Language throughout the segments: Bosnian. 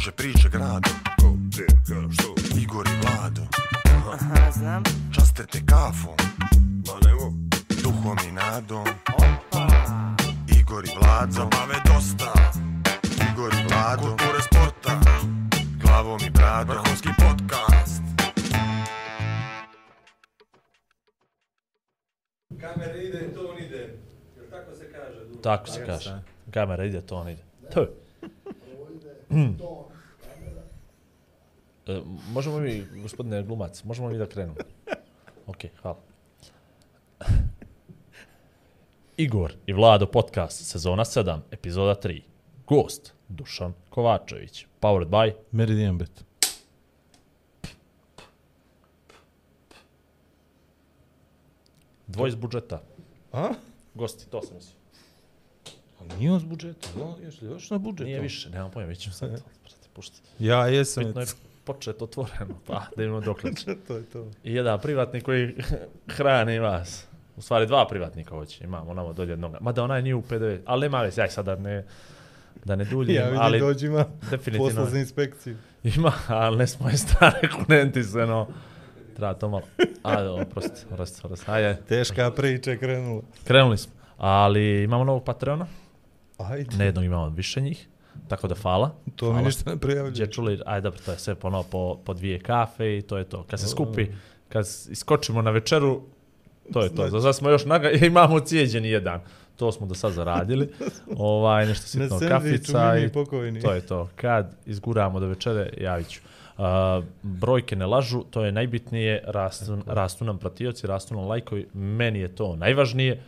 Kruže priče grado Ko, gdje, ka, što Igor i Vlado Aha, znam. Časte te kafom Ma nemo. Duhom i nadom Opa. Igor i Vlado Zabave dosta. Igor i Vlado Kulture sporta. Glavom i bradom Vrhunski podcast. Kamera ide, ton ide. Tako se kaže? Tako se kaže. Kamera ide, to on ide. To je. E, možemo mi, gospodine glumac, možemo mi da krenemo? Ok, hvala. Igor i Vlado podcast, sezona 7, epizoda 3. Gost, Dušan Kovačević. Powered by Meridian Bet. dvoj iz budžeta. A? Gosti, to sam mislio. A nije on s budžeta, no, još, još na budžetu. Nije više, nemam pojma, vidjet ćemo sad. Brate, pušti. Ja jesam. Bitno je počet otvoreno, pa da imamo dokle. to je to. I jedan privatnik koji hrani vas. U stvari dva privatnika hoće, imamo namo dolje jednoga. Mada onaj nije u PDV, ali nema veze, aj sad da ne, da ne duljim, Ja vidim ali dođi definitivno posla za inspekciju. ima, ali ne smo je strane konenti se, no. Treba to malo. A, oprosti, oprosti, oprosti. Ajde, Teška priča krenula. krenuli smo. Ali imamo novog Patreona, Ajde. ne jednog imamo više njih, tako da hvala. to mi hvala. ništa ne prijavlja. Gdje čuli, ajde dobro, to je sve ponovo po, po dvije kafe i to je to. Kad se skupi, kad iskočimo na večeru, to je to. Za sad smo još naga, imamo cijeđeni jedan. To smo do sad zaradili. Ovaj, nešto sitno sandviču kafica i pokojni. to je to. Kad izguramo do večere, javit ću. Uh, brojke ne lažu, to je najbitnije, rastu, rastu nam pratioci, rastu nam lajkovi, meni je to najvažnije.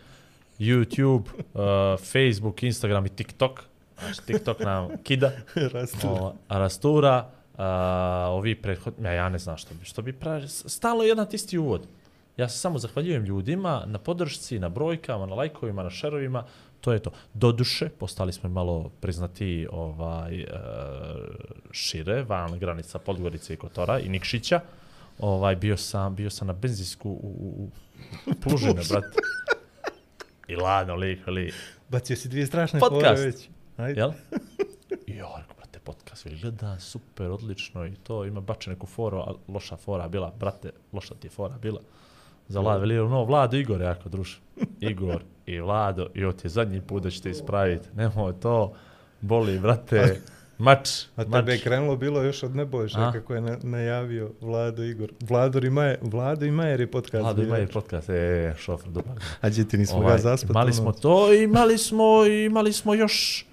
YouTube, uh, Facebook, Instagram i TikTok. Znači, TikTok nam kida. Rastu. O, rastura, a, ovi prethodni, ja, ja ne znam što bi, što bi pravi, stalo jedan te isti uvod. Ja se samo zahvaljujem ljudima na podršci, na brojkama, na lajkovima, na šerovima, to je to. Doduše, postali smo malo priznati ovaj, e, šire, van granica Podgorice i Kotora i Nikšića. Ovaj, bio sam, bio sam na benzinsku u, u, u Plužine, brate. I ladno, lik, lik. Bacio si dvije strašne Podcast. fore već. Ajde. Jel? I ja rekao, brate, podcast veli gledam, super, odlično i to, ima bače neku foru, a loša fora bila, brate, loša ti je fora bila. Za Vlad, veli, no, Vlado, Igor, jako druž. Igor i Vlado, i ovo ti je zadnji put da ćete ispraviti. Nemoj to, boli, brate, mač, A mač. tebe je krenulo bilo još od Nebojša, A? kako je na, najavio Vlado Igor. Vlador i Majer, Vlado i Majer je podcast. Vlado ima bio. je podcast, e, šofer, dobar. A gdje ti nismo ga zaspati? imali smo to, i imali smo, imali smo još,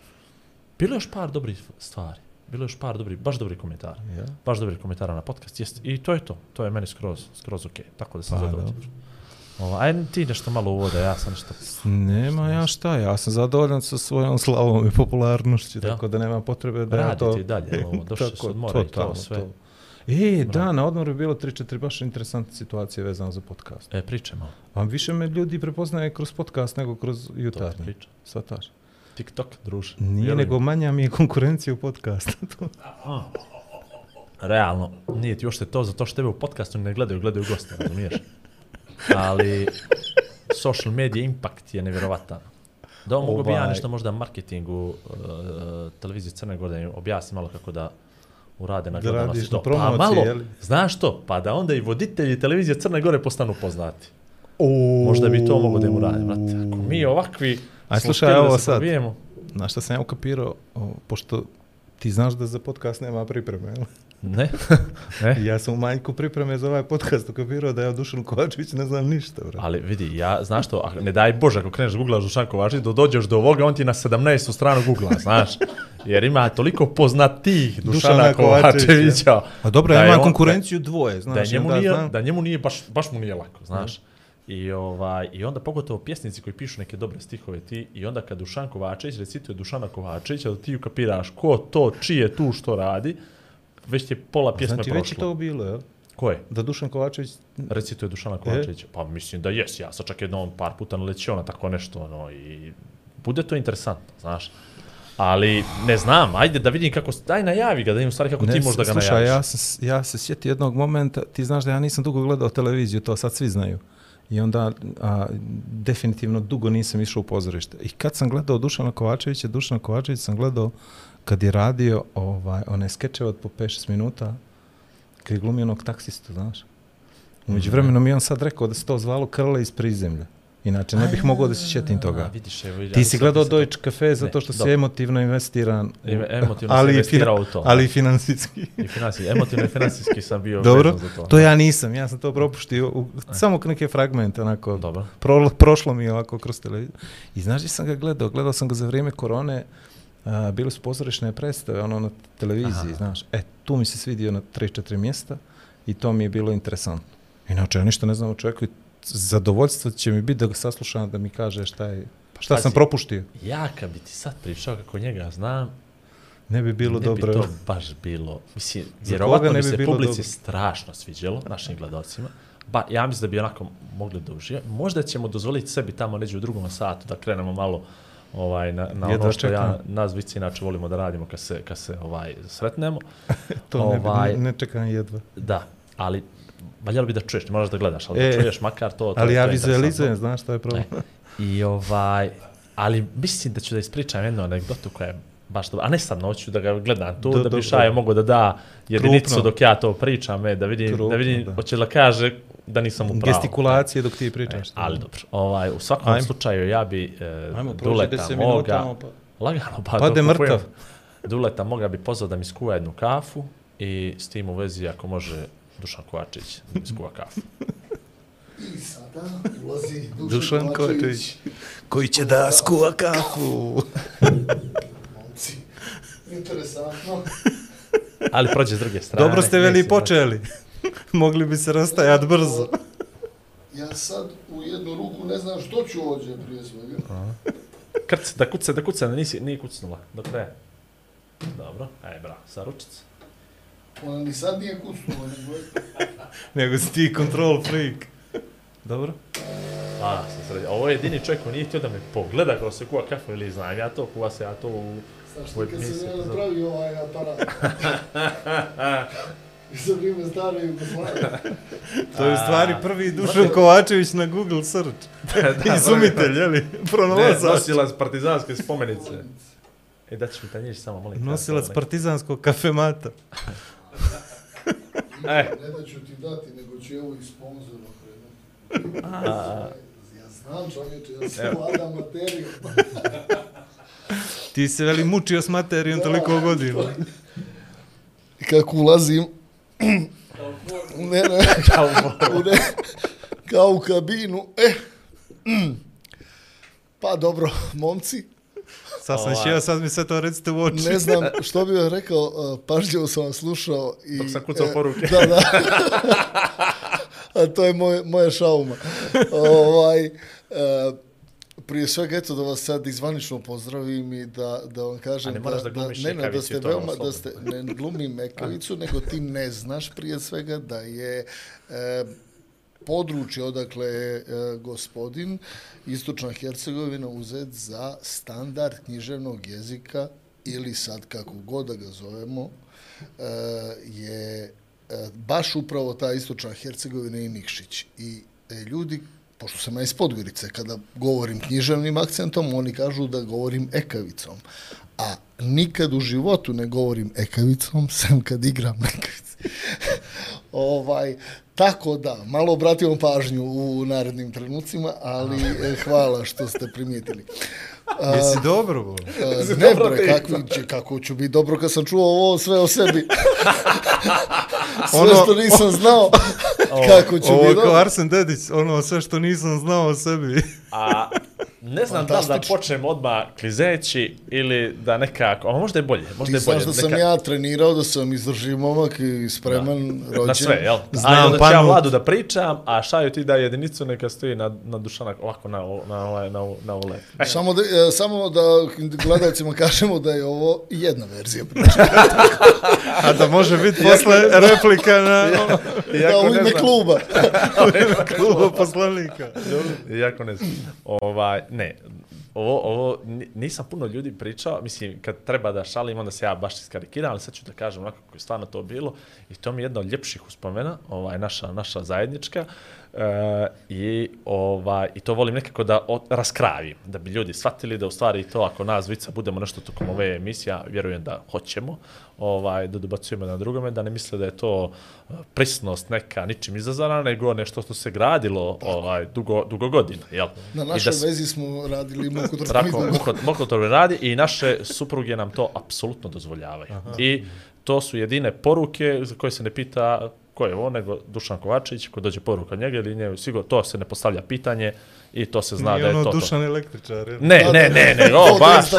bilo je još par dobrih stvari. Bilo je još par dobrih, baš dobrih komentara. Ja? baš dobri komentara na podcast. Jest, I to je to. To je meni skroz, skroz ok. Tako da sam Pa, zadovoljan. dobro. Ova, aj ti nešto malo uvode, ja sam nešto... Nema ja šta, ja sam zadovoljan sa svojom slavom i popularnošću, Ja. tako da nema potrebe da ja Radi to... ti dalje, ovo, došli su Tako, od mora i to totalno, sve. to. E, da, na odmoru je bilo 3-4 baš interesantne situacije vezano za podcast. E, priče malo. A više me ljudi prepoznaje kroz podcast nego kroz To ti priča. Svataš. TikTok, druže. Nije, nego manja mi je konkurencija u podcastu. To- Realno, nije ti uopšte to, zato što tebe u podcastu ne gledaju, gledaju goste, razumiješ? Ali social media impact je nevjerovatan. Da ovo mogu bi ja Ovaj. nešto možda marketingu uh, televizije Crne Gore da im objasnim malo kako da urade na Da gledanosti. radiš to. na promociji, pa malo, je li? znaš to, pa da onda i voditelji televizije Crne Gore postanu poznati. Možda bi to mogo da im urade, brate. Ako mi ovakvi Aj, slušaj, da se sad. probijemo, Znaš šta sam ja ukapirao, o, pošto ti znaš da za podcast nema pripreme, jel? Ne? ne? Ja sam u manjku pripreme za ovaj podcast ukapirao da ja Dušan Kovačević ne znam ništa, bro. Ali vidi, ja, znaš to, a ne daj Bože, ako kreneš googlaš Dušan Kovačević, do dođeš do ovoga, on ti na 17. stranu googla, znaš. Jer ima toliko poznatih Dušana, Dušana Kovačevića. Kovačevića. A dobro, da ja imam on- konkurenciju dvoje, znaš. Da, da, njemu onda nije, znam- da njemu nije, baš, baš mu nije lako, znaš. I, ovaj, I onda pogotovo pjesnici koji pišu neke dobre stihove ti i onda kad Dušan Kovačević recituje Dušana Kovačevića, ti ukapiraš ko to, čije tu što radi, već ti je pola pjesme Znači, prošlo. već je to bilo, jel? Ko je? Da Dušan Kovačević... recituje Dušana Kovačevića. Pa mislim da jes, ja sam čak jednom par puta naletio na tako nešto, ono, i bude to interesantno, znaš. Ali, ne znam, ajde da vidim kako, daj najavi ga, da u stvari kako ti možda ga slušaj, najaviš. ja, sam, ja se sjetio jednog momenta, ti znaš da ja nisam dugo gledao televiziju, to sad svi znaju. I onda a, definitivno dugo nisam išao u pozorište. I kad sam gledao Dušana Kovačevića, Dušana Kovačevića sam gledao kad je radio ovaj, one skečeve od po 5-6 minuta, kad je glumio onog taksistu, znaš. Umeđu vremenu mi je on sad rekao da se to zvalo Krle iz prizemlja. Inače, ne bih mogao da se sjetim A, toga. vidiš, evo, ja Ti si gledao Deutsche Cafe zato što si dobro. emotivno investiran, Em- emotivno ali sam investirao u to. ali i financijski. I finansijski, emotivno i finansijski sam bio Dobro, za to. to ja nisam, ja sam to propuštio, u, samo neke fragmente, onako, Dobro. Pro, prošlo mi je ovako kroz televiziju. I znaš gdje sam ga gledao? Gledao sam ga za vrijeme korone, a, bili su pozorišne predstave, ono na televiziji, Aha. znaš. E, tu mi se svidio na 3-4 mjesta i to mi je bilo interesantno. Inače, ja ništa ne znam o čovjeku i zadovoljstvo će mi biti da ga saslušam, da mi kaže šta je, šta Pazi. sam propuštio. Ja kad bi ti sad pričao kako njega znam, Ne bi bilo ne dobro. bi to baš bilo. Mislim, vjerovatno ne bi bi se publici dobro? strašno sviđalo, našim gledalcima. Ba, ja mislim da bi onako mogli da užije. Možda ćemo dozvoliti sebi tamo neđe u drugom satu da krenemo malo ovaj, na, na Jedva ono što ja, nas dvici inače volimo da radimo kad se, kad se ovaj, sretnemo. To ne, ovaj- bi, ne, ne čekam jedva. Da, ali valjalo bi da čuješ, ne moraš da gledaš, ali E, da čuješ makar to. to Ali ja vizualizujem, znaš šta je problem. E, I ovaj, ali mislim da ću da ispričam jednu anegdotu koja je baš dobra, a ne sad noću da ga gledam tu, Do- da, bi dobro. Šaje mogo da da jedinicu Krupno. dok ja to pričam, e, da vidim, Krupno, da vidim, da. hoće da kaže da nisam u pravu. Gestikulacije dok ti E, pričaš. ali dobro, ovaj, u svakom Ajmo. slučaju ja bi e, Ajmo, Duleta 10 minuta, moga, ono pa... lagano pa dok kupujem, mrtav. Duleta moga bi pozvao da mi skuva jednu kafu i s tim u vezi ako može Dušan Kovačić skuva kafu. I sada ulazi Dušan, Dušan Kovačević, koji će da skuva kafu. Momci, interesantno. Ali prođe s druge strane. Dobro ste veli počeli. Mogli bi se rastajati brzo. Ja sad u jednu ruku ne znam što ću ođe prije svega. Krc, da kuca, da kuca, nisi, nije kucnula. Do kraja. Dobro, aj bravo, sa ručica. Ona ni sad nije kucnula, nego je... Nego si ti control freak. Dobro. A, sam sredi. Ovo je jedini čovjek koji nije htio da me pogleda kako se kuva kafu ili znam ja to, kuva se ja to u... Znaš ti kad se misija, ne znam. napravi ovaj aparat. Za vrijeme stare Jugoslavije. To je u stvari prvi Dušan Kovačević na Google search. Izumitelj, je li? Ne, Pronalazač. nosilac partizanske spomenice. E, da ćeš mi tanjiš samo, molim. Nosilac partizanskog kafemata. E. Ne da ću ti dati, nego ću evo i sponzora krenuti. Ja znam čovječe, ja se vladam materiju. Ti se veli mučio s materijom toliko godina. I kako ulazim, ne, ne, Kao u ne, kao u kabinu, e, mm. pa dobro, momci, Sad sam Ovaj. šio, sad mi sve to recite u oči. ne znam što bih vam rekao, uh, pažljivo sam vas slušao. I, Dok sam kucao poruke. Da, da. A to je moj, moja šauma. ovaj, uh, prije svega, eto da vas sad izvanično pozdravim i da, da vam kažem A ne moraš da glumiš ne, ne, da ste to, veoma, slobodno. da ste, ne glumim mekavicu, nego ti ne znaš prije svega da je e, područje odakle je e, gospodin Istočna Hercegovina uzet za standard književnog jezika ili sad kako god da ga zovemo e, je e, baš upravo ta Istočna Hercegovina i Nikšić. I ljudi, pošto sam ja iz Podgorice, kada govorim književnim akcentom, oni kažu da govorim ekavicom. A nikad u životu ne govorim ekavicom, sem kad igram ekavice. ovaj, tako da, malo obratimo pažnju u narednim trenucima, ali e, hvala što ste primijetili. Jesi dobro, bo? E, ne bre, kakvi će, kako ću biti dobro kad sam čuo ovo sve o sebi. sve Ono- što nisam znao, kako ću Ovo biti je kao dobro. Arsen Dedić, ono sve što nisam znao o sebi. A ne znam da li da počnem odmah klizeći ili da nekako, a možda je bolje, možda Ti je bolje. znaš da sam ja trenirao, da sam izdrživ momak i spreman, rođen. Na sve, jel? Znam, a onda ću ja. Vladu da pričam, a Šaju ti da jedinicu neka stoji na, na dušanak, ovako na, na, ovaj- na, na, na ule. Samo da, e, samo da gledalcima kažemo da je ovo jedna verzija priče. A da može biti posle replika na Da, u ime kluba. klubu poslanika. Iako ne znam. Ovaj, ne, ovo, ovo, ni- nisam puno ljudi pričao, mislim, kad treba da šalim, onda se ja baš iskarikiram, ali sad ću da kažem onako kako je stvarno to bilo i to mi je jedna od ljepših uspomena, ovaj, naša, naša zajednička. E, i, ovaj, I to volim nekako da o, raskravim, da bi ljudi shvatili da u stvari to ako nas dvica budemo nešto tokom ove emisija, vjerujem da hoćemo, ovaj, da dobacujemo na drugome, da ne misle da je to e, prisnost neka ničim izazvana, nego nešto što se gradilo ovaj, dugo, dugo godina. Jel? Na I našoj da vezi smo radili Rako, muko, mukotorbe radi i naše supruge nam to apsolutno dozvoljavaju. Aha. I to su jedine poruke za koje se ne pita ko je on, nego Dušan Kovačević, ko dođe poruka njega ili njegu, sigurno to se ne postavlja pitanje i to se zna Nije da je ono to Dušan električar. jel? Ne, ne, ne, da. ne, o, To je baš, to,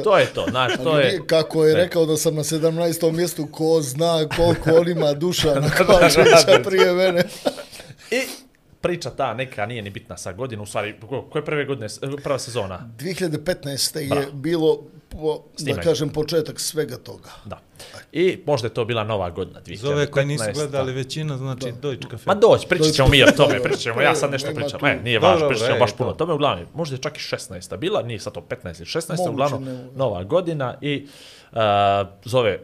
to je to, znaš, to je... Kako je Ne. rekao da sam na 17. mjestu, ko zna koliko on ima duša na Kovačevića prije mene. I priča ta neka nije ni bitna sa godinu, u stvari, ko- koje prve godine, prva sezona? 2015. je Bravo. bilo, po, da kažem, početak svega toga. Da. I možda je to bila nova godina, 2015. Za ove koji nisu gledali većina, znači Deutsche Cafe. Ma doć, pričat ćemo mi o tome, pričat ćemo, ja sad nešto pričam. Ne, nije Dobro, važno, pričat ćemo ej, baš puno to. o tome, uglavnom, možda je čak i 16. bila, nije sad to 15 ili 16. Moguće, uglavnom, ne- nova godina i uh, zove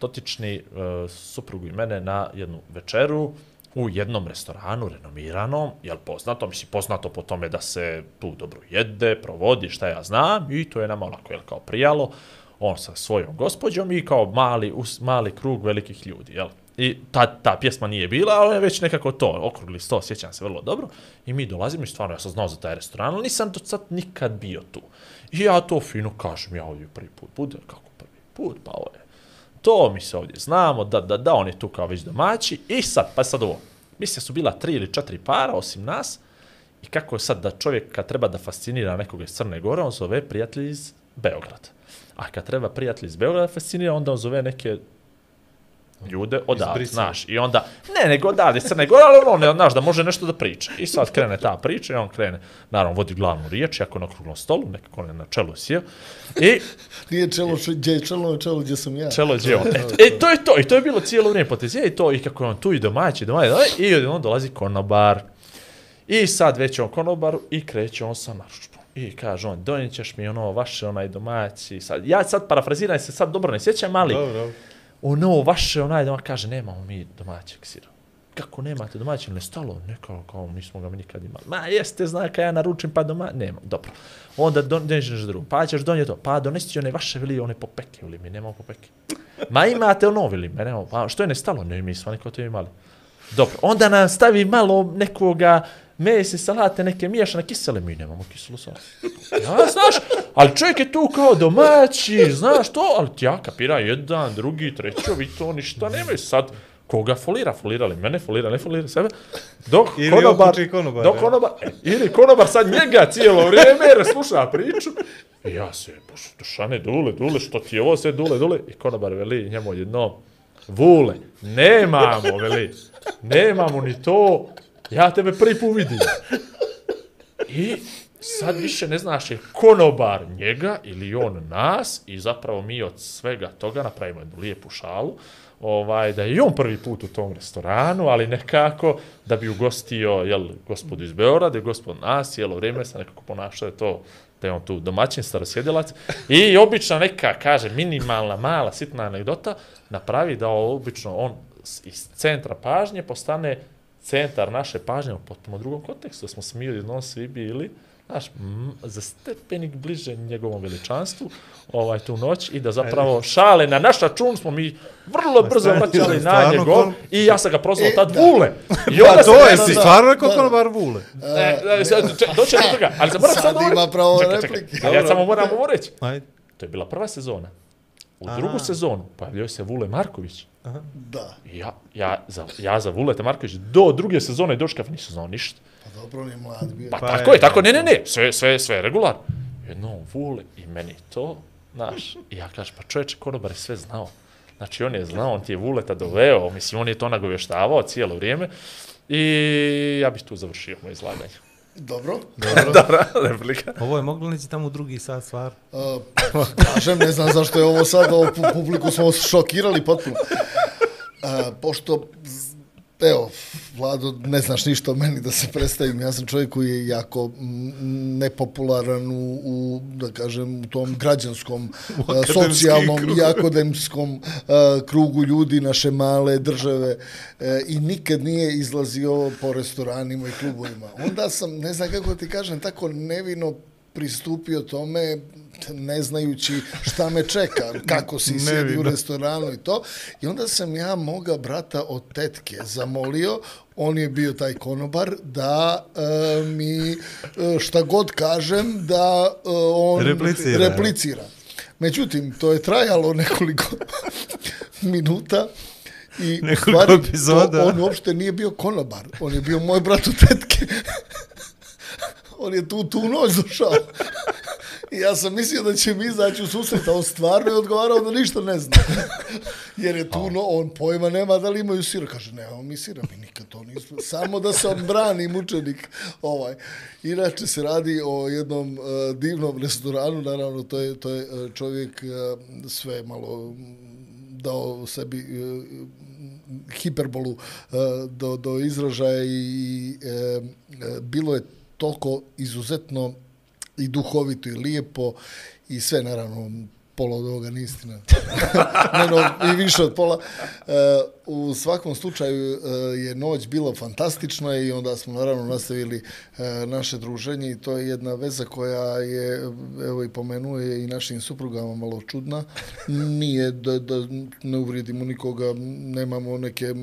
dotični uh, suprugu i mene na jednu večeru u jednom restoranu renomiranom, jel poznato, mislim poznato po tome da se tu dobro jede, provodi, šta ja znam, i to je nama onako, jel, kao prijalo, on sa svojom gospođom i kao mali, us, mali krug velikih ljudi, jel? I ta, ta pjesma nije bila, ali je već nekako to, okrugli sto, sjećam se vrlo dobro. I mi dolazimo i stvarno, ja sam znao za taj restoran, ali nisam do sad nikad bio tu. I ja to fino kažem, ja ovdje prvi put bude, kako prvi put, pa ovo je. To mi se ovdje znamo, da, da, da, on je tu kao već domaći. I sad, pa sad ovo, mislim su bila tri ili četiri para, osim nas, i kako je sad da čovjek kad treba da fascinira nekoga iz Crne Gore, on zove prijatelj iz Beograda. A kad treba prijatelj iz Beograda fascinira, onda on zove neke ljude odavde, znaš. I onda, ne, nego odavde Crne Gore, ali on, ne, znaš, da može nešto da priča. I sad krene ta priča i on krene, naravno, vodi glavnu riječ, jako na okruglom stolu, nekako on je na čelu sjeo. I Nije čelo, š- gdje je čelo, čelo gdje sam ja. čelo je on. E, e, to je to, i to je bilo cijelo vrijeme potezije, i to, i kako je on tu i domaći, domaći, domaći, i on dolazi konobar. I sad već je on konobaru i kreće on sa naručbom. I kaže on, donijet ćeš mi ono vaše onaj domaći. Sad, ja sad parafraziram se sad dobro ne sjećam, ali Dobro ono vaše onaj doma kaže nemamo mi domaćeg sira. Kako nemate domaćeg? Ne stalo, nekako, kao, nismo ga mi nikad imali. Ma jeste, zna kad ja naručim pa doma, nema, dobro. Onda doneseš drugo, pa ćeš donijeti to, pa donesi ti one vaše vili, one popeke, ili mi nemamo popeke. Ma imate ono, vili, me nemamo, pa što je nestalo? Ne, mi smo neko to imali. Dobro, onda nam stavi malo nekoga mese, salate, neke miješane kisele, mi nemamo kiselu salatu. Ja, znaš, ali čovjek je tu kao domaći, znaš to, ali ja kapira jedan, drugi, treći, vi to ništa nemaju sad. Koga folira? Folirali mene, folira, ne folira sebe. Dok Ili konobar, konobar, dok konobar, e, ili konobar sad njega cijelo vrijeme, jer sluša priču. I ja se, bož, dušane, dule, dule, što ti je ovo sve, dule, dule. I konobar veli njemu jedno, vule, nemamo, veli, nemamo ni to, ja tebe prvi put vidim. I sad više ne znaš je konobar njega ili on nas i zapravo mi od svega toga napravimo jednu lijepu šalu ovaj, da je i on prvi put u tom restoranu, ali nekako da bi ugostio jel, gospodu iz Beograda i gospod nas, cijelo vrijeme se nekako ponašao je to da je on tu domaćin, starosjedilac I obična neka, kaže, minimalna, mala, sitna anegdota, napravi da obično on iz centra pažnje postane centar naše pažnje u potpuno drugom kontekstu, da smo se mi odjednom svi bili, znaš, m, za stepenik bliže njegovom veličanstvu ovaj, tu noć i da zapravo šale na naš račun smo mi vrlo brzo vraćali na njegov kon- i ja sam ga prozvao E, tad da. Vule. I Pa onda to je, si stvarno rekao konobar Vule. E, e, sad, doći do toga, ali sam moram Sad sad ovo ima pravo Čekaj, čekaj, replike. ja samo moram ovo reći. To je bila prva sezona. U drugu sezonu pojavljaju se Vule Marković. Da. Ja, ja, za, ja za Vuleta Marković do druge sezone Doškaf nisam znao ništa. Pa dobro, on je mlad bio. Pa, Pa tako je. je, tako, ne, ne, ne, sve, sve, sve je regularno. Jedno, Vule, i meni to, znaš, i ja kažem, pa čovječe, konobar je sve znao. Znači, on je znao, on ti je Vuleta doveo, mislim, on je to nagovještavao cijelo vrijeme. I ja bih tu završio moje izlaganje. Dobro. Dobra, replika. Ovo je moglo neći tamo u drugi sat stvar. Uh, kažem, ne znam zašto je ovo sad, ovo pu- publiku smo šokirali potpuno. Uh, pošto Evo, Vlado, ne znaš ništa o meni da se predstavim. Ja sam čovjek koji je jako nepopularan u, u da kažem, u tom građanskom, a, socijalnom i akademskom a, krugu ljudi naše male države e, i nikad nije izlazio po restoranima i klubovima. Onda sam, ne znam kako ti kažem, tako nevino pristupio tome ne znajući šta me čeka, kako si sjedi u restoranu i to. I onda sam ja moga brata od tetke zamolio, on je bio taj konobar, da e, mi e, šta god kažem, da e, on Replicira. replicira. Međutim, to je trajalo nekoliko minuta i u Nekoliko stvari, epizoda. To, on uopšte nije bio konobar, on je bio moj brat od tetke. on je tu tu noć došao. Ja sam mislio da će mi izaći u susret, a on stvarno je odgovarao da ništa ne zna. Jer je tu, no, on pojma nema da li imaju sira. Kaže, nemamo mi sira, mi nikad to nismo. Samo da se on brani mučenik. Ovaj. Inače se radi o jednom uh, divnom restoranu, naravno to je, to je uh, čovjek uh, sve malo dao sebi uh, hiperbolu uh, do, do izražaja i uh, uh, bilo je toliko izuzetno i duhovito i lijepo i sve naravno pola od ovoga nije istina. ne, no, I više od pola. E, u svakom slučaju e, je noć bila fantastična i onda smo naravno nastavili e, naše druženje i to je jedna veza koja je, evo i pomenuje i našim suprugama malo čudna. Nije da, da ne uvrijedimo nikoga, nemamo neke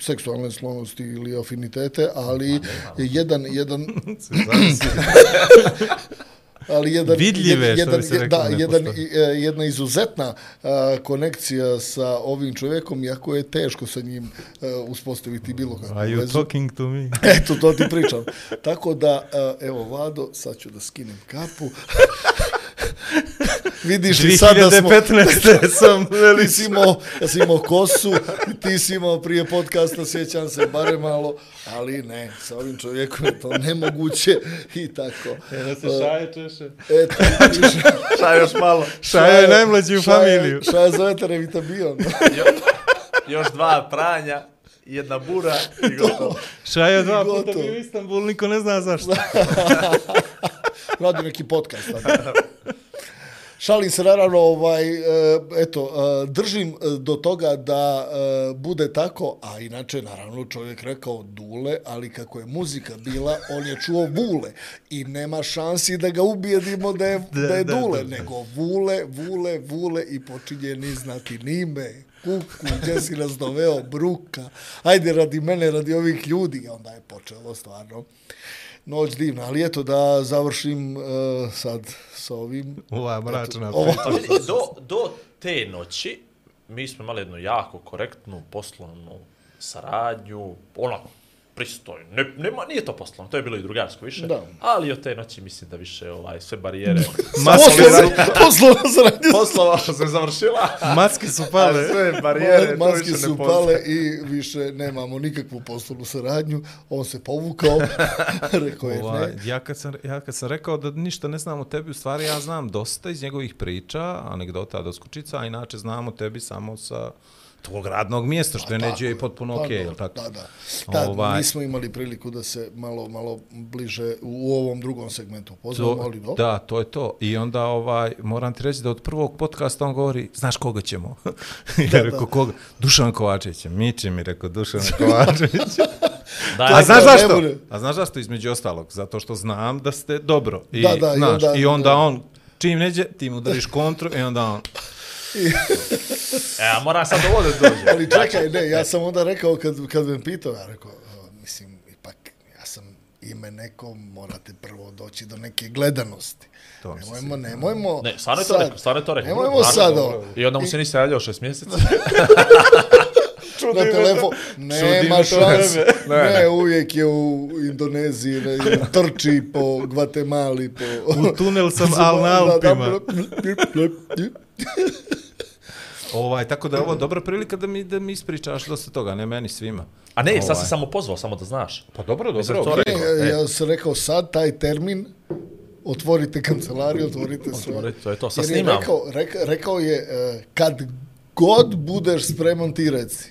seksualne sklonosti ili afinitete, ali jedan, jedan, ali jedan, Vidljive, što jedan, bi se reklo, da, jedan, e, jedna izuzetna a, konekcija sa ovim čovjekom, iako je teško sa njim a, uspostaviti bilo kakvu Are you vezu. talking to me? Eto, to ti pričam. Tako da, a, evo, Vlado, sad ću da skinem kapu. Vidiš li sad da smo... 2015. sam Ti si imao, ja sam imao kosu, ti si imao prije podcasta, sjećam se, bare malo, ali ne, sa ovim čovjekom je to nemoguće i tako. Da se šaje češe. Eto, vidiš, Šta još malo? Šaja je najmlađi u familiju. Šta je zove revitabion? Jo, još dva pranja, jedna bura i gotovo. Šaja dva puta bio u Istanbul, niko ne zna zašto. Radi neki podcast. Šalim se naravno, ovaj, e, eto, e, držim e, do toga da bude tako, a inače, naravno, čovjek rekao dule, ali kako je muzika bila, on je čuo vule i nema šansi da ga ubijedimo da je, da, Da, je da, dule, da. nego vule, vule, vule i počinje ni znati nime, kuku, gdje si nas doveo, bruka, ajde radi mene, radi ovih ljudi, I onda je počelo stvarno noć divna, ali eto da završim uh, sad sa ovim. Ova mračna priča. Do, do te noći mi smo imali jednu jako korektnu poslovnu saradnju, onako, pristojno. Ne, nema, nije to poslovno, to je bilo i drugarsko više. Da. Ali od te noći mislim da više ovaj, sve barijere Poslovna, poslovna saradnja. poslova se završila. Maske su pale. sve barijere, to Maske više su pale i više nemamo nikakvu poslovnu saradnju. On se povukao, rekao je Ovaj, ne. ja, kad sam, ja kad sam rekao da ništa ne znam o tebi, u stvari ja znam dosta iz njegovih priča, anegdota, doskučica, a inače znam o tebi samo sa tvog radnog mjesta, što je Pa neđe i potpuno Pa okej, da, jel tako? Da, da. Da, Ovaj- nismo imali priliku da se malo, malo bliže u ovom drugom segmentu poznamo, ali do. da, to je to. I onda ovaj, moram ti reći da od prvog podcasta on govori, znaš koga ćemo? ja rekao, koga? Dušan Kovačević. Miće mi rekao, Dušan Kovačević. Daj, A znaš da, zašto? A znaš zašto između ostalog? Zato što znam da ste dobro. I, Da, da, i znaš, onda- i onda da. on, čim neđe, ti mu udariš kontru i onda on, E, a moram sad ovo da dođe. Ali čekaj, ne, ja sam onda rekao kad, kad me pitao, ja rekao, mislim, ipak, ja sam ime neko, morate prvo doći do neke gledanosti. To mi se Nemojmo, nemojmo. Ne, stvarno je to rekao, stvarno je to rekao. Nemojmo Naravno. sad ovo. I onda mu se nisi javljao šest mjeseci. na telefon. Nema šanse. vreme. Ne, uvijek je u Indoneziji, ne, trči po Gvatemali, po... u tunel sam, al na Alpima. Ovaj, tako da je ovo dobra prilika da mi, da mi ispričaš dosta toga, ne meni, svima. A ne, sad Ovaj. si samo pozvao, samo da znaš. Pa dobro, Mislim, dobro. to okej. rekao. Ne, E. ja sam rekao sad taj termin, otvorite kancelariju, otvorite sve. Otvorite, to je to, sad Jer je snimamo. rekao, reka, rekao je, e, kad god budeš spreman ti reci.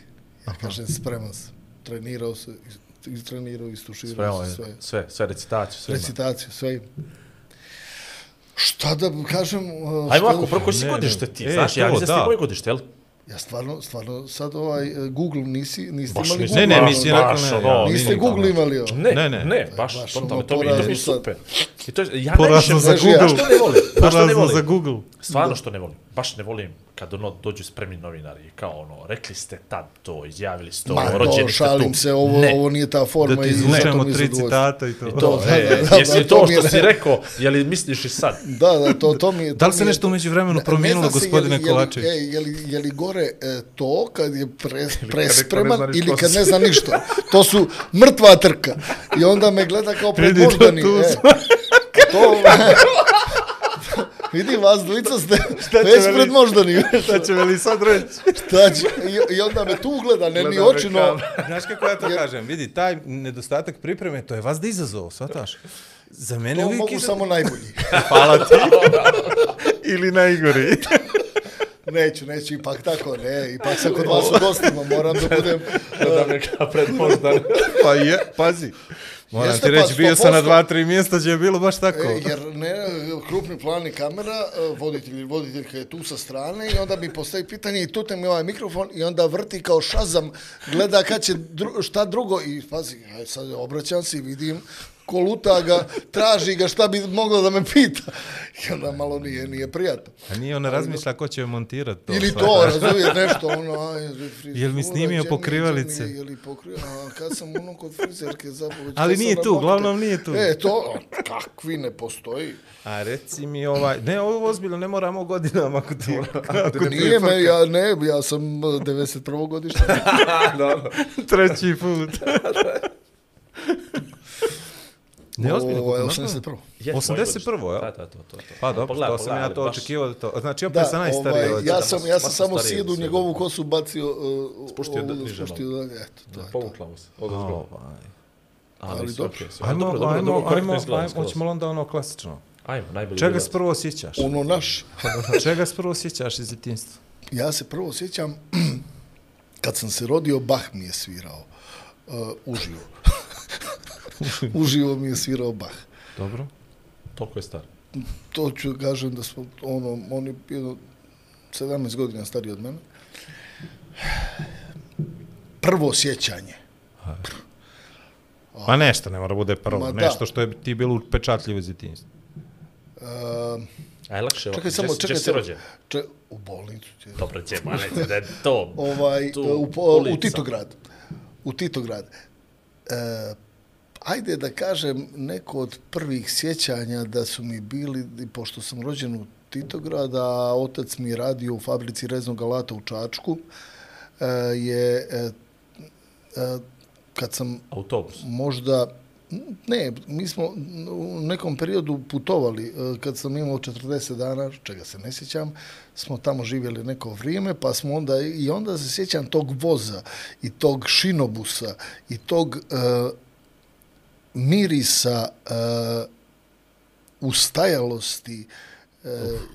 Ja kažem, spreman sam. Trenirao se, is- istrenirao, istuširao se, sve. sve, sve recitaciju, sve. Recitaciju, sve ima. Šta da kažem? uh, Ajmo šta ovako, da- prvo koji si Ne, godište ne. ti? E, Znaš, ja to, mislim da si koje godište, jel? Ja stvarno, stvarno, sad ovaj uh, Google nisi, niste Baš imali. Google. Ne, ne, Baš, mislim, baš, rekao ne, ono, ja, Niste Google imali ovo. Ne, Ne, ne, ne. ne, baš, baš totalno, ono to mi, to mi je super. I to, ja Porazno najviše, za ja Google. Što ne volim? Što ne Porazno za? Google. Stvarno što ne volim. Baš ne volim kad ono dođu spremni novinari i kao ono, rekli ste tad to, izjavili ste ovo, to, rođeni ste tu. šalim se, ovo, ne. ovo nije ta forma. Da ti izvučemo tri citata i to. I to, To, da, e, da, da, jesi da, to to mi je što si rekao, je li misliš i sad? Da, da, to, to mi je... Da li to se nešto umeđu vremenu promijenilo, gospodine Kovačević? Je, li, je, li, je li gore e, to kad je pre, prespreman ili što kad ne zna ništa? To su mrtva trka. I onda me gleda kao predmoždani. to tu E, to... Vidi, vas dvojica ste već veli- predmoždani. Šta će veli sad reći? Šta će? I, I onda me tu gleda, ne ni očino. Znaš kako ja to kažem? Vidi, taj nedostatak pripreme, to je vas da izazov, shvataš? Za mene To uvijek mogu iza- samo najbolji. Hvala ti. Ili najgori. Neću, neću, ipak tako, ne. Ipak sam kod vas u gostima, moram da budem... Da me kao predmoždan. pa je, pazi. Moram Jeste, ti pa, reći, bio sam na 100%. dva, tri mjesta gdje je bilo baš tako. E, jer ne, krupni plan i kamera, e, voditelj voditeljka je tu sa strane i onda mi postavi pitanje i tu mi ovaj mikrofon i onda vrti kao šazam, gleda kad će dru, šta drugo i pazi, aj sad obraćam se i vidim ko luta ga, traži ga šta bi moglo da me pita. I onda malo nije, nije prijatno. A nije ona razmišlja ko će montirati to. Ili shvataš? to, razumiješ, nešto, ono, aj, frizura, Jel mi snimio pokrivalice? je, pokrio, a kad sam ono kod frizerke zapravo... Ali nije tu, na nokte? uglavnom nije tu. E, to, kakvi ne postoji. A reci mi ovaj, ne, ovo ozbiljno, ne moramo godinama ako ti, ako ti Nije me, ja ne, ja sam eh, 91. godište. treći put. ne, ozbiljno, Ovo je koliko nakon? 81. Jes, 81., moje jel? godište. Da, da, to, to, to. Pa dobro, Pogledaj, to sam pogledaj, ja to baš- očekivao da to. Znači, opet Da, sam najstariji ovaj, ja da, sam, ja sam samo od njegovu kosu bacio, uh, Spuštio ovu- niže spuštio malo. da, eto, to Da, je to. povukla mu se. Odozgo. Ovaj. Ali, dobro. Ajmo, ajmo, ajmo, ajmo, skroz. hoćemo li onda ono klasično. Ajmo, najbolji Čega se prvo sjećaš? Ono naš. Čega se prvo sjećaš iz djetinjstva? Ja se prvo sjećam, kad sam se rodio, Bach mi je svirao. Uh, uživo. uživo mi je svirao Bach. Dobro. Toliko je star. To ću kažem da smo, ono, on je jedno 17 godina stariji od mene. Prvo sjećanje. Pa nešto, ne mora bude prvo. Ma da. nešto što je ti bilo upečatljivo iz djetinjstva. Uh, A je lakše čekaj samo, čekaj gdje si samo. rođen? Če, u bolnicu. Će. Dobro, ne, da je to. ovaj, tu u, u ulica. Titograd. U Titograd. E, ajde da kažem neko od prvih sjećanja da su mi bili, pošto sam rođen u Titograda, a otac mi radio u fabrici reznog alata u Čačku, e, je e, e, kad sam Autobus. možda ne, mi smo u nekom periodu putovali, kad sam imao 40 dana, čega se ne sjećam, smo tamo živjeli neko vrijeme, pa smo onda, i onda se sjećam tog voza, i tog šinobusa, i tog e, mirisa e, ustajalosti, e,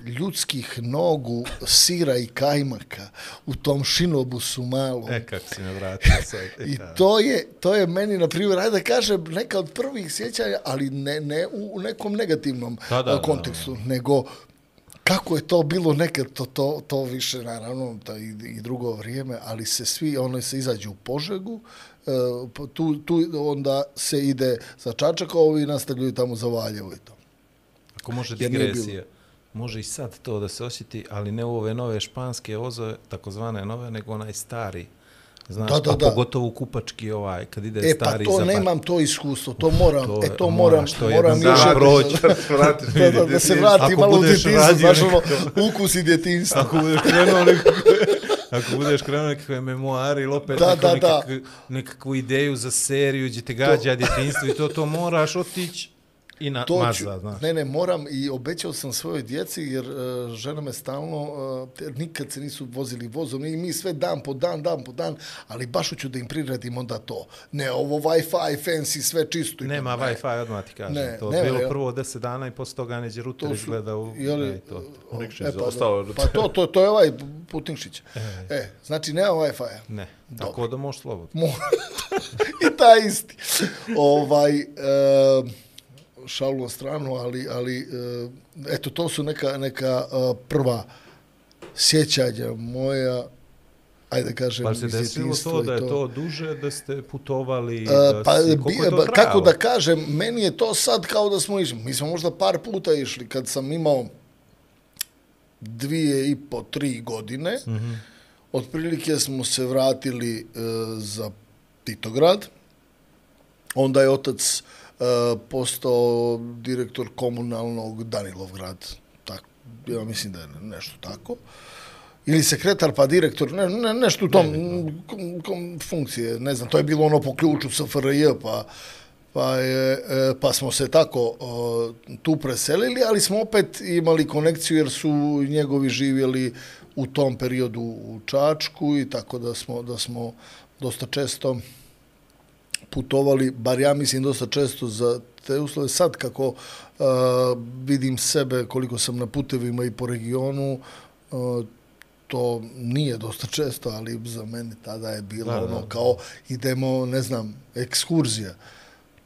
ljudskih nogu, sira i kajmaka u tom šinobusu malom. E, kako si me vratio sad. E, I da. to je, to je meni, na primjer, ajde da kažem, neka od prvih sjećanja, ali ne, ne u, nekom negativnom Da, da, a, da, kontekstu, nego kako je to bilo nekad, to, to, to više, naravno, to i, i drugo vrijeme, ali se svi, ono se izađu u Požegu, po- tu, tu onda se ide za Čačakovo i nastavljaju tamo za Valjevo i to. Ako može digresija, može i sad to da se osjeti, ali ne u ove nove španske ozove, takozvane nove, nego onaj stari. Znaš, Da, da, da. pogotovo kupački ovaj, kad ide E, pa stari to za nemam to iskustvo, to moram, To e, to moram, to moram još proći. da, da, da se vrati malo u radio znaš ono, ukus i djetinjstvo. Ako budeš krenuo nekakve, ako budeš krenuo nekakve memoare ili opet Da, da, da. nekakvu, nekakvu ideju za seriju gdje te gađa djetinjstvo i to, to moraš otići I na To maza, ću, znaš. ne, ne, moram i obećao sam svojoj djeci jer uh, žena me stalno, uh, te- nikad se nisu vozili vozom i mi sve dan po dan, dan po dan, ali baš hoću da im priredim onda to. Ne, ovo Wi-Fi, fancy, sve čisto. i Nema to, ne. Wi-Fi, odmah ti kažem. Ne, to nema, bilo prvo 10 dana i posle toga neđe ruter To su- izgleda u... je li- e, to. Nikšić E, pa, ostao. pa to, to, to je ovaj Putinšić. E, znači nema Wi-Fi-a. Ne, tako da možeš slobodno. I taj isti. Ovaj, e, šalu na stranu, ali, ali e, eto, to su neka, neka e, prva sjećanja moja, ajde kažem, Pa se iz desilo to da je to duže, da ste putovali, E, da pa, si, koliko je bi- to kako trajalo? da kažem, meni je to sad kao da smo išli. Mi smo možda par puta išli kad sam imao dvije i po, tri godine. Mm -hmm. Otprilike smo se vratili e, za Titograd. Onda je otac postao direktor komunalnog Danilovgrad. Tak, ja mislim da je nešto tako. Ili sekretar pa direktor, ne, ne, nešto u tom kom, kom, funkcije, ne znam, to je bilo ono po ključu SFRJ, pa, pa, je, e, pa smo se tako o, tu preselili, ali smo opet imali konekciju jer su njegovi živjeli u tom periodu u Čačku i tako da smo, da smo dosta često putovali, bar ja mislim dosta često za te uslove. Sad kako uh, vidim sebe koliko sam na putevima i po regionu, uh, to nije dosta često, ali za mene tada je bilo Da, ono da. kao idemo, ne znam, ekskurzija.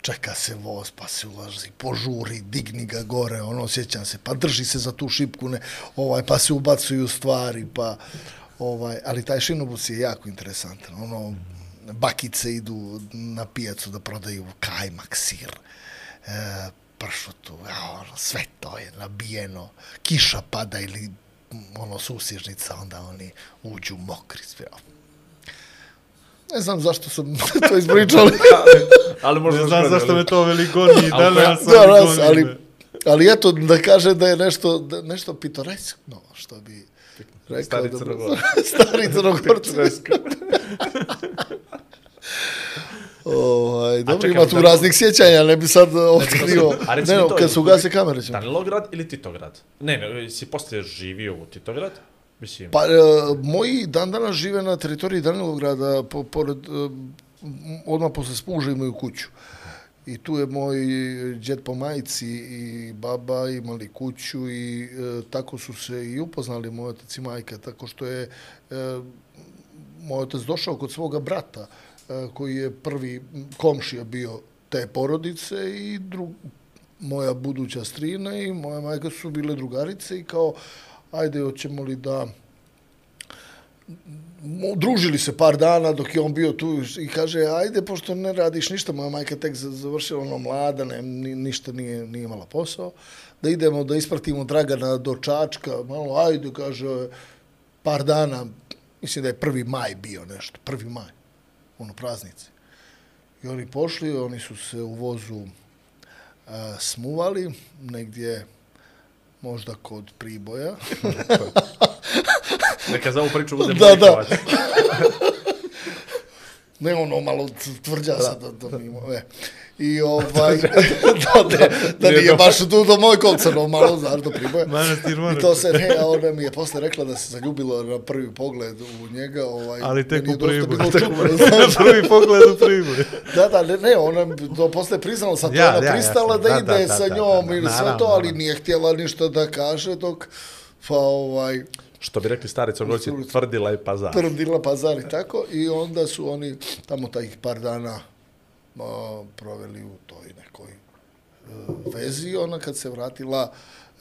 Čeka se voz, pa se ulazi, požuri, digni ga gore, ono, sjećam se, pa drži se za tu šipku, ne, ovaj, pa se ubacuju stvari, pa, ovaj, ali taj šinobus je jako interesantan, ono, bakice idu na pijacu da prodaju kajmak, sir, e, pršutu, a, ono, sve to je nabijeno, kiša pada ili ono susježnica, onda oni uđu mokri sve. Ne znam zašto sam to ispričao. Ali možda znam zašto me to veligoni i Ali danas ali, me. ali eto, da kaže da je nešto, da, nešto pitoreskno, što bi rekao. Stari Crnogor. Stari crnogorci. Ovaj, dobro, čekaj, ima tu da- raznih sjećanja, ne bi sad otkrio. Ne, no, to, kad se ugase kamere ćemo. Danilograd ili Titograd? Ne, ne, si poslije živio u Titograd? Mislim, Pa, e, moji dan danas žive na teritoriji Danilograda, po, pored, e, odmah posle spuža imaju kuću. I tu je moj džed po majici i baba imali kuću i e, tako su se i upoznali moj otac i majka, tako što je e, moj otac došao kod svoga brata, e, koji je prvi komšija bio te porodice i drug, moja buduća strina i moja majka su bile drugarice i kao, ajde, hoćemo li da družili se par dana dok je on bio tu i kaže, ajde, pošto ne radiš ništa, moja majka tek za- završila ono mlada, ne, ni, ništa nije, nije imala posao, da idemo da ispratimo Dragana do Čačka, malo, ajde, kaže, par dana, mislim da je prvi maj bio nešto, prvi maj, ono praznici. I oni pošli, oni su se u vozu a, smuvali, negdje možda kod Priboja. neka za ovu priču bude Da, da. ne ono malo tvrđa da. sad da, da mi ima, e. I ovaj, da, da, da nije baš tu do moj kolca, no malo znaš do priboja. I to se, ne, a ona mi je posle rekla da se zaljubila na prvi pogled u njega. Ovaj, Ali tek u Priboju. Prvi pogled u Priboj. Da, da, ne, ne, ona mi to posle priznala, sad Ja, ona ja, pristala jasno. da, Da, ide da, sa da, njom da, da, ili sve to, ali nije htjela ništa da kaže dok, pa ovaj, Što bi rekli stari crnogorci, tvrdila je pazar. tvrdila pazar i tako i onda su oni tamo tajih par dana a, proveli u toj nekoj e, vezi. Ona kad se vratila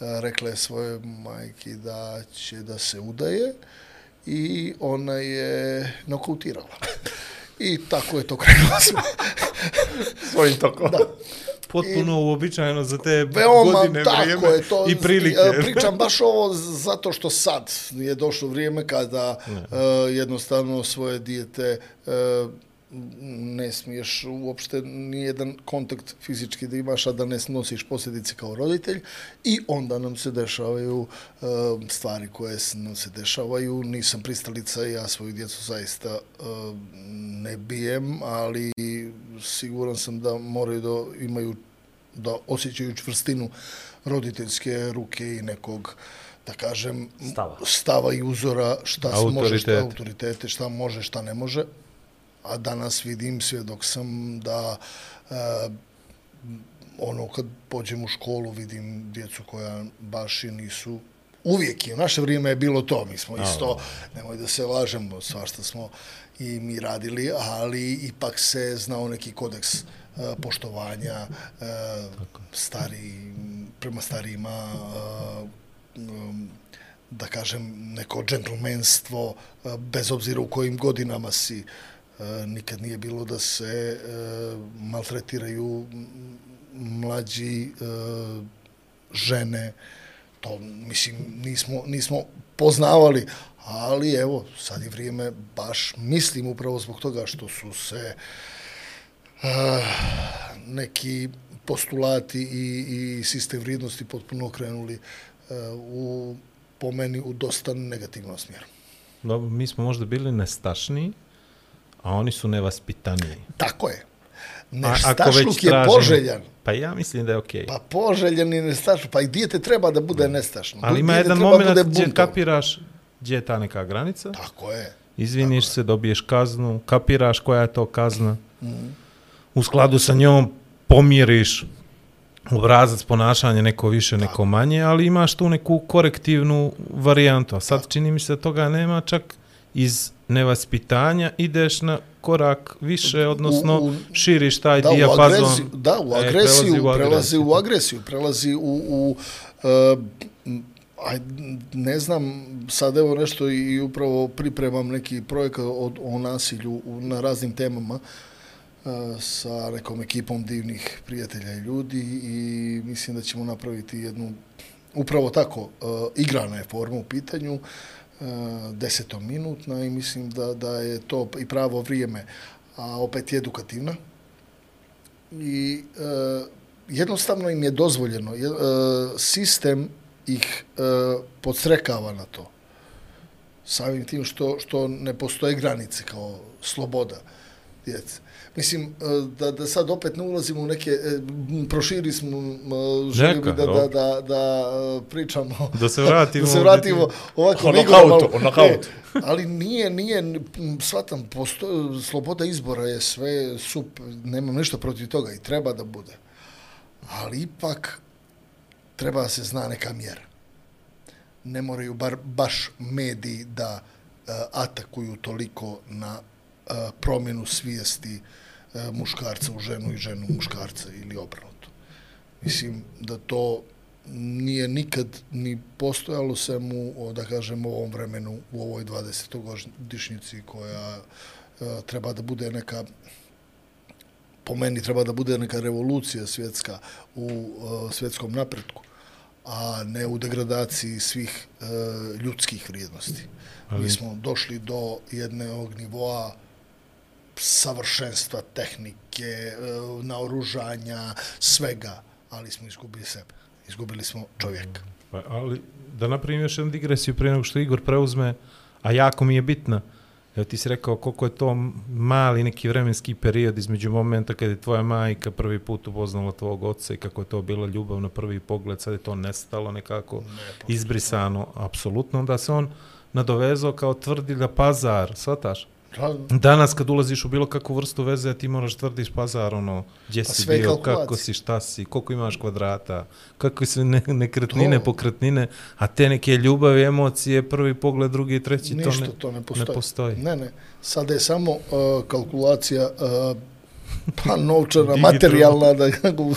e, rekla je svoje majki da će da se udaje i ona je nokautirala. I tako je to krenulo. Svojim tokom. Da. Potpuno uobičajeno za te Veoma godine, tako vrijeme je to. i prilike. E, Pričam baš ovo zato što sad je došlo vrijeme kada uh, jednostavno svoje dijete uh, ne smiješ uopšte nijedan kontakt fizički da imaš, a da ne nosiš posljedice kao roditelj i onda nam se dešavaju uh, stvari koje nam se dešavaju. Nisam pristalica, ja svoju djecu zaista uh, ne bijem, ali siguran sam da moraju da imaju da osjećaju čvrstinu roditeljske ruke i nekog da kažem Stava. stava i uzora šta se može, šta Autoritet. autoritete, šta može, šta ne može. A danas vidim, svjedok sam da e, ono kad pođem u školu vidim djecu koja baš i nisu uvijek je, u naše vrijeme je bilo to, mi smo isto, nemoj da se lažemo, svašta smo i mi radili, ali ipak se znao neki kodeks e, poštovanja e, stari, prema starijima, e, um, da kažem, neko džentlmenstvo, e, bez obzira u kojim godinama si, e, E, nikad nije bilo da se e, maltretiraju mlađi e, žene, to mislim nismo, nismo poznavali, ali evo, sad je vrijeme baš mislim upravo zbog toga što su se uh, neki postulati i, i sistem vrijednosti potpuno okrenuli uh, u, po meni u dosta negativnom smjeru. Dobro, mi smo možda bili nestašniji, a oni su nevaspitaniji. Tako je. Nestašluk je tražimo- poželjan. Pa ja mislim da je okej. Pa poželjan i nestašluk. Pa i dijete treba da bude nestašno. Ali ima Dijete jedan moment gdje kapiraš gdje je ta neka granica, Tako je. izviniš se, dobiješ kaznu, kapiraš koja je to kazna, Mhm. u skladu sa njom pomiriš obrazac ponašanja, neko više, neko manje, ali imaš tu neku korektivnu varijantu. A sad čini mi se da toga nema čak iz nevaspitanja, ideš na korak više, odnosno u- širiš taj da, u dijapazon. agresiju, da, u E, agresiju, prelazi prelazi u u agresiju. prelazi u, u uh, aj, ne znam, sad evo nešto i upravo pripremam neki projekat o, o nasilju u, na raznim temama uh, sa nekom ekipom divnih prijatelja i ljudi i mislim da ćemo napraviti jednu upravo tako uh, igrana je forma u pitanju uh, desetominutna i mislim da, da je to i pravo vrijeme a opet je edukativna i e, jednostavno im je dozvoljeno e, sistem ih e, podstrekava na to samim tim što, što ne postoje granice kao sloboda djece. Mislim, uh, da, da sad opet ne ulazimo u neke, e, proširi smo, želio bi da, da, da, da uh, pričamo, Da se vratimo da se vratimo ovako O vigorno, nokautu, o nokautu. E, ali nije, nije, shvatam, posto, sloboda izbora je sve sup, nemam ništa protiv toga i treba da bude. Ali ipak treba da se zna neka mjera. Ne moraju bar, baš mediji da uh, atakuju toliko na uh, promjenu svijesti uh, muškarca u ženu i ženu u muškarca ili obrnuto. Mislim da to nije nikad ni postojalo sem u, o, da kažem, ovom vremenu, u ovoj 20-godišnjici koja uh, treba da bude neka po meni treba da bude neka revolucija svjetska u uh, svjetskom napretku, a ne u degradaciji svih uh, ljudskih vrijednosti. Ali... Mi smo došli do jednog nivoa savršenstva, tehnike, uh, naoružanja, svega, ali smo izgubili sebe. Izgubili smo čovjeka. Pa, ali da napravim još jednu digresiju prije nego što Igor preuzme, a jako mi je bitna. Evo ti si rekao koliko je to mali neki vremenski period između momenta kada je tvoja majka prvi put upoznala tvog oca i kako je to bila ljubav na prvi pogled, sad je to nestalo nekako, izbrisano, apsolutno. Onda se on nadovezao kao tvrdi da pazar, shvataš? Da, Danas kad ulaziš u bilo kakvu vrstu veze, ti moraš tvrdiš pazar, ono, gdje Pa si bio, kako si, šta si, koliko imaš kvadrata, kakve su ne, nekretnine, To. pokretnine, a te neke ljubavi, emocije, prvi pogled, drugi, treći, Ništa to ne, to ne postoji. ne postoji. Ne, ne. Sada je samo uh, kalkulacija uh, pa novčana, materijalna. Da, kako-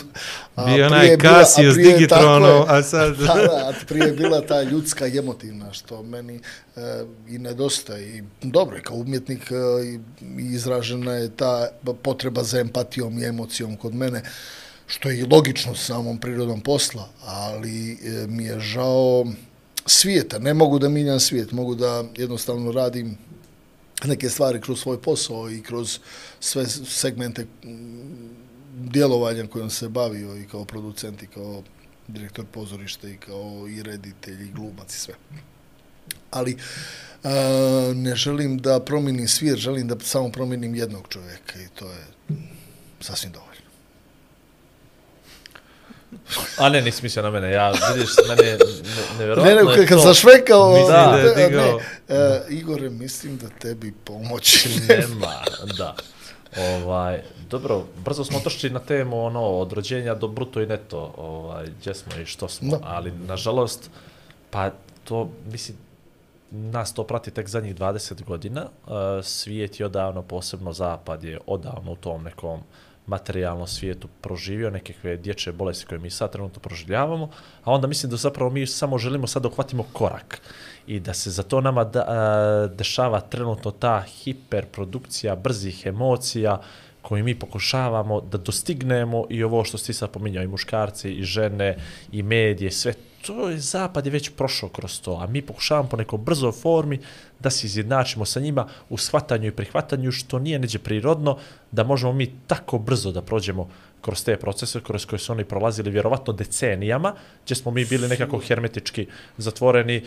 a Bio onaj Casio a s Digitronom, a sad- Da, da, prije je bila ta ljudska i emotivna, što meni uh, i nedostaje. I dobro, kao umjetnik i, i izražena je ta potreba za empatijom i emocijom kod mene, što je i logično samom prirodom posla, ali e, mi je žao svijeta. Ne mogu da minjam svijet, mogu da jednostavno radim neke stvari kroz svoj posao i kroz sve segmente mm, djelovanja kojom se bavio i kao producent i kao direktor pozorišta i kao i reditelj i glumac i sve. Ali a, ne želim da promijenim svijet, želim da samo promijenim jednog čovjeka i to je sasvim dovoljno. A ne, nisi mislio na mene, ja, vidiš, mene je ne, nevjerojatno Ne, ne, je kad, to- zašvekao... Mislim da je ne, digao- e, Igore, mislim da tebi pomoći. Nema, da. Ovaj, dobro, brzo smo otršli na temu ono, od rođenja do bruto i neto, ovaj, gdje smo i što smo, Da. ali nažalost, pa to, mislim, nas to prati tek zadnjih 20 godina, uh, svijet je odavno, posebno zapad je odavno u tom nekom materijalnom svijetu proživio nekakve dječje bolesti koje mi sad trenutno proživljavamo, a onda mislim da zapravo mi samo želimo sad da uhvatimo korak i da se za to nama da, a, dešava trenutno ta hiperprodukcija brzih emocija koju mi pokušavamo da dostignemo i ovo što si sad pominjao, i muškarci, i žene, i medije, sve to je zapad je već prošao kroz to, a mi pokušavamo po nekoj brzo formi da se izjednačimo sa njima u shvatanju i prihvatanju što nije neđe prirodno, da možemo mi tako brzo da prođemo kroz te procese kroz koje su oni prolazili vjerovatno decenijama, gdje smo mi bili nekako hermetički zatvoreni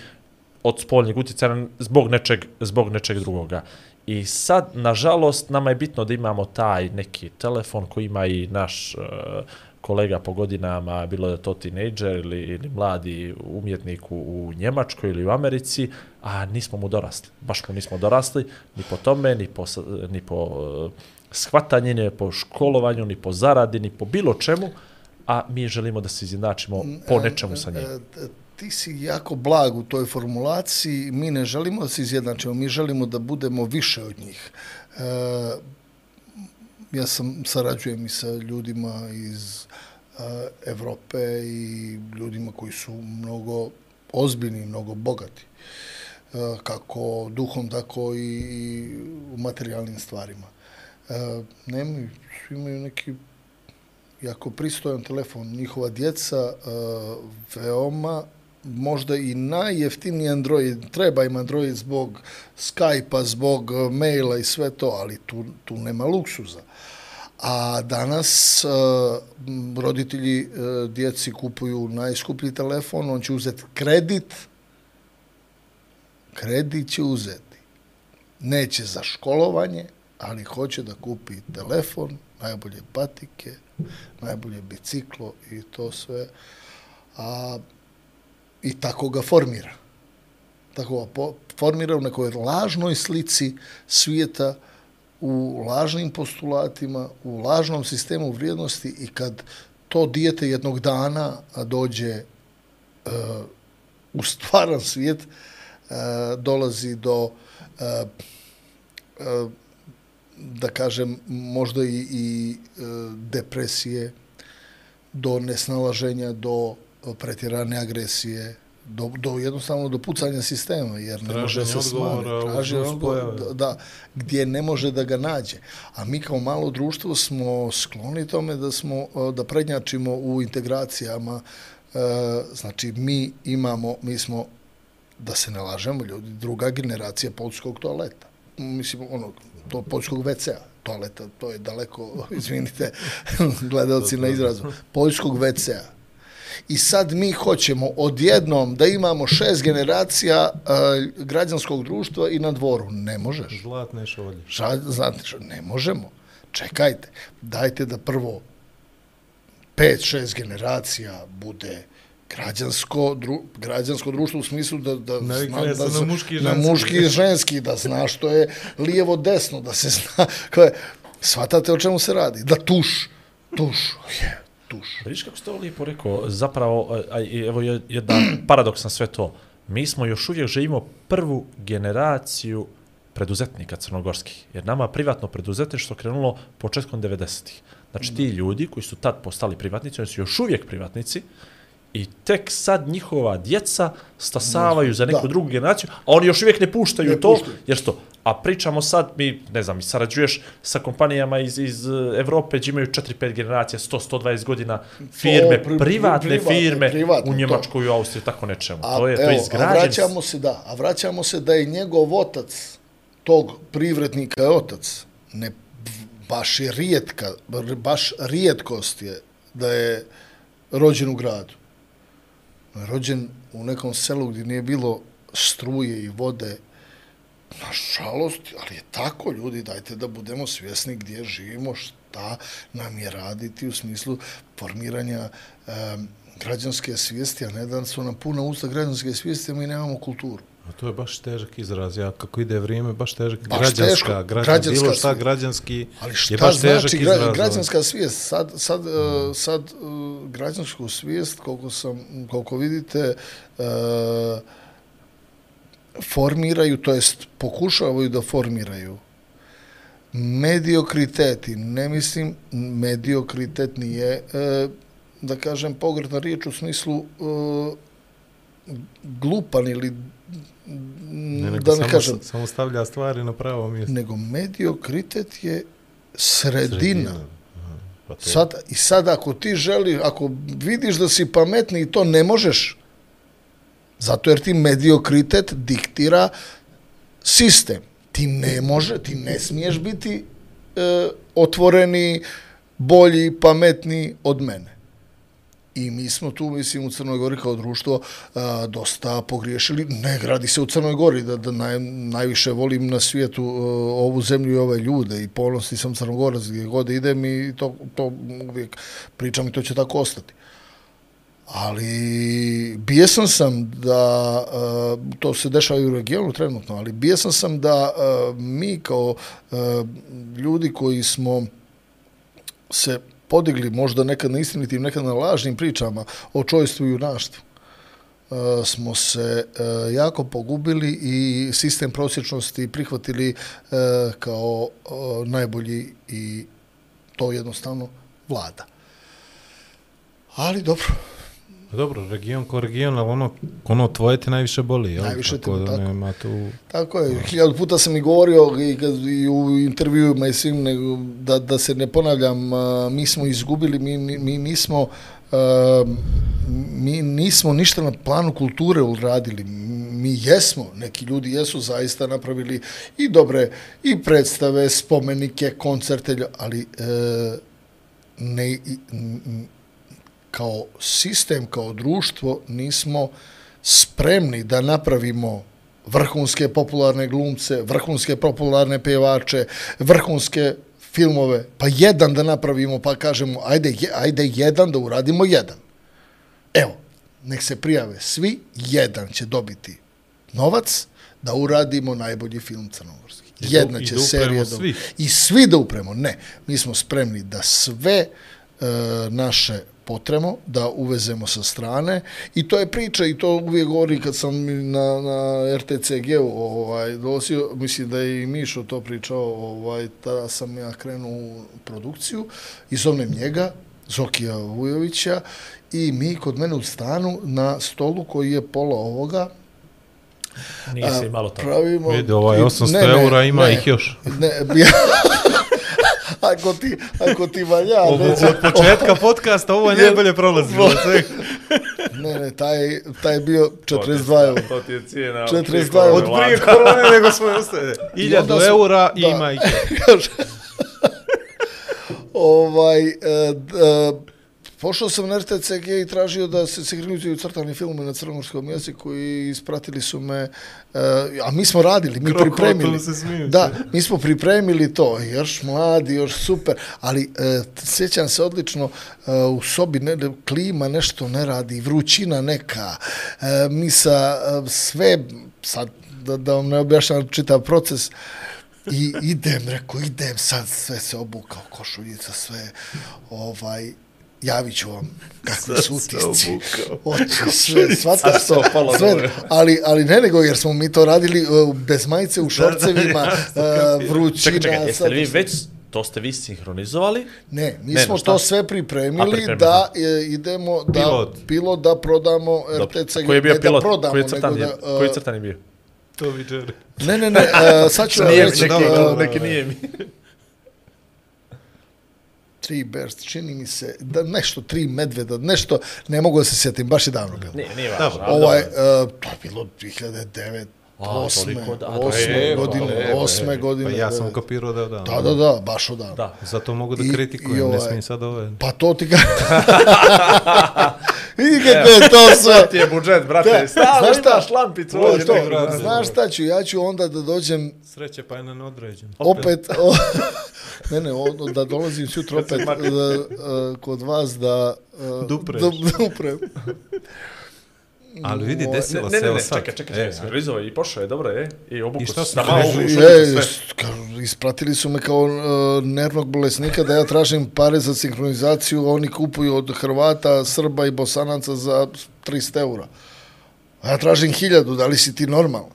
od spoljnjeg utjecaja zbog nečeg, zbog nečeg drugoga. I sad, nažalost, nama je bitno da imamo taj neki telefon koji ima i naš uh, kolega po godinama, bilo da to tinejdžer ili, ili mladi umjetnik u, u Njemačkoj ili u Americi, a nismo mu dorasli. Baš mu nismo dorasli ni po tome, ni po, ni po uh, shvatanju, ni po školovanju, ni po zaradi, ni po bilo čemu, a mi želimo da se izjednačimo po nečemu sa njim. E, e, Ti si jako blag u toj formulaciji. Mi ne želimo da se izjednačimo, mi želimo da budemo više od njih. E, ja sam sarađujem i sa ljudima iz e, Evrope i ljudima koji su mnogo ozbiljni, mnogo bogati. Kako duhom, tako i, u materijalnim stvarima. Nemaju, imaju neki jako pristojan telefon. Njihova djeca veoma možda i najjeftiniji Android, treba im Android zbog Skype-a, zbog e, maila i sve to, ali tu, tu nema luksuza. A danas uh, roditelji uh, djeci kupuju najskuplji telefon, on će uzeti kredit, kredit će uzeti. Neće za školovanje, ali hoće da kupi telefon, najbolje patike, najbolje biciklo i to sve. A, I tako ga formira. Tako ga formira u nekoj lažnoj slici svijeta, u lažnim postulatima, u lažnom sistemu vrijednosti i kad to dijete jednog dana dođe e, u stvaran svijet, e, dolazi do e, e, da kažem, možda i, i e, depresije, do nesnalaženja, do pretjerane agresije, do, do jednostavno do pucanja sistema, jer ne može Traženje se odgovora smari. u Traži odgovor, da, da, gdje ne može da ga nađe. A mi kao malo društvo smo skloni tome da smo e, da prednjačimo u integracijama. E, znači, mi imamo, mi smo, da se ne lažemo ljudi, druga generacija poljskog toaleta. Mislim, ono, to poljskog WC-a toaleta, to je daleko, izvinite, gledalci na izrazu, poljskog WC-a. I sad mi hoćemo odjednom da imamo šest generacija uh, građanskog društva i na dvoru. Ne možeš. Zlatne šolje. Znate što, ne možemo. Čekajte, dajte da prvo pet, šest generacija bude građansko, dru, građansko društvo u smislu da, da, Navikne se na zna- muški i na muški i ženski, da zna što je lijevo desno, da se zna, koje, shvatate o čemu se radi, da tuš, tuš, je, tuš. Vidiš kako ste ovo lijepo rekao, zapravo, evo je- jedan paradoks na sve to. Mi smo još uvijek živimo prvu generaciju preduzetnika crnogorskih, jer nama privatno preduzetništvo krenulo početkom 90-ih. Znači ti ljudi koji su tad postali privatnici, oni su još uvijek privatnici, i tek sad njihova djeca stasavaju za neku Da. drugu generaciju, a oni još uvijek ne puštaju Ne to, puštaju. jer što? A pričamo sad, mi, ne znam, sarađuješ sa kompanijama iz, iz eh, Evrope, gdje imaju 4-5 generacija, 100-120 godina firme, pri- privatne, privatne, firme privatne, u to. Njemačkoj, u Austriji, tako nečemu. A, to je, to evo, je a izgrađen... vraćamo se, da, a vraćamo se da je njegov otac, tog privrednika je otac, ne, baš je rijetka, baš rijetkost je da je rođen u gradu. Rođen u nekom selu gdje nije bilo struje i vode, Nažalost, ali je tako, ljudi, dajte da budemo svjesni gdje živimo, št- šta nam je raditi u smislu formiranja em, građanske svijesti, a ne da su nam puna usta građanske svijesti, mi nemamo kulturu. A to je baš težak izraz, ja kako ide vrijeme, baš težak, Baš građanska, teško, građan, građanska bilo šta građanski Ali je šta baš težak znači izraz. gra, ovaj. građanska svijest? Sad, sad, uh, sad uh, građansku svijest, koliko, sam, koliko vidite, uh, formiraju, to jest pokušavaju da formiraju mediokriteti, ne mislim mediokritet nije, uh, da kažem, pogretna riječ u smislu uh, glupan ili Ne, nego da ne samo, kažem, samo stavlja stvari na pravo mjesto. nego mediokritet je sredina. Aha, Pa to, Sad, I sad ako ti želi, ako vidiš da si pametni i to ne možeš, zato jer ti mediokritet diktira sistem. Ti ne može, ti ne smiješ biti e, otvoreni, bolji, pametni od mene. I mi smo tu, mislim, u Crnoj Gori kao društvo a, dosta pogriješili. Ne gradi se u Crnoj Gori, da, da naj, najviše volim na svijetu a, ovu zemlju i ove ljude i ponosni sam Crnogorac gdje god idem i to, to uvijek pričam i to će tako ostati. Ali bijesan sam da, e, to se dešava i u regionu trenutno, ali bijesan sam da e, mi kao e, ljudi koji smo se podigli možda nekad na istinitim, nekad na lažnim pričama o čojstvu i junaštvu, smo se jako pogubili i sistem prosječnosti prihvatili kao najbolji i to jednostavno vlada. Ali dobro, dobro, region ko region, ali ono, ono tvoje te najviše boli, jel? Najviše te- tako da tako. nema tu... Tako je, hiljadu puta sam i govorio i, kad, i u intervjuima i svim, nego, da, da se ne ponavljam, mi smo izgubili, mi, mi nismo mi nismo ništa na planu kulture uradili. Mi jesmo, neki ljudi jesu zaista napravili i dobre i predstave, spomenike, koncerte, ali e, ne, i- n- n- kao sistem, kao društvo nismo spremni da napravimo vrhunske popularne glumce, vrhunske popularne pevače, vrhunske filmove, pa jedan da napravimo, pa kažemo, ajde, ajde jedan da uradimo jedan. Evo, nek se prijave svi, jedan će dobiti novac da uradimo najbolji film crnogorski. Jedna i će da serija svi. da... I svi da upremo. Ne, mi smo spremni da sve e, naše potremo, da uvezemo sa strane i to je priča i to uvijek govori kad sam na, na RTCG-u ovaj, dolazio, mislim da je i Mišo to pričao, ovaj, tada sam ja krenuo u produkciju i zovnem njega, Zokija Vujovića, i mi kod mene u stanu na stolu koji je pola ovoga, Nisi malo tako. pravimo... Vidi, ovaj i- 800 eura ima ih još. Ne, ja, ako ti, ako ti valja, Od, neće, od početka podcasta ovo je najbolje prolazilo. od svega. ne, ne, taj, taj je bio 42 eura. To ti je cijena. 42 Od prije korone nego smo. I onda 1000 su- eura da. ima ovaj, e, d- e, pošao sam na RTCG i tražio da se sinhronizuju crtani filme na crnogorskom jeziku i ispratili su me, e, a mi smo radili, mi Krokotom pripremili. Da, mi smo pripremili to, još mladi, još super, ali e, sjećam se odlično, e, u sobi ne, klima nešto ne radi, vrućina neka, e, mi sa e, sve, sad da, da vam ne objašnjam čitav proces, I idem, rekao, idem sad, sve se obukao, košuljica, sve, ovaj, javit ću vam kakvi su utisci. Oči, sve, shvataš se, sve, ali, ali ne nego, jer smo mi to radili uh, bez majice, u šorcevima, uh, vrućina. Čekaj, čekaj, jeste sad- li vi već, to ste vi sinhronizovali? Ne, mi Ne, smo no to sve pripremili, A, pripremili da e, idemo, da Pilot. pilot da prodamo Dobro. RTCG. Koji je bio ne pilot? Da prodamo, koji je crtan, nego je, da, uh, koji crtan je bio? To vi. Ne, ne, ne, uh, sad ću vam Nije, reći. neki, neki nije mi. Tri Bears, čini mi se, da nešto, tri medveda, nešto, ne mogu da se sjetim, baš je davno bilo. Nije, nije važno. Ali Ovaj, dobro. uh, to je bilo 2009, A, osme, da- osme evo, godine, evo, osme Pa godine. ja sam kapirao da je odavno. Da, da, da, baš odavno. Da. Zato mogu da I- kritikujem, i ne ovaj- smijem sad ove. Pa to ti ga... Vidi nikakve to sve. ti je budžet, brate. Znaš šta? imaš lampicu. To, ovdje to, negdje, brate. znaš šta ću, ja ću onda da dođem Sreće pa je na neodređen. opet, o, ne ne, o, da dolazim sutra opet da, a, kod vas da a, Dupreš. da, duprem. Ali vidi, desilo se, ne, evo ne, sad. čekaj, čekaj, čekaj, E, sve i pošao je, dobro je, i obuku I šta se na malo sve. ispratili su me kao uh, nervnog bolesnika da ja tražim pare za sinhronizaciju, oni kupuju od Hrvata, Srba i Bosanaca za 300 eura. A ja tražim hiljadu, da li si ti normalan?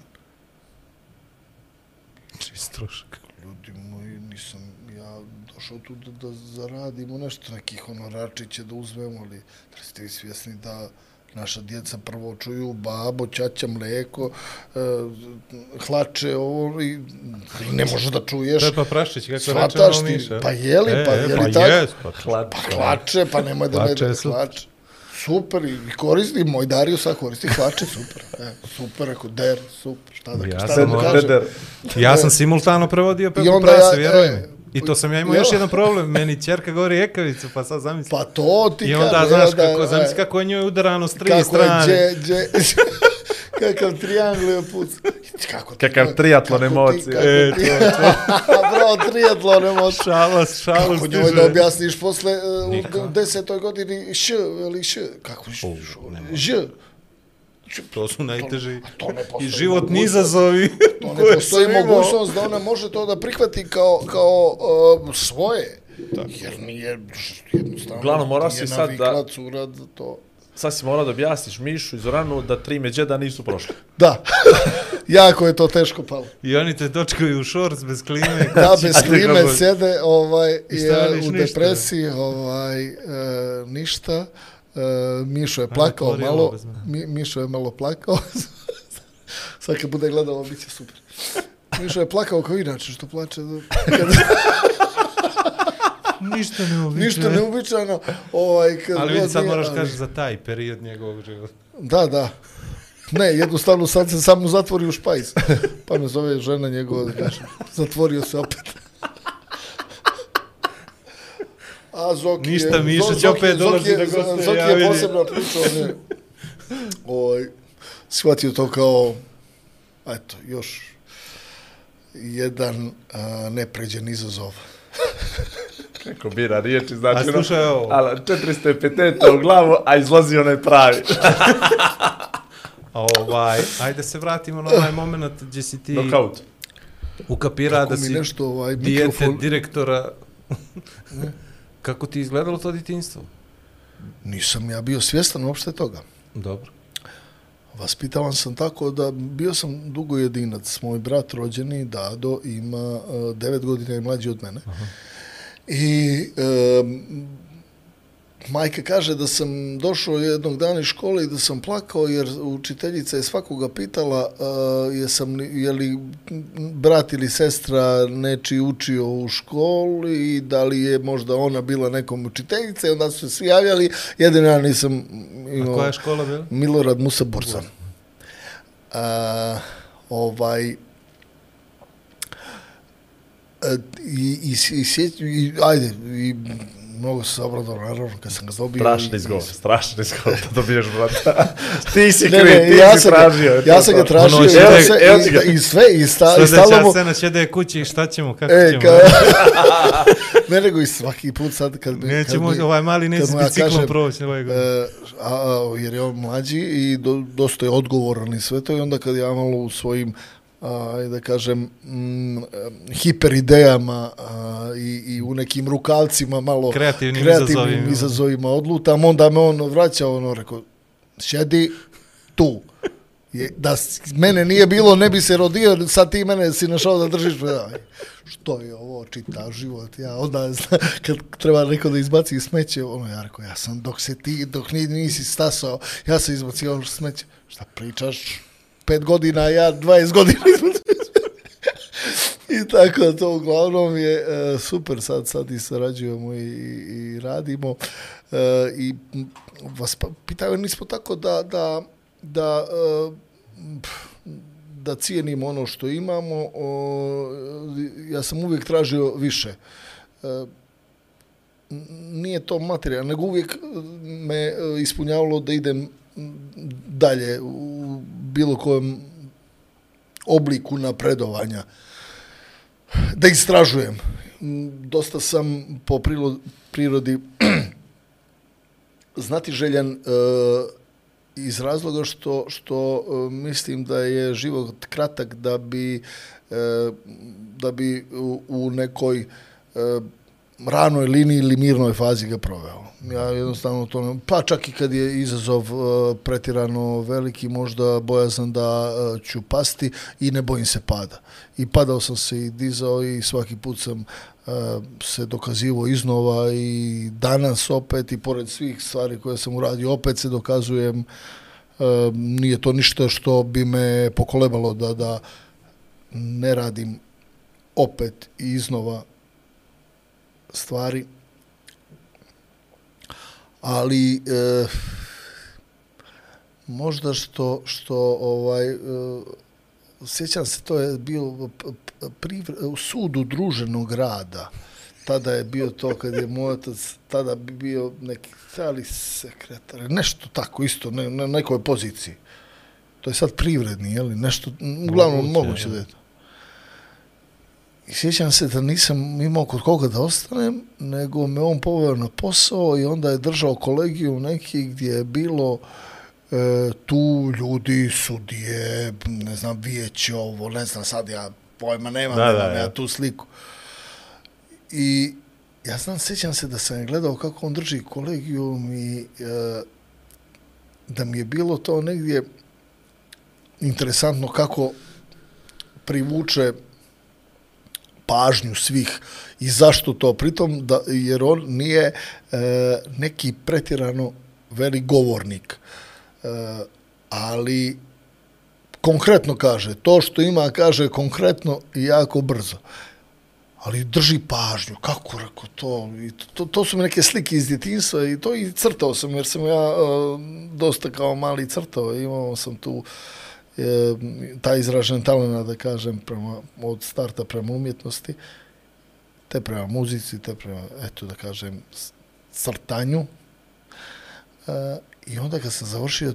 Čist trošak. Ljudi moji, nisam ja došao tu da, da zaradimo nešto, neki honorarčiće da uzmemo, ali da li ste vi svjesni da naša djeca prvo čuju babo, ćaća, mleko, e, hlače, ovo, i, ne može da čuješ. Pepa Prašić, kako reče ono ti, Miša. pa je li, pa je li pa tako? jes, pa Hlad. Pa hlače, pa nemoj da Hlače super. hlače. Super, i koristi, moj Dario sad koristi hlače, super. E, super, ako der, super, šta da, Ja šta sam da kažem. Ja sam simultano prevodio Pepu onda Prase, ja- vjeruj e. I to sam ja imao ja- još jedan problem. Meni čerka govori ekavicu, pa sad zamisli. Pa to ti I onda, kažem, znaš, da, kako, e, zamisli kako je njoj udarano s tri kako strane. je, dje, dje, kakav triangl je puc. Kako ti- Kakav triatlon kako ti- emocije. kako E, ti- Bravo, triatlon emocije. Šalos, šalos. Kako njoj da objasniš posle uh, u desetoj godini š, ili š, kako š, ž, To su najteži. to ne postoji I životni izazovi. To ne postoji mogućnost da ona može to da prihvati kao, kao uh, svoje. Jer nije, jednostavno, Uglavnom, mora si sad da- cura da to... Sad si morao da objasniš Mišu i Zoranu da tri međeda nisu prošli. Da, jako je to teško palo. I oni te točkaju u šorc bez klime. Da, bez klime sede, ovaj, je u ništa. depresiji, ovaj, e, ništa. E, Mišo je plakao ovo malo. Mi, Mišo je malo plakao. Sad kad bude gledao, ovo bit će super. Mišo je plakao kao inače, što plače. do- Kad, Ništa ne uviče. ništa neuobičajeno. Ovaj, kad Ali vidi, sad nije, moraš ali- kaži za taj period njegovog života. Da, da. Ne, jednostavno sad se samo zatvori u špajs. Pa me zove žena njegova da kaže, zatvorio se opet. A Zoki Ništa, je, Miša će Zoki opet je- dolazi je- da gostuje, Zoki je vidim. posebna priča, on je ovaj, shvatio to kao, eto, još jedan a, nepređen izazov. Kako bira riječi, znači... A ono, slušaj ovo. Ali 450 u glavu, a izlazi onaj pravi. Ovaj, ajde se vratimo na ovaj moment gdje si ti Knockout. ukapira Kako da mi si nešto, ovaj, dijete mikrofon- direktora. Kako ti izgledalo to djetinjstvo? Nisam ja bio svjestan uopšte toga. Dobro. Vaspitavan sam tako da bio sam dugo jedinac. Moj brat rođeni, Dado, ima uh, devet godina i mlađi od mene. Aha. I um, majka kaže da sam došao jednog dana iz škole i da sam plakao jer učiteljica je svakoga pitala uh, jesam je li brat ili sestra neči učio u školi i da li je možda ona bila nekom učiteljica i onda su se svi javljali. Jedino ja nisam A imao... koja je škola bila? Milorad Musa Bursa. A, ovaj, i, i, i, i, ajde, i mnogo se obradao, naravno, kad sam ga dobio. Strašni i- izgovor, strašni izgovor da dobiješ brata. ti si Ne, kriv, ne, ti ja si tražio. ja sam ga tražio, Ono sve, evo ti ga. i, i sve, i, sta, i stalo mu, scena će da je kući i šta ćemo, kako e, ćemo? ka, ne nego i svaki put sad kad bi... Nećemo, kad bi, ovaj mali neće biciklom proći ove godine. E, a, jer je on mlađi i do, dosta je odgovoran i sve to i onda kad ja malo u svojim a, da kažem mm, hiperidejama a, i, i u nekim rukavcima malo Kreativnim kreativnim izazovima. izazovima odlutam, onda me on vraća ono rekao sjedi tu je, da mene nije bilo, ne bi se rodio, sad ti mene si našao da držiš predavanje. Što je ovo, čita život, ja onda, zna, kad treba neko da izbaci smeće, ono, ja ja sam, dok se ti, dok ni, nisi stasao, ja sam izbacio smeće. Šta pričaš? 5 godina, ja 20 godina I tako to uglavnom je uh, super, sad, sad i sarađujemo i, i, radimo. Uh, I vas pa, pitaju, nismo tako da, da, da, uh, da cijenimo ono što imamo. O, ja sam uvijek tražio više. Uh, nije to materijal, nego uvijek me ispunjavalo da idem dalje u bilo kojem obliku napredovanja. Da istražujem. Dosta sam po prirodi znati željan e, iz razloga što, što e, mislim da je život kratak da bi, e, da bi u, u nekoj e, ranoj liniji ili mirnoj fazi ga proveo. Ja jednostavno to ne, pa čak i kad je izazov e, uh, pretirano veliki, možda bojazan da uh, ću pasti i ne bojim se pada. I padao sam se i dizao i svaki put sam uh, se dokazivo iznova i danas opet i pored svih stvari koje sam uradio opet se dokazujem nije to ništa što bi me pokolebalo da da ne radim opet i iznova stvari. Ali e, možda što što ovaj e, sjećam se to je bio u sudu druženog rada. Tada je bio to kad je moj otac tada bi bio neki ali sekretar nešto tako isto ne, na nekoj poziciji. To je sad privredni je li nešto uglavnom Moguće, da je. to I sjećam se da nisam imao kod koga da ostanem, nego me on poveo na posao i onda je držao kolegiju neki gdje je bilo e, tu ljudi, sudije, ne znam, vijeće ovo, ne znam, sad ja pojma nemam, Da, da, ja. tu sliku. I ja znam, sjećam se da sam gledao kako on drži kolegijum i e, da mi je bilo to negdje interesantno kako privuče pažnju svih i zašto to? Pritom da jer on nije e, neki pretirano velik govornik. E, ali konkretno kaže to što ima kaže konkretno i jako brzo. Ali drži pažnju, kako reko to, i to, to su mi neke slike iz djetinjstva i to i crtao sam, jer sam ja e, dosta kao mali crtao, imao sam tu e, taj izražen talent, da kažem, prema, od starta prema umjetnosti, te prema muzici, te prema, eto da kažem, crtanju. E, I onda kad sam završio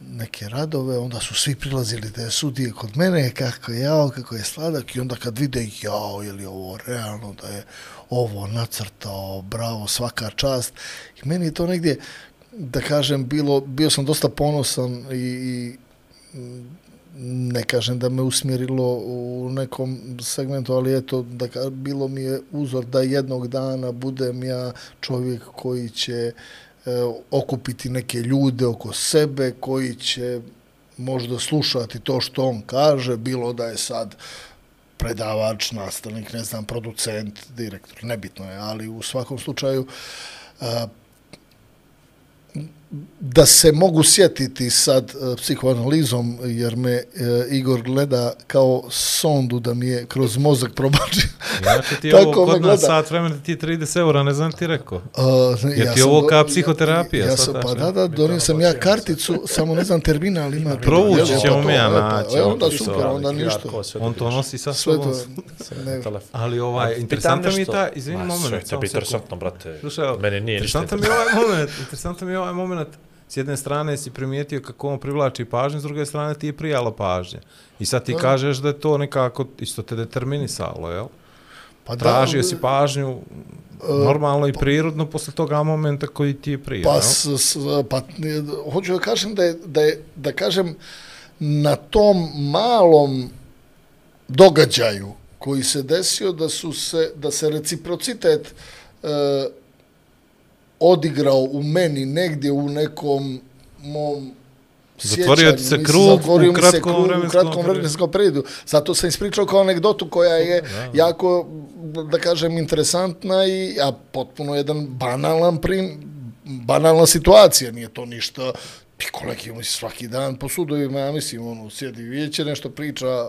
neke radove, onda su svi prilazili da je sudije kod mene, kako je jao, kako je sladak, i onda kad vide, jao, je li ovo realno, da je ovo nacrtao, bravo, svaka čast. I meni je to negdje, da kažem, bilo, bio sam dosta ponosan i, i ne kažem da me usmjerilo u nekom segmentu, ali eto, da ka, bilo mi je uzor da jednog dana budem ja čovjek koji će e, okupiti neke ljude oko sebe, koji će možda slušati to što on kaže, bilo da je sad predavač, nastavnik, ne znam, producent, direktor, nebitno je, ali u svakom slučaju e, da se mogu sjetiti sad e, psihoanalizom, jer me e, Igor gleda kao sondu da mi je kroz mozak probači. Inače ti ovo kod nas sat vremena ti je 30 eura, ne znam ti rekao. Uh, Jer ti je ovo kao psihoterapija, Ja sam, shvataš, pa da, da, donio sam ja karticu, samo ne znam terminal ima. Provući ćemo to, mi ja e, naći, e, on onda to super, onda ništa. On to nosi sa sobom. to. Ali ovaj, interesantan mi je taj, izvini moment. Sve biti sekund. interesantno, brate. Slušaj, evo, Meni nije ništa. interesantan mi je ovaj moment, interesantan mi je ovaj moment. S jedne strane si primijetio kako on privlači pažnju, s druge strane ti je prijalo pažnje. I sad ti kažeš da je to nekako isto te determinisalo, jel? pa da, Tražio si pažnju normalno i prirodno posle toga momenta koji ti je prije, Pa, s, s, pa e, hoću da kažem da je, da je, da kažem, na tom malom događaju koji se desio da su se, da se reciprocitet e, odigrao u meni negdje u nekom mom Zatvorio ti se krug mislim, u kratkom vremenskom kratkom vremenskom periodu. Zato sam ispričao kao anegdotu koja je jako, da kažem, interesantna i a potpuno jedan banalan prim, banalna situacija, nije to ništa ti kolegi mi svaki dan po sudovima, ja mislim, ono, sjedi vijeće, nešto priča,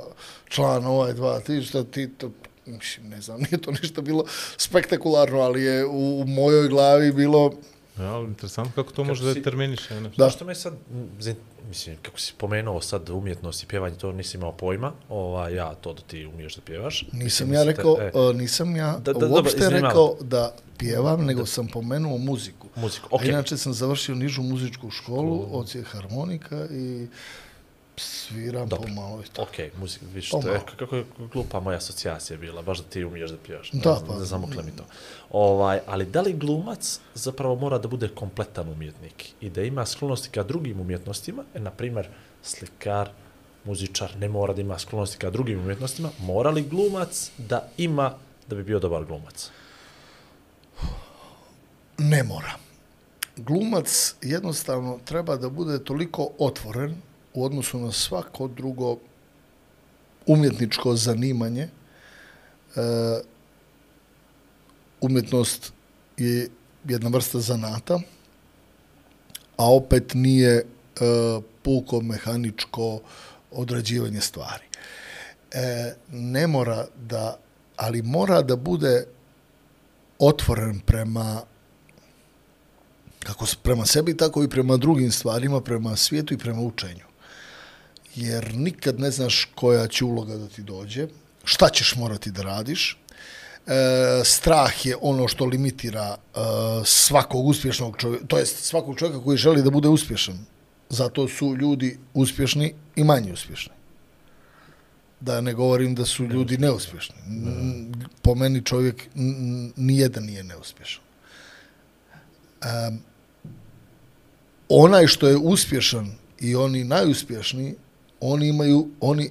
član ovaj, dva, ti, šta ti, to, mislim, ne znam, nije to ništa bilo spektakularno, ali je u, u mojoj glavi bilo Ja, ali interesantno kako to može da determiniše. Nešto. Da. Da. Što me sad, mislim, kako si pomenuo sad umjetnost i pjevanje, to nisi imao pojma, ovaj, ja to da ti umiješ da pjevaš. Nisam Mislim, ja da rekao, e, e, nisam ja Da, da, dobro, uopšte izvinjavam. rekao da pjevam, nego sam pomenuo muziku. Muziku, A okej. inače sam završio nižu muzičku školu, ocijek harmonika i sviram Dobro. pomalo i to. Ok, muzik, viš, O, to je, kako je glupa moja asocijacija bila, baš da ti umiješ da pjevaš. Da, ne, pa. Ne zamokle mi to. Ovaj, ali da li glumac zapravo mora da bude kompletan umjetnik i da ima sklonosti ka drugim umjetnostima, e, na primjer, slikar, muzičar ne mora da ima sklonosti ka drugim umjetnostima, mora li glumac da ima da bi bio dobar glumac? Ne mora. Glumac jednostavno treba da bude toliko otvoren u odnosu na svako drugo umjetničko zanimanje. E, umjetnost je jedna vrsta zanata, a opet nije e, puko mehaničko odrađivanje stvari. E, ne mora da, ali mora da bude otvoren prema kako prema sebi, tako i prema drugim stvarima, prema svijetu i prema učenju. Jer nikad ne znaš koja će uloga da ti dođe, šta ćeš morati da radiš. E, strah je ono što limitira e, svakog uspješnog čovjeka, to jest svakog čovjeka koji želi da bude uspješan. Zato su ljudi uspješni i manje uspješni. Da ne govorim da su ljudi neuspješni. N- Po meni čovjek nijedan nije neuspješan. Um, onaj što je uspješan i oni najuspješniji, oni imaju, oni, e,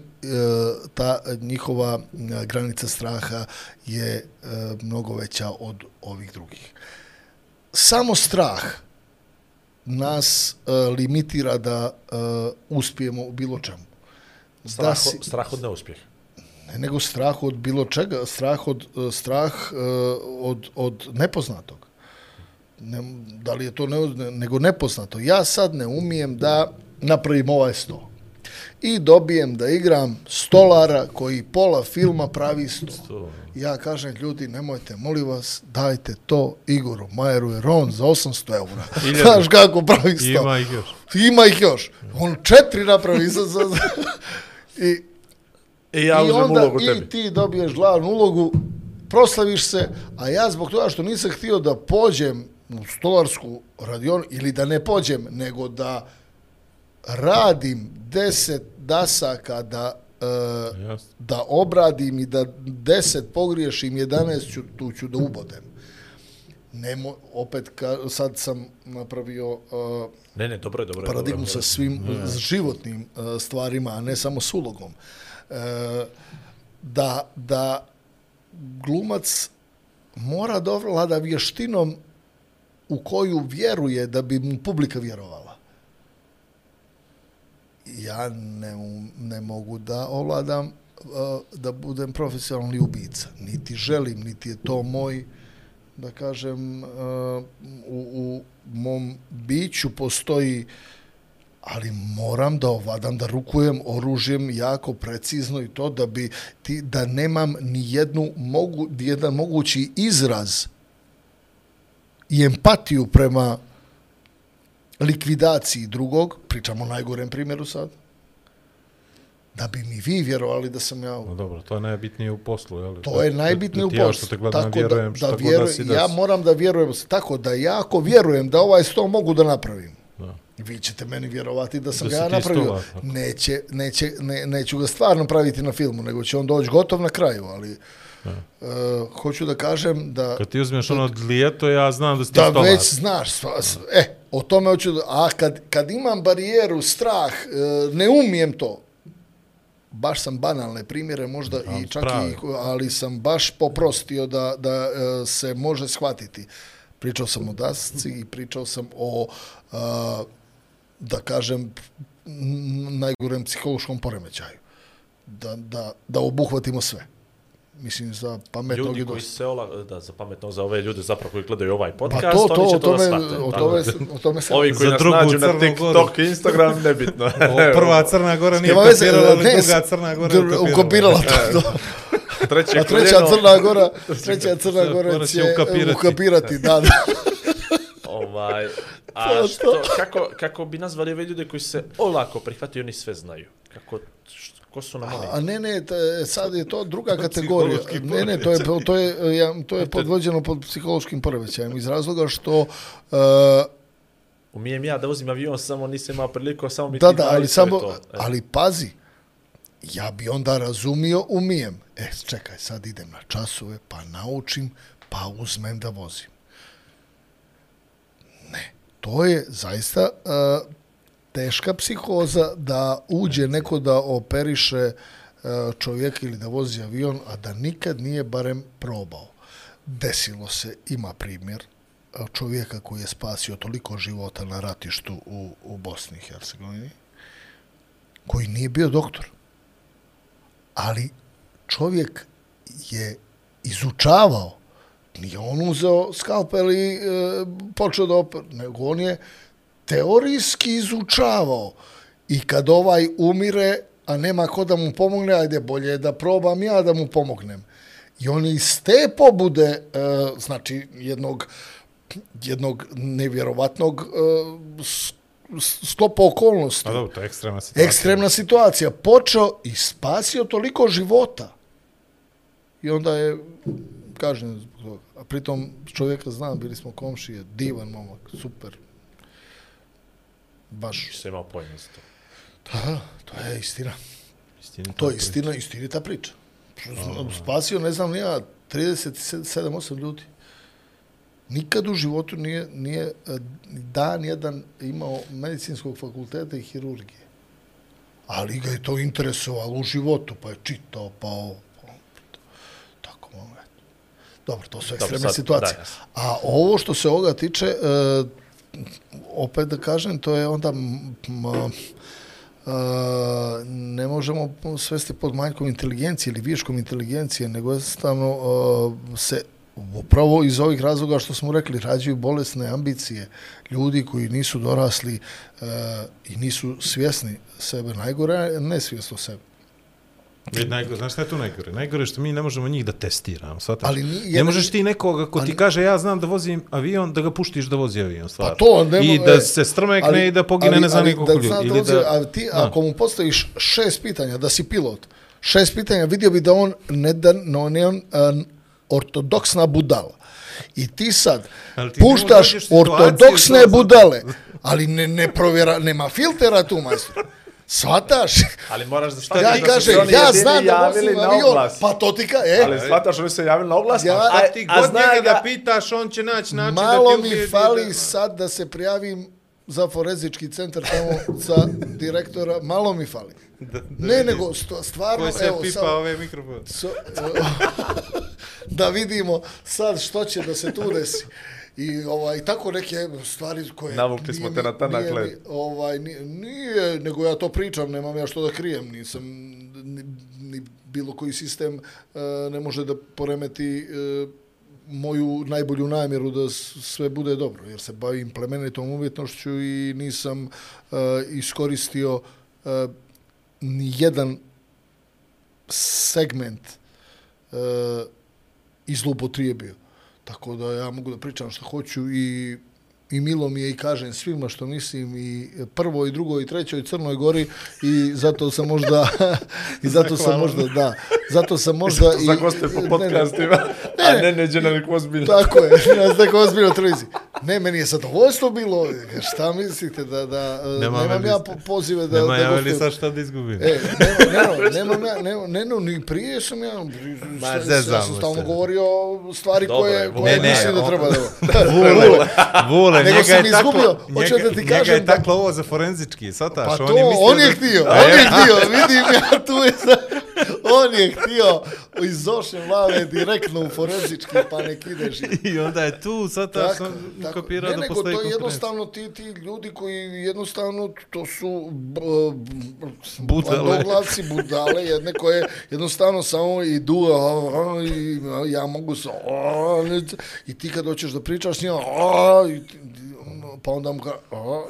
ta njihova e, granica straha je e, mnogo veća od ovih drugih. Samo strah nas e, limitira da e, uspijemo u bilo čemu. Strah, Da si- strah od neuspjeha. ne nego strah od bilo čega, strah od, strah od, od nepoznatog. Ne, da li je to ne, nego nepoznato. Ja sad ne umijem da napravim ovaj sto. I dobijem da igram stolara koji pola filma pravi sto. Ja kažem, ljudi, nemojte, molim vas, dajte to Igoru Majeru jer on za 800 eura. Znaš kako pravi sto. Ima ih još. Ima ih još. On četiri napravi za, za, za. I, I ja I uzmem onda ulogu i tebi. ti dobiješ glavnu ulogu, proslaviš se, a ja zbog toga što nisam htio da pođem u stolarsku radion ili da ne pođem, nego da radim deset dasaka da e, Jasno. da obradim i da deset pogriješim, 11 ću, tu ću da ubodem. Nemo, opet, ka, sad sam napravio uh, Ne, ne, dobro dobro paradigmu dobro sa je. svim s životnim uh, stvarima, a ne samo s ulogom. E, da, da glumac mora da ovlada vještinom u koju vjeruje da bi mu publika vjerovala. Ja ne, um, ne mogu da ovladam da budem profesionalni ubica. Niti želim, niti je to moj da kažem, u, u mom biću postoji ali moram da ovladam, da rukujem oružjem jako precizno i to da bi ti, da nemam ni jednu mogu, jedan mogući izraz i empatiju prema likvidaciji drugog, pričamo o najgorem primjeru sad, da bi mi vi vjerovali da sam ja No dobro, to je najbitnije u poslu, je li? To je najbitnije u da, da, ti Ja poslu. što te gledam, vjerujem šta god vjeruj- da si da Ja moram da vjerujem, tako da ja ako vjerujem da ovaj sto mogu da napravim, Da. vi ćete meni vjerovati da sam Da ga ja napravio. stolar, tako. Neće, neće, ne, neću ga stvarno praviti na filmu, nego će on doći gotov na kraju, ali uh, hoću da kažem da Kad ti uzmeš ono lijeto, ja znam da si ti da stolar. već znaš, sva, s- e, o tome hoću da, a kad, kad imam barijeru, strah, e, ne umijem to, baš sam banalne primjere možda i čak pravi. i, ali sam baš poprostio da, da e, se može shvatiti. Pričao sam o dasci i pričao sam o, a, da kažem, najgorem psihološkom poremećaju. Da, da, da obuhvatimo sve. Mislim, za pametnog Ljudi i koji se ola, da za pametno za ove ljude zapravo koji gledaju ovaj podcast, Pa to, to, oni će o to da shvate. o tome, o tome se... Ovi koji Za nas nađu na TikTok, Instagram, nebitno. O, prva Crna Gora nije kapirala, ali druga Crna Gora je ukapirala. ukapirala to. to. Treće A treća Crna Gora, treća Crna Gora će će ukapirati. ukapirati, da, da. Ovaj, Pa a što, kako, kako bi nazvali ove ljude koji se olako prihvataju, oni sve znaju. Kako, što, ko su nam oni? A ne, ne, t- sad je to druga kategorija. psihološki Ne, ne, to je, to je, ja, to je podvođeno pod psihološkim poremećajem iz razloga što uh, Umijem ja da uzim avion, samo nisam imao priliku, samo mi Da, da, ali to samo, to. E. ali pazi, ja bi onda razumio, umijem. E, čekaj, sad idem na časove, pa naučim, pa uzmem da vozim. Ne, to je zaista uh, teška psihoza da uđe neko da operiše uh, čovjeka ili da vozi avion, a da nikad nije barem probao. Desilo se, ima primjer, uh, čovjeka koji je spasio toliko života na ratištu u, u Bosni i Hercegovini, koji nije bio doktor. Ali čovjek je izučavao, nije on uzeo skalpel i e, počeo da oper, nego on je teorijski izučavao. I kad ovaj umire, a nema ko da mu pomogne, ajde bolje je da probam ja da mu pomognem. I on iz te pobude, e, znači jednog, jednog nevjerovatnog e, sklopa okolnosti, A dobro, to je ekstremna situacija. ekstremna situacija, počeo i spasio toliko života. I onda je, kažem, zbog toga. a pritom čovjeka znam, bili smo komšije, divan momak, super. Baš, Nisam imao pojma za to. da, to je istina. Istinita To je priča. istina, istinita priča. Spasio, ne znam, nija, 37-8 ljudi. Nikad u životu nije, nije dan jedan imao medicinskog fakulteta i hirurgije. Ali ga je to interesovalo u životu, pa je čitao, pa ovo. pa ono. Tako, eto. Dobro, to su ekstremne sad, situacije. da. A ovo što se ovoga tiče, e, opet da kažem, to je onda m, m, a, ne možemo svesti pod manjkom inteligencije ili viškom inteligencije, nego jednostavno se upravo iz ovih razloga što smo rekli, rađaju bolesne ambicije ljudi koji nisu dorasli uh, i nisu svjesni sebe. Najgore nesvjesno sebe. Najgore, znaš šta je tu najgore? Najgore je što mi ne možemo njih da testiramo, shvataš? Ali ne jedan- možeš ti nekoga ko ti ali- kaže ja znam da vozim avion, da ga puštiš da vozi avion, stvarno. Pa to ne I da e, se strmekne i da pogine ne znam ali nikoliko da zna ljudi. da Ili vozi, da, a ti, da. ako mu postaviš šest pitanja, da si pilot, šest pitanja, vidio bi da on ne da, no, ne on uh, ortodoksna budala. I ti sad Ali ti ne puštaš ortodoksne to- budale, ali ne, ne provjera, nema filtera tu, majstor. Shvataš? Ali moraš da Ja shvatiš da kažem, oni ja znam da javili vozim na avion, oglas. pa to ti ka, e, Ali shvataš, oni se javili na oglas, Ja- a, A ti a god zna njega ga, da pitaš, on će naći način Malo da ti mi ubijedi fali da- sad da se prijavim za forenzički centar tamo za direktora, malo mi fali. ne, nego sto- stvarno, Koji se evo, pipa sad, ove mikrofone. so, da vidimo sad što će da se tu desi. I ovaj tako neke stvari koje Navukli smo te na tanak nije mi- led. Ovaj nije, nije, nego ja to pričam, nemam ja što da krijem, nisam ni, ni bilo koji sistem e, ne može da poremeti e, moju najbolju namjeru da sve bude dobro, jer se bavim plemenitom umjetnošću i nisam e, iskoristio e, ni jedan segment e, i zloupotrijebio. Tako da ja mogu da pričam što hoću i i milo mi je i kažem svima što mislim i prvoj, i drugoj, i trećoj Crnoj Gori i zato sam možda i zato sam možda, da, zato sam možda za goste po ne, ne, podcastima, a ne neđe na neku ozbiljnu. Tako je, ja sam tako ozbiljno televiziji. Ne, meni je zadovoljstvo bilo, šta mislite, da, da Nema nemam ja po- pozive da, Nema da ja gostujem. sad šta da izgubim. E, nema, nema, nemam ja, nema, ne, no, ni prije sam ja, šta, zezamo sam stalno govorio stvari Dobro koje, je, koje Ne, ne, mislim da treba da... Vule, Vule, Nego njega sam je izgubio. Hoću njega, da ti njega kažem je da- taklo ovo za forenzički, sataš? Pa to, on je, mislio on je htio, on je je? htio, vidim ja tu je sa, on je htio iz Zoše Mlave direktno u forenzički, pa nek ideš. i- onda je tu, sataš, Tako, tako. kopirao ne, da postoji to je konkurencija. jednostavno ti, ti ljudi koji jednostavno to su Budale. bandoglavci, budale, jedne koje jednostavno samo idu i ja mogu sa i ti kad hoćeš da pričaš s njima i, pa onda mu ka, a,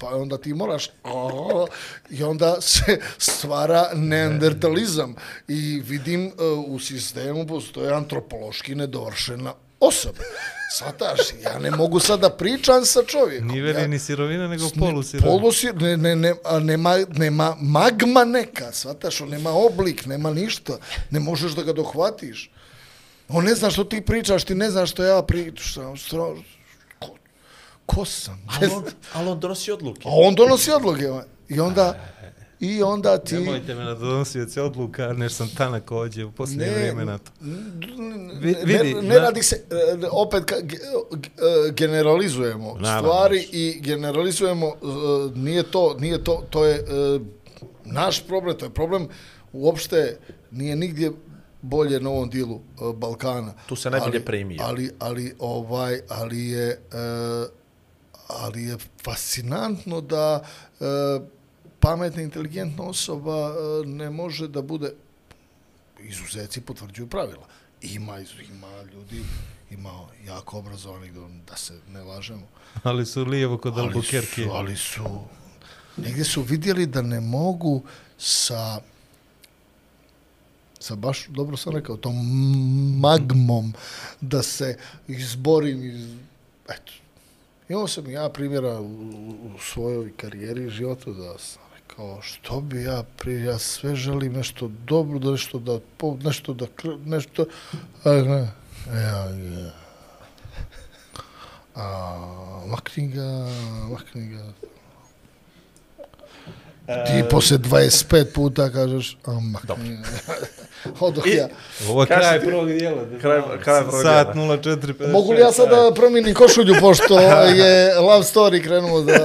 pa onda ti moraš a, i onda se stvara neandertalizam i vidim e, u sistemu postoje antropološki nedovršena osobe. Svataš, ja ne mogu sad da pričam sa čovjekom. Ni veli ja, ni sirovina, nego polusirovina. Polusi, ne, ne, ne, a nema, nema magma neka, svataš, on nema oblik, nema ništa, ne možeš da ga dohvatiš. On ne zna što ti pričaš, ti ne znaš što ja pričam. Što, ko sam? Ali on, ali on donosi odluke. A on donosi odluke. I onda, i onda ti... Nemojte me na donosioci odluka, nešto sam tanak ođe u posljednje vrijeme na to. Vi- ne, vidi, ne na- radi se, e, opet ka, e, generalizujemo Naravno, stvari i generalizujemo, e, nije to, nije to, to je e, naš problem, to je problem uopšte nije nigdje bolje na ovom dijelu e, Balkana. Tu se najbolje Ali- primio. Ali, ali, ovaj, ali je, e, ali je fascinantno da e, pametna, inteligentna osoba e, ne može da bude izuzeci potvrđuju pravila. Ima, ima ljudi, ima jako obrazovanih, da, da se ne lažemo. Ali su lijevo kod Ali Albuquerque. su, ali su, negdje su vidjeli da ne mogu sa sa baš, dobro sam rekao, tom magmom da se izborim iz, eto. Imao sam ja primjera u, u svojoj karijeri i životu da sam rekao, što bi ja pri ja sve želim nešto dobro, da nešto da, po- nešto da, kr- nešto, a ne, e, ja, ja. A, makni ga, makni ga. Ti posle 25 puta kažeš, a. Odoh ja. Ovo je kraj prvog dijela. kraj- kraj prvog Sat dijela. 04.56. Mogu li ja sad da promijenim košulju, pošto je Love Story krenuo da...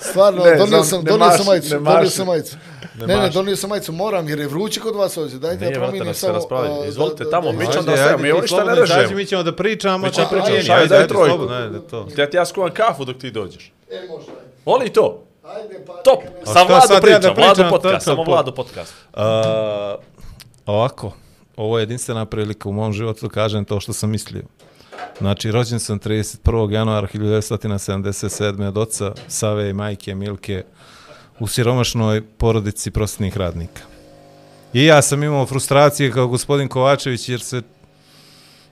Stvarno, Ne, donio sam, ne donio sam majicu, ne donio sam majicu. Ne Ne, ne, donio sam majicu, moram, jer je vruće kod vas ovdje. Dajte Nije, da promijenim nas se samo... Izvolite da- tamo, da- mi da- ćemo Ajde, da ajde, stavimo, mi ti ovo ništa ne režemo. Mi ćemo da pričamo. Mi ćemo a- pričati, ajde, ajde, daj ajde, trojku. Ajde. Ja ti ja skuvam kafu dok ti dođeš. E, može, ajde. Voli to. Ajde, pa... Top. Sa Vlado sad ja da pričam, Vlado podcast, samo Vlado podcast. Uh, ovako, ovo je jedinstvena prilika u mom životu, kažem to što sam mislio. Znači, rođen sam 31. januara 1977. od oca Save i majke Milke u siromašnoj porodici prosjetnih radnika. I ja sam imao frustracije kao gospodin Kovačević jer se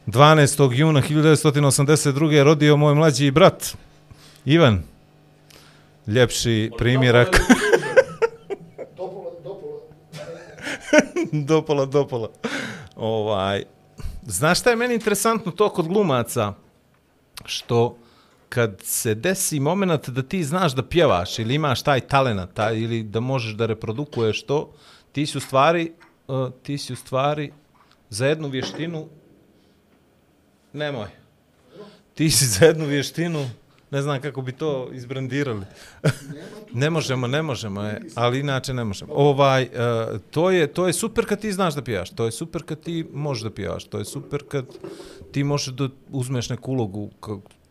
12. juna 1982. rodio moj mlađi brat, Ivan. Ljepši primjerak. Dopola, dopola. dopola, dopola. Ovaj, znaš šta je meni interesantno to kod glumaca? Što kad se desi moment da ti znaš da pjevaš ili imaš taj talenat taj, ili da možeš da reprodukuješ to, ti si u stvari, uh, ti si u stvari za jednu vještinu nemoj. Ti si za jednu vještinu ne znam kako bi to izbrandirali. ne možemo, ne možemo, je, ali inače ne možemo. Ovaj, uh, to, je, to je super kad ti znaš da pjevaš, to je super kad ti možeš da pjevaš, to je super kad ti možeš da uzmeš neku ulogu,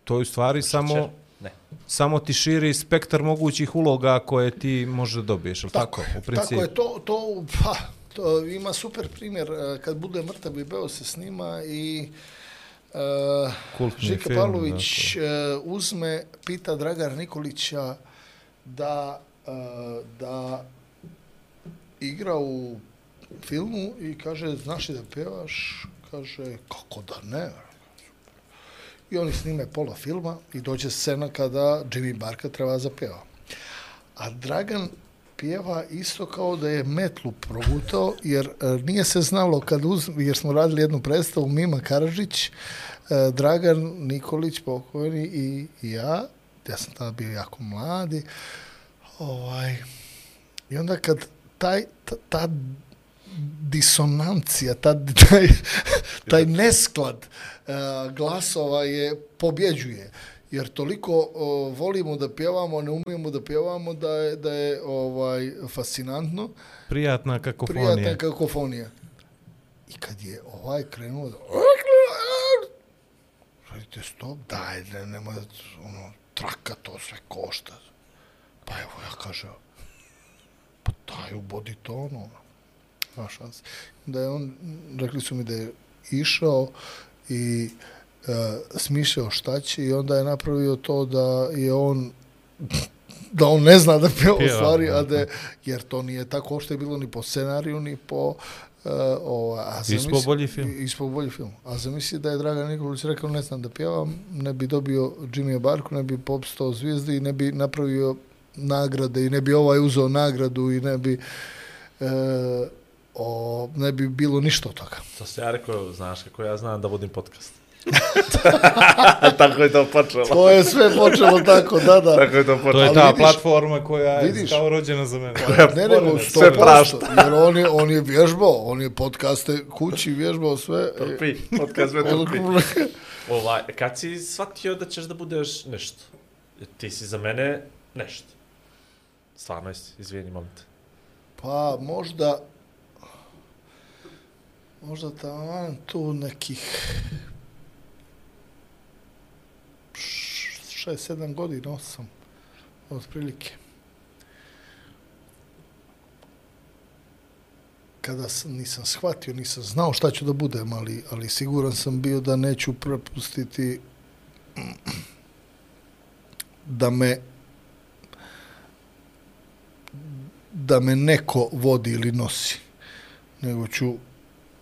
to je u stvari samo, Ne. samo ti širi spektar mogućih uloga koje ti možeš da dobiješ, ali tako, je, u principu. Tako je, to, to, pa, to ima super primjer, e, kad bude mrtav i beo se snima i uh, Kultni Žika film, Pavlović uh, uzme, pita Dragara Nikolića da, uh, da igra u filmu i kaže, znaš li da pevaš? Kaže, kako da ne? I oni snime pola filma i dođe scena kada Jimmy Barka treba za peva. A Dragan pjeva isto kao da je metlu progutao, jer e, nije se znalo kad uz, jer smo radili jednu predstavu Mima Karadžić, e, Dragan Nikolić pokojni i, i ja, ja sam tada bio jako mladi, ovaj, i onda kad taj, ta, ta disonancija, ta, taj, taj nesklad uh, glasova je pobjeđuje. Jer toliko uh, volimo da pjevamo, ne umijemo da pjevamo da je, da je ovaj fascinantno, Prijatna kakofonija. prijatna kakofonija. I kad je ovaj krenuo da... Radite stop, daj, ne, nema, ono, traka to sve košta. Pa evo, ja kažem, pa daj, ubodi to, ono, nema šanse. Da je on, rekli su mi da je išao i uh, smišljao šta će i onda je napravio to da je on da on ne zna da pjeva u stvari, a da, jer to nije tako što je bilo ni po scenariju, ni po... Uh, ova, a Ispao bolji film. Ispao bolji film. A zamisli da je Dragan Nikolić rekao ne znam da pjevam, ne bi dobio Jimmy Barku, ne bi popstao zvijezdi i ne bi napravio nagrade i ne bi ovaj uzeo nagradu i ne bi e, o, ne bi bilo ništa od toga. To se ja rekao, znaš kako ja znam da vodim podcast. Tako je to počelo. To je sve počelo tako, da, da. Tako je to počelo. To je ta vidiš- platforma koja je vidiš- kao rođena za mene. Ne, nego Sve 100%, prašta. jer on je, on je vježbao, on je podcaste kući vježbao sve. e, Trpi, podcast sve trpi. Ovaj, kad si shvatio da ćeš da budeš nešto? Ti si za mene nešto. Stvarno jesi, izvijeni, molim te. Pa možda možda taman tu nekih š- šest, sedam godina, osam, otprilike. Kada sam, nisam shvatio, nisam znao šta ću da budem, ali, ali siguran sam bio da neću prepustiti da me da me neko vodi ili nosi, nego ću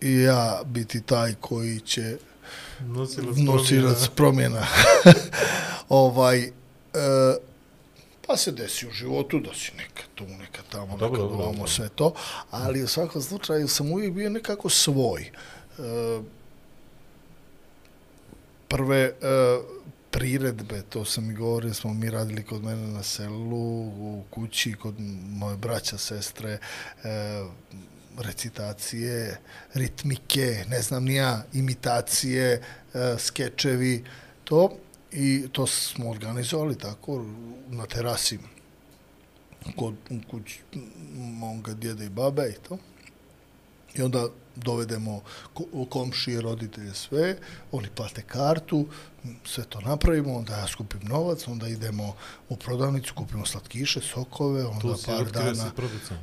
i ja biti taj koji će Nosilac nosilac promjena. ovaj, e, pa se desi u životu da si neka tu, neka tamo, Dobro, neka dobro, sve to, ali u svakom slučaju sam uvijek bio nekako svoj. E, prve e, priredbe, to sam i govorio, smo mi radili kod mene na selu, u kući, kod moje braća, sestre, e, recitacije, ritmike, ne znam ni ja, imitacije, e, skečevi, to i to smo organizovali tako na terasi kod u kući moga djeda i babe i to. I onda dovedemo ko- komšije, roditelje, sve, oni plate kartu, sve to napravimo, onda ja skupim novac, onda idemo u prodavnicu, kupimo slatkiše, sokove, onda Tu par dana...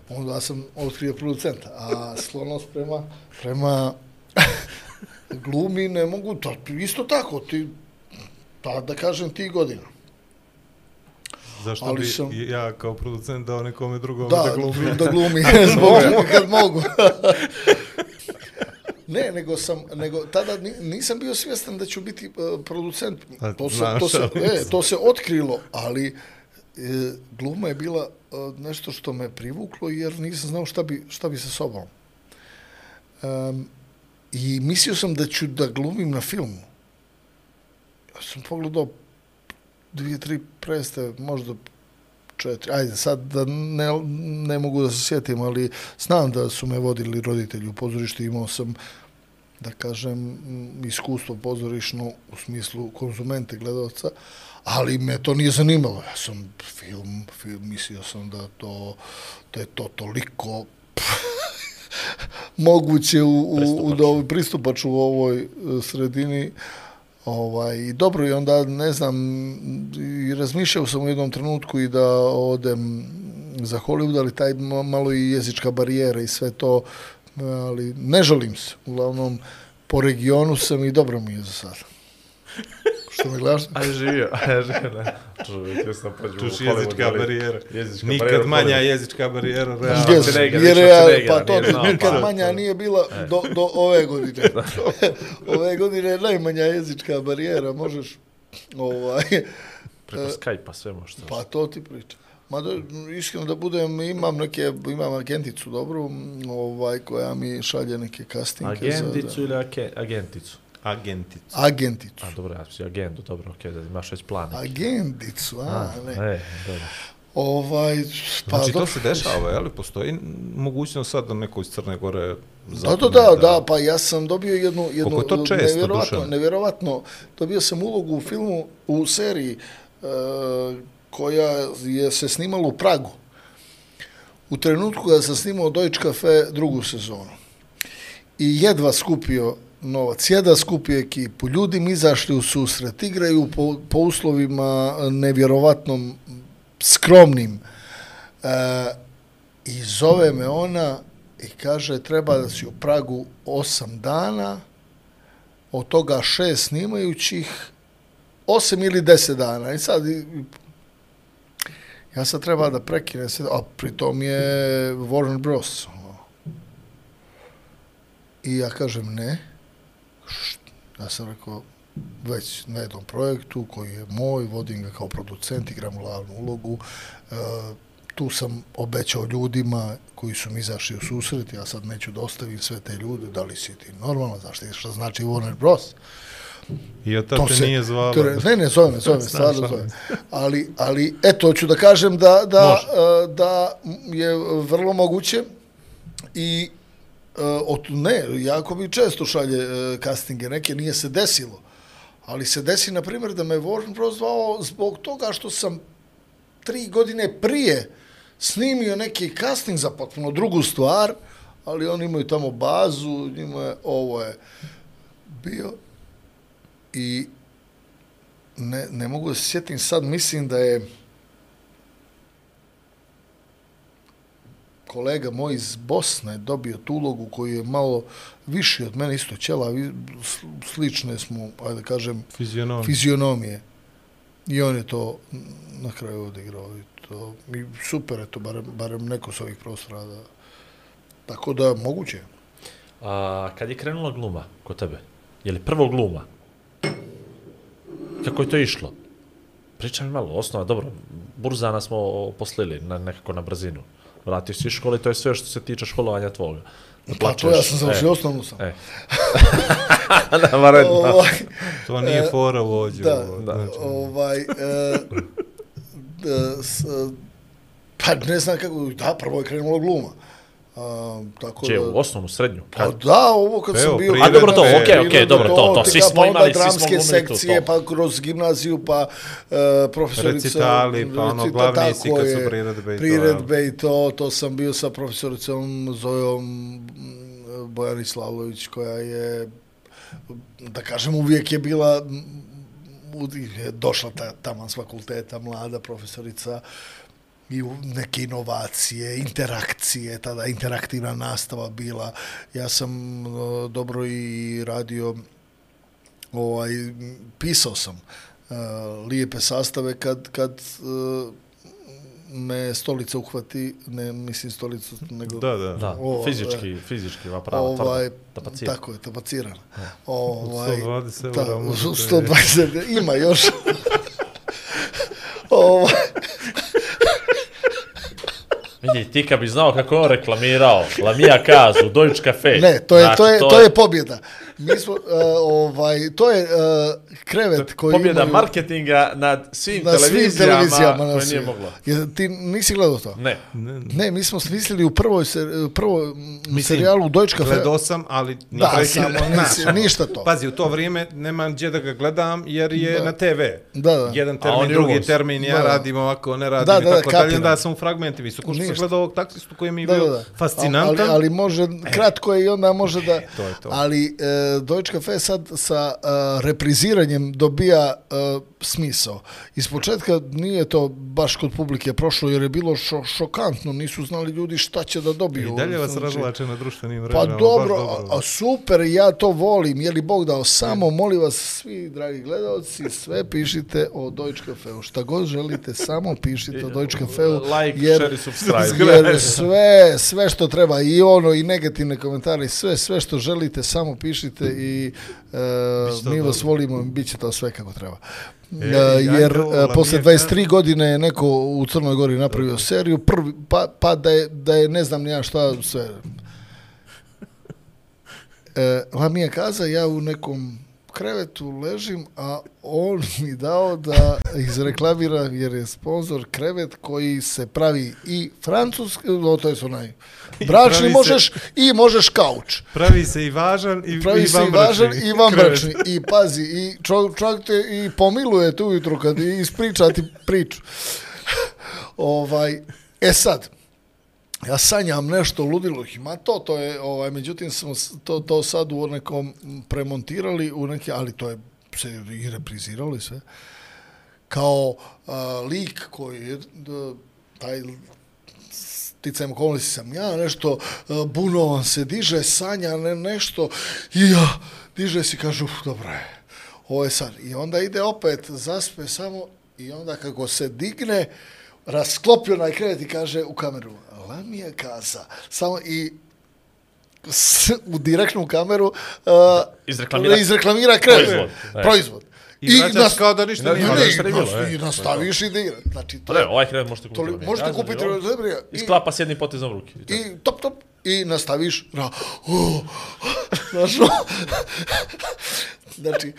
Onda sam otkrio producenta, a sklonost prema, prema glumi ne mogu, to, isto tako, ti, pa da kažem ti godina. Zašto Ali bi sam- ja kao producent dao nekome drugom Da, da, glumi? da glumi, zbog kad mogu. Ne, nego sam, nego tada ni- nisam bio svjestan da ću biti uh, producent. A, To se, to, se, e, to se otkrilo, ali e, gluma je bila e, nešto što me privuklo jer nisam znao šta bi, šta bi sa sobom. Um, I mislio sam da ću da glumim na filmu. Ja sam pogledao dvije, tri predstave, možda četiri, ajde sad da ne, ne mogu da se sjetim, ali znam da su me vodili roditelji u pozorištu, imao sam da kažem, iskustvo pozorišno u smislu konzumente gledalca, ali me to nije zanimalo. Ja sam film, film mislio sam da to, da je to toliko moguće u, u, u da ovaj pristupač u ovoj e, sredini Ovaj, I dobro, i onda, ne znam, i razmišljao sam u jednom trenutku i da odem za Hollywood, ali taj malo i jezička barijera i sve to, ali ne žalim se. Uglavnom, po regionu sam i dobro mi je za sada. Što me gledaš? Ajde živio, ajde živio, ne. Čovjek, ja sam pođu Čuš jezička barijera. Jezička Nikad barijera, manja jezička barijera, Yes, realno. Schwarzenegger, jer ja, Schwarzeneggera pa to nije znao, nikad pa- manja nije bila do, do ove godine. ove godine je najmanja jezička barijera, možeš ovaj, Preko Skype-a sve možeš. Pa to ti pričam. Ma da, iskreno da budem, imam neke, imam agenticu dobru, ovaj, koja mi šalje neke castinge. za- Agenticu ili ake, agenticu? Agentica. Agenticu. A dobro, ja si agendu, dobro, okej, da imaš već plan. neki. Agenticu, a, ne. E, dobro. Ovaj, pa Znači, to dobro. se dešava, je li? Postoji mogućnost sad da neko iz Crne Gore Da, da, da, da, pa ja sam dobio jednu, jednu je to često, nevjerovatno, Dušan? nevjerovatno, dobio sam ulogu u filmu, u seriji e, koja je se snimala u Pragu. U trenutku kada sam snimao Deutsche Cafe drugu sezonu. I jedva skupio novac, Jedan skupio ekipu, ljudi mi izašli u susret, igraju po, po uslovima eh, nevjerovatnom skromnim. E, I zove me ona i kaže treba da si u Pragu osam dana, od toga šest snimajućih, osam ili deset dana. I sad Ja sad treba da prekinem se, a pritom je Warner Bros. Ono. I ja kažem ne. Št, Ja sam rekao, već na jednom projektu koji je moj, vodim ga kao producent, igram glavnu ulogu. E, tu sam obećao ljudima koji su mi izašli u susret, ja sad neću da ostavim sve te ljude, da li si ti normalno, znaš ti šta znači Warner Bros. I od tada te nije zvala. To, je- ne, ne, zove me, zove me, stvarno zove. Ali, ali, eto, hoću da kažem da, da, Može. e, da je vrlo moguće i e, od, ne, jako mi često šalje eh, uh, castinge, neke nije se desilo, ali se desi, na primjer, da me Warren Bros. zvao zbog toga što sam tri godine prije snimio neki casting za potpuno drugu stvar, ali oni imaju tamo bazu, njima je, ovo je bio i ne, ne mogu da se sjetim sad, mislim da je kolega moj iz Bosne dobio tu ulogu koji je malo viši od mene, isto ćela, slične smo, ajde da kažem, Fizionom. fizionomije. I on je to na kraju odigrao. I to, i super je to, barem, barem neko s ovih prostora. Da, tako da, moguće. A, kad je krenula gluma kod tebe? Je li prvo gluma? Kako je to išlo? Pričaj mi malo, osnova, dobro, burzana smo poslili na, nekako na brzinu. Vratio si iz škole, to je sve što se tiče školovanja tvoga. Da Pa to ja sam završio, osnovnu sam. E. da, varedno. Ovaj, To nije E, fora vođe. da, ovo, da, znači. ovaj, e, da, s, pa ne znam kako, da, prvo je krenulo gluma. A, tako Če, da, u osnovnu, srednju? Pa Kad? da, ovo kad Evo, sam bio... A, dobro, to, okej, okej, priredbe, dobro, to, to, svi smo pa imali, svi smo dramske glumili sekcije, to. pa kroz gimnaziju, pa uh, profesorica... Recitali, pa ono, recita- glavni kad su je, priredbe i to, Priredbe i to, to sam bio sa profesoricom Zojom mm, Bojani Slavlović, koja je, da kažem, uvijek je bila mm, u- je došla ta, taman s fakulteta, mlada profesorica, i neke inovacije, interakcije, tada interaktivna nastava bila. Ja sam dobro i radio, ovaj, pisao sam e, lijepe sastave kad, kad e, me stolica uhvati, ne mislim stolicu, nego... Da, da. Da, O, fizički, fizički, pravo, ovaj, tapacira. tako je, tapaciran. Ovaj, 120 da, eura možete- 120, ima još. ovaj, Vidi, ti kad bi znao kako je on reklamirao, Lamija Kazu, Deutsche Cafe. Ne, to je, znači, to je, to je pobjeda. Mi smo, uh, ovaj, to je uh, krevet koji pobjeda imaju marketinga nad svim na svim televizijama, televizijama. Na koje nije moglo. Je, ti nisi gledao to? Ne. Ne, Ne, mi smo smislili u prvoj, ser, prvoj Mislim, serijalu Deutsche Cafe. Gledao sam, ali... Da, samo nisi- ništa to. Pazi, u to vrijeme nemam gdje da ga gledam jer je Da. na TV. Da, da. Jedan termin, on drugi uvoz. termin, ja Da, da. radim ovako, ne radim Da, i da, da, tako dalje. kapiram. Da, sam u fragmentima. Isto ko što sam gledao ovog taksistu koji mi je Da, bio da, da. fascinantan. Ali, ali može, kratko je i onda može da... to je to. Ali e, Deutsche Cafe sad sa eh, repriziranjem dobija eh, smisao. Iz početka nije to baš kod publike prošlo jer je bilo šo, šokantno. Nisu znali ljudi šta će da dobiju. I dalje vas Znači, razlače na društvenim Pa mrežama. baš dobro, dobro. A, a super, ja to volim. Je li Bog dao samo, molim vas svi, dragi gledalci, sve pišite o Deutsche Cafeu. Šta god želite, samo pišite o Deutsche Cafeu. Like, jer, share i subscribe. jer sve, sve što treba, i ono, i negativne komentare, sve, sve što želite, samo pišite i e, to mi vas dobro. volimo, bit će to sve kako treba. E, jer e, posle Lamijeka. 23 godine je neko u Crnoj Gori napravio seriju, prvi, pa, pa da, je, da je ne znam ja šta sve. E, Lamija kaza, ja u nekom krevetu ležim, a on mi dao da izreklamira, jer je sponsor krevet koji se pravi i francuski, no, to je onaj bračni se- možeš i možeš kauč. Pravi se i važan i, Pravi i se i vanbračni. važan i vanbračni. I pazi, i čovjek, te i pomiluje te ujutro kad ispriča ti priču. ovaj, e sad, ja sanjam nešto ludilo ima to, to je, ovaj, međutim smo to, to sad u nekom premontirali, u neke, ali to je se i repriziralo i sve. Kao a, lik koji je, d- taj sticajem okolnosti sam ja, nešto a, bunovan se diže, sanja ne, nešto i ja, diže se i kaže, uf, dobro je, ovo je san. I onda ide opet, zaspe samo i onda kako se digne, rasklopi onaj krevet i kaže u kameru, Lamija Kaza. Samo i s, u direktnu kameru uh, Izreklamira- izreklamira krevet. Proizvod. Proizvod. I vraćaš kao da ništa ne, nije ne, i, Ništa nije nas- e. i nastaviš i da igra. Znači, to Pa je, ne, ovaj krevet možete kupiti. Lamija možete kupiti bilo. Zebrija. I sklapa s jednim potezom ruke. I top, top, i nastaviš na... Znaš, no? znači,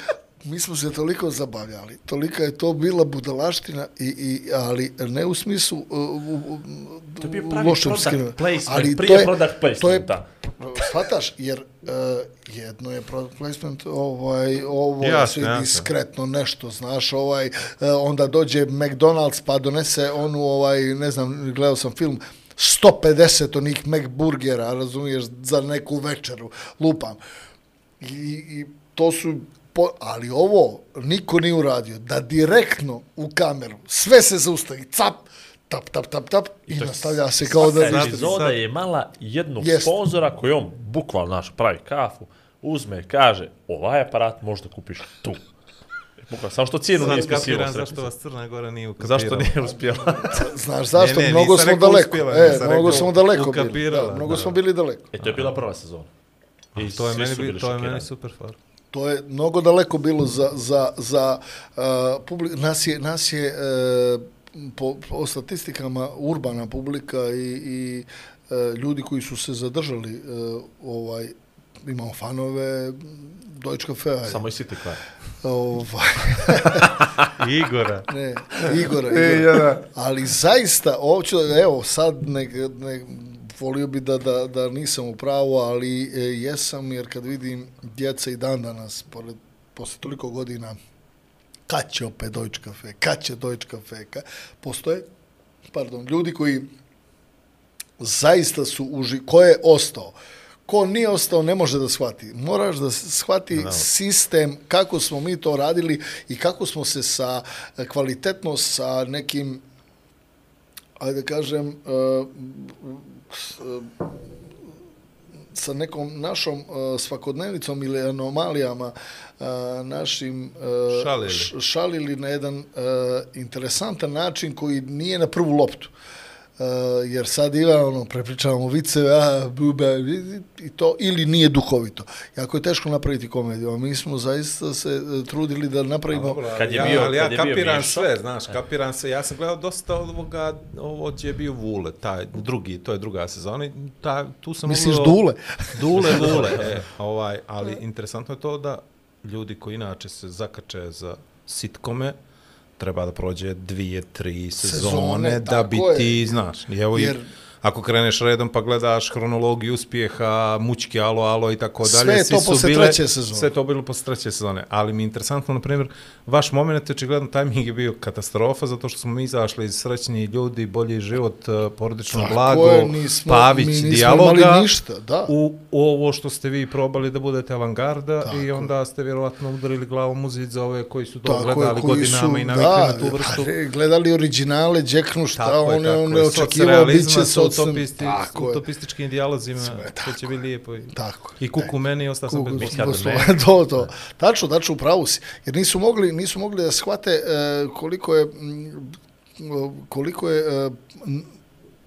mi smo se toliko zabavljali, tolika je to bila budalaština, i, i, ali ne u smislu uh, u, u, To je bio pravi lošem product placement, prije product To je, placementa. shvataš, jer uh, jedno je product placement, ovaj, ovo je sve diskretno nešto, znaš, ovaj, uh, onda dođe McDonald's pa donese onu, ovaj, ne znam, gledao sam film, 150 onih McBurgera, razumiješ, za neku večeru, lupam. I, i to su, po, ali ovo niko nije uradio, da direktno u kameru sve se zaustavi, cap, tap, tap, tap, tap, i, je nastavlja se kao da ništa. epizoda je imala jednog Jest. sponzora koji on bukvalno naš pravi kafu, uzme, kaže, ovaj aparat možda kupiš tu. Bukvalno, samo što cijenu nije ispisivo. zašto vas Crna Gora nije ukapirala. Zašto nije uspjela? Znaš zašto? Ne, ne, mnogo smo daleko. uspjela, e, mnogo rekao smo daleko bili. Da, mnogo da. smo bili daleko. E, to je bila prva sezona. I To je meni, to je meni super far. To je mnogo daleko bilo za, za, za uh, publik, nas je, nas je uh, po, po statistikama urbana publika i, i uh, ljudi koji su se zadržali uh, ovaj imamo fanove Deutsche Cafea. Samo i City Kvar. Ovaj, Igora. ne, Igora, Igora. Ali zaista, hoću, da- evo, sad ne, ne, volio bi da, da, da nisam u pravu, ali e, jesam, jer kad vidim djeca i dan danas, pored, posle toliko godina, kad će opet Deutsche Cafe, kad će Deutsche Cafe, ka, postoje, pardon, ljudi koji zaista su uži, ko je ostao, ko nije ostao ne može da shvati. Moraš da shvati no. sistem kako smo mi to radili i kako smo se sa kvalitetno sa nekim ajde da kažem uh, sa nekom našom uh, svakodnevnicom ili anomalijama uh, našim uh, Šalili. šalili na jedan uh, interesantan način koji nije na prvu loptu. Uh, jer sad ima ono, prepričavamo viceve, a, buba, i- to, ili nije duhovito. Jako je teško napraviti komediju, a mi smo zaista se e, trudili da napravimo... Kad je ja, bio- ali ja kad je bio kapiram Mišo. sve, znaš, kapiram sve. Ja sam gledao dosta ovoga, ovo je bio Vule, taj drugi, to je druga sezona. i Ta, tu sam Misliš ugledao- Dule? Dule, Dule, e, ovaj, ali interesantno je to da ljudi koji inače se zakače za sitkome, treba da prođe dvije, tri sezone, Sezone, da bi je. ti, znaš, i evo Jer- i ako kreneš redom pa gledaš hronologiju uspjeha, mučki, alo, alo i tako Sve dalje. je svi to posle bile- treće sezone. Sve je to bilo posle treće sezone. Ali mi je interesantno, na primjer, vaš moment je očigledno tajming je bio katastrofa, zato što smo mi izašli iz srećni ljudi, bolji život, eh, porodično Tako blago, je, nismo- Pavić, mi nismo dijaloga, imali ništa, da. u ovo što ste vi probali da budete avangarda Tako. i onda ste vjerovatno udarili glavom u zid za ove koji su to Tako je, gledali koji godinama su, i navikli da, na tu vrstu. pa, re, gledali originale, džeknu šta Tako je, on, tako on je. je očekivao, bit će. Utopisti, Tako utopističkim dijalozima, Sve to će biti lijepo. I, tako. I kuku meni, ostao sam Kuku, bez gosto- Dome. to, to. Tačno, tačno, upravo si. Jer nisu mogli, nisu mogli da shvate e, koliko je mm, koliko je e,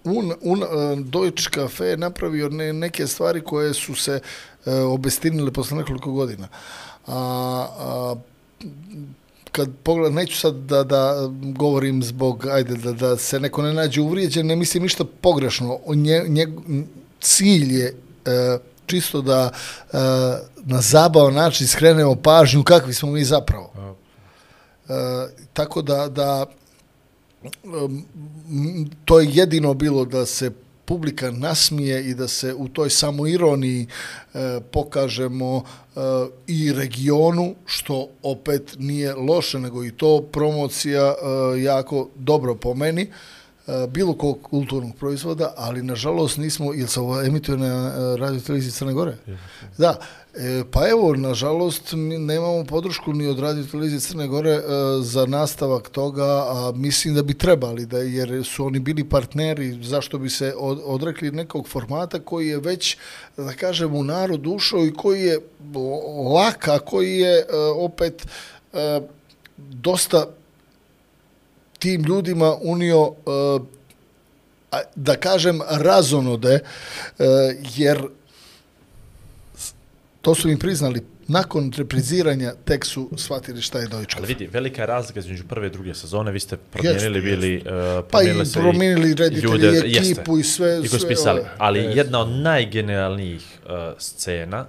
un, un, e, Deutsche Cafe napravio ne, neke stvari koje su se e, obestinile posle nekoliko godina. A, a kad pogled, neću sad da, da govorim zbog, ajde, da, da se neko ne nađe uvrijeđen, ne mislim ništa pogrešno. Nje, nje, cilj je e, čisto da e, na zabavan način skrenemo pažnju kakvi smo mi zapravo. E, tako da, da to je jedino bilo da se publika nasmije i da se u toj samoironiji e, pokažemo e, i regionu, što opet nije loše, nego i to promocija e, jako dobro po meni, e, bilo kog kulturnog proizvoda, ali nažalost nismo, ili se ovo emituje na e, radio televiziji Crne Gore? Da, e, pa evo, nažalost, mi nemamo podršku ni od radio televizije Crne Gore e, za nastavak toga, a mislim da bi trebali, da, jer su oni bili partneri, zašto bi se od, odrekli nekog formata koji je već, da kažem, u narod ušao i koji je laka, koji je e, opet e, dosta tim ljudima unio e, da kažem razonode e, jer to su im priznali nakon repriziranja tek su shvatili šta je Deutsche Ali Kafe. vidi, velika je razlika između prve i druge sezone, vi ste promijenili Jeste, bili, uh, Pa i promijenili promijenili reditelji, ekipu i sve- i koji sve ove. Ali jedna od najgenijalnijih uh, scena,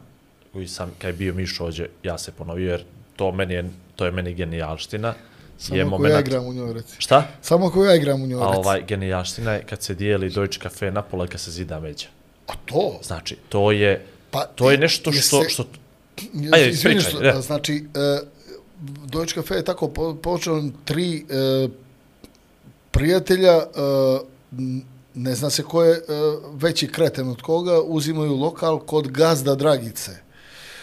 koju sam, kad je bio Mišo ođe, ja se ponovio, jer to, meni je, to je meni genijalština, je Samo ako ja moment... igram u njoj, reci. Šta? Samo ako ja igram u njoj, A reci. ovaj genijalština je kad se dijeli Deutsche Cafe na pola i kad se zida međa. A to? Znači, to je, Pa, to je nešto je što, se- što Ajde, Izvini pričaj, što, da. znači, uh, Deutsche Cafe je tako po, počeo tri uh, prijatelja, uh, ne zna se ko je uh, veći kreten od koga, uzimaju lokal kod gazda Dragice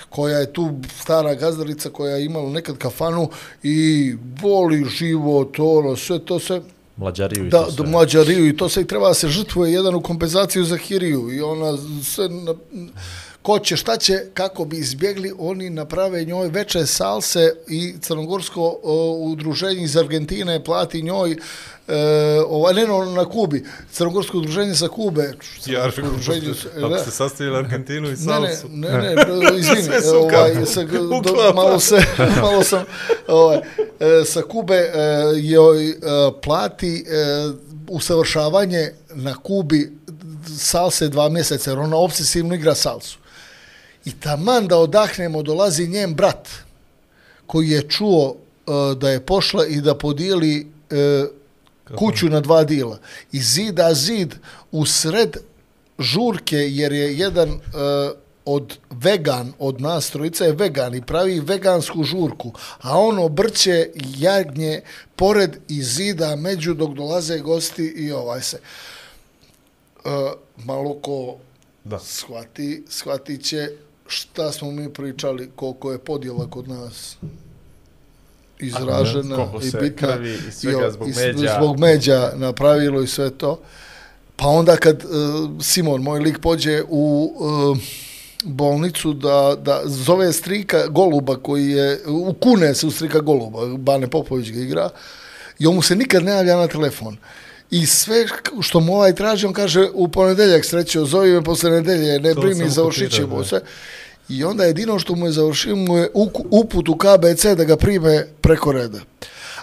koja je tu stara gazdarica koja je imala nekad kafanu i voli život, ono, sve to se mlađariju i da, to sve. mlađariju i to se i treba da se žrtvuje jedan u kompenzaciju za Hiriju i ona sve na, ko će, šta će, kako bi izbjegli, oni naprave njoj veče salse i crnogorsko o, udruženje iz Argentine plati njoj e, ova, ne no, na Kubi, crnogorsko udruženje sa Kube, crnogorsko udruženje, s- Ako da. ste sastavili Argentinu i Ne, salsu. ne, ne, ne, izvini, Sve su ovaj, sa, do, malo, se, malo sam, ovaj, e, sa Kube e, joj e, plati e, usavršavanje na Kubi salse dva mjeseca, jer ona obsesivno igra salsu. I taman da odahnemo, dolazi njen brat, koji je čuo e, da je pošla i da podijeli e, kuću na dva dila. I zida zid u sred žurke, jer je jedan e, od vegan, od nas trojica je vegan i pravi vegansku žurku, a on obrće jagnje pored i zida među dok dolaze gosti i ovaj se. E, malo ko Da. shvati, shvatit će šta smo mi pričali, koliko je podjela kod nas izražena koliko i bitna. i o- zbog i s- međa. Zbog međa napravilo i sve to. Pa onda kad uh, Simon, moj lik, pođe u uh, bolnicu da, da zove strika Goluba koji je, u Kune se u strika Goluba, Bane Popović ga igra, i on mu se nikad ne javlja na telefon. I sve što mu ovaj traži, on kaže u ponedeljak srećo, zovi me posle nedelje, ne To sam završit ćemo sve. I onda jedino što mu je završio mu je uput u KBC da ga prime preko reda.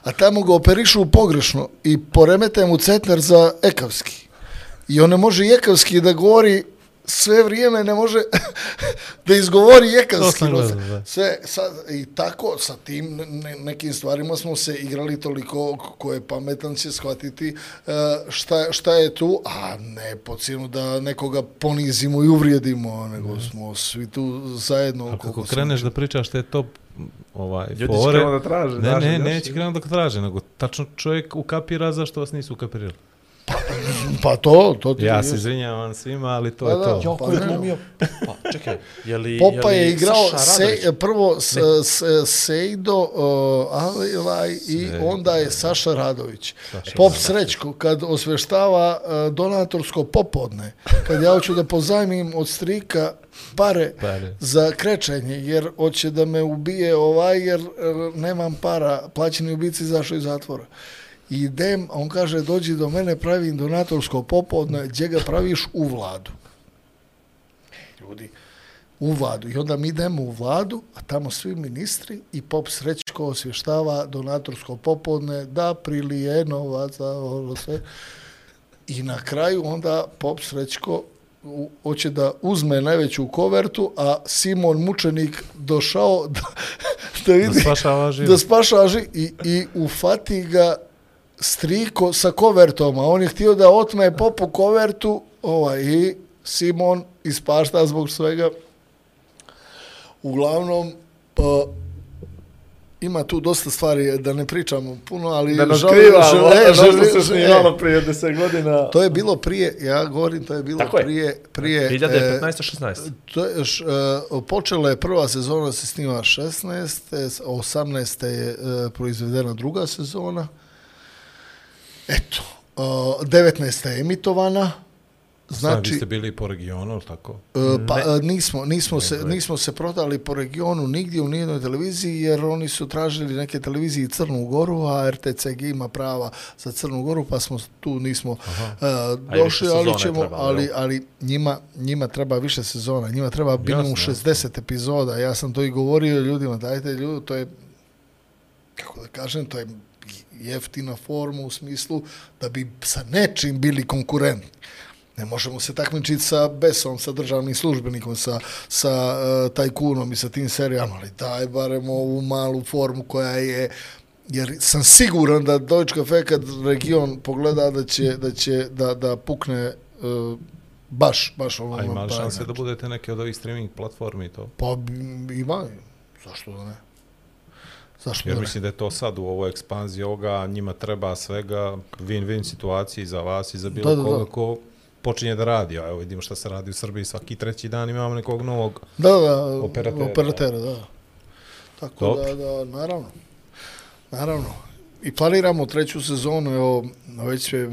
A tamo ga operišu pogrešno i poremete mu cetner za ekavski. I on ne može i ekavski da govori sve vrijeme, ne može da izgovori gledao, da. sve, sad, I tako, sa tim ne, nekim stvarima smo se igrali toliko ko je pametan će shvatiti uh, šta, šta je tu, a ne po cijenu da nekoga ponizimo i uvrijedimo, nego smo svi tu zajedno. A kako kreneš da pričaš te top ovaj, Ljudi će fore, krenuti da traže, ne, ne, neće krenuti da traže, nego tačno čovjek ukapira zašto vas nisu ukapirali. Pa to, to ti Ja se izvinjavam svima, ali to Pa je da. to. Jo, Pa ko je glumio? Pa, čekaj, je li, Popa je, li je igrao Saša se, prvo s, s, Sejdo uh, Alilaj i onda je Saša Radović. Pop Srećko, kad osveštava uh, donatorsko popodne, kad ja hoću da pozajmim od strika pare Pare. za krečenje, jer hoće da me ubije ovaj, jer uh, nemam para, plaćeni ubici izašao iz zatvora. I idem, on kaže, dođi do mene, pravim donatorsko popodne, gdje ga praviš u vladu ljudi u vladu. I onda mi idemo u vladu, a tamo svi ministri i pop Srećko osvještava donatorsko popodne da prilije novac, da ovo sve. I na kraju onda pop Srećko u- hoće da uzme najveću kovertu, a Simon Mučenik došao da, da vidi Da spašava život. da spašava ži- i, i ufati ga striko sa kovertom, a on je htio da otme popu kovertu ovaj, i Simon ispašta zbog svega. Uglavnom, pa, ima tu dosta stvari da ne pričamo puno, ali Da nas kriva, što želim- se e, snimalo prije 10 godina. To je bilo prije, ja govorim, to je bilo Tako je. prije, prije 2015-16. To je, š, uh, počela je prva sezona se snima 16. 18. je uh, proizvedena druga sezona. Eto, uh, 19. je emitovana Znači, vi Znači, ste bili po regionu, ili tako? E, Pa e, nismo, nismo, se, nismo se prodali po regionu nigdje u nijednoj televiziji jer oni su tražili neke televiziji Crnu Goru, a RTCG ima prava za Crnu Goru pa smo tu nismo uh, došli, ali ćemo, treba, ali, ali njima, njima treba više sezona, njima treba minimum Jasno, 60 epizoda. Ja sam to i govorio ljudima, dajte ljudi, to je kako da kažem, to je jeftina forma u smislu da bi sa nečim bili konkurentni. Ne možemo se takmičiti sa Besom, sa državnim službenikom, sa, sa uh, tajkunom i sa tim serijama, ali daj barem ovu malu formu koja je jer sam siguran da Deutsche Cafe kad region pogleda da će da će da da pukne uh, baš baš ono A ima li na taj šanse da budete neke od ovih streaming platformi i to? pa ima zašto da ne zašto Jer da mislim da je to sad u ovoj ekspanziji ovoga, njima treba svega win-win situaciji za vas i za bilo Da, da, da. koga ko počinje da radi. A evo vidimo šta se radi u Srbiji, svaki treći dan imamo nekog novog. Da, da, Operatera. operatera, da. Tako Dobro. da, da, naravno. Naravno. I planiramo treću sezonu, evo, već sve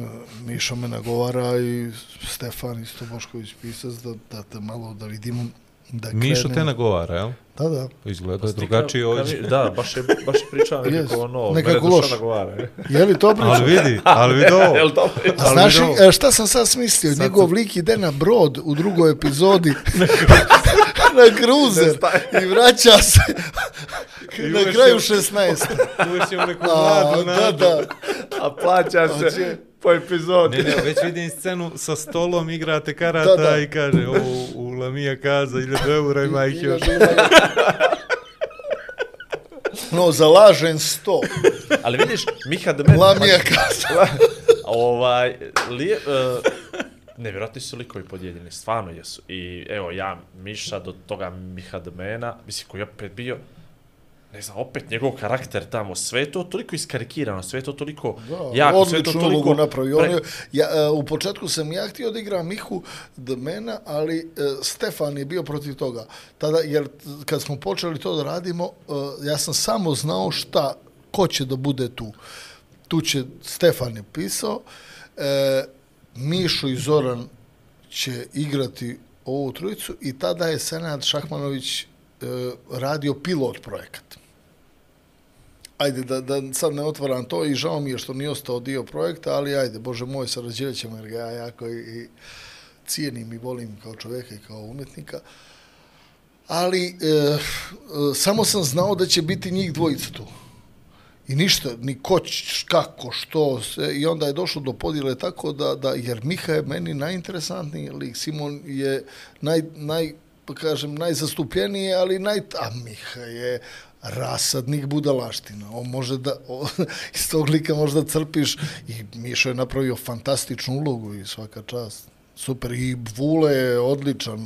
Mišo me nagovara i Stefan isto Bošković pisac da, da, da malo da vidimo da Mišo krene. te nagovara, jel? Da, da. Izgleda je Ti drugačije ovdje. Da, baš je, baš je pričao Yes, nekako ono, nekako mene loš. duša nagovara. je. Je li to priča? Ali vidi, ali vidi ovo. Jel dobro? A znaš li, e, šta sam sad smislio? Njegov lik ide na brod u drugoj epizodi na kruzer i vraća se na uveš kraju je- 16. Uvešćemo neku A, mladu da, nadu. da. A plaća se po epizodi. Ne, ne, već vidim scenu sa stolom, igrate karata Da, da. i kaže, ovo u Lamija kaza, 1000 eura ima ih još. No, zalažen sto. Ali vidiš, Miha Demet... Lamija kaza. ovaj, lije, uh, nevjerojatni su likovi podijeljeni, stvarno jesu. I evo, ja, Miša, do toga Miha Demena, mislim, koji je opet bio, ne znam, opet njegov karakter tamo, sve to toliko iskarikirano, sve to toliko Da, jako, sve to toliko... ulogu napravio. On pre- je, ja, e, u početku sam ja htio da igram Mihu Dmena, ali e, Stefan je bio protiv toga. Tada, jer kad smo počeli to da radimo, e, ja sam samo znao šta, ko će da bude tu. Tu će, Stefan je pisao, e, Mišo i Zoran će igrati ovu trojicu i tada je Senad Šahmanović e, radio pilot projekat ajde da, da sad ne otvaram to i žao mi je što nije ostao dio projekta, ali ajde, Bože moj, sarađirat ćemo jer ga ja jako i, i cijenim i volim kao čovjeka i kao umjetnika. Ali e, e, samo sam znao da će biti njih dvojica tu. I ništa, ni ko, kako, što, Se, i onda je došlo do podjele tako da, da jer Miha je meni najinteresantniji lik, Simon je naj, naj pa kažem, najzastupljeniji, ali naj... A Miha je rasadnik budalaština. On može da, o, iz tog lika možda crpiš i Mišo je napravio fantastičnu ulogu i svaka čast. Super. I Vule je odličan,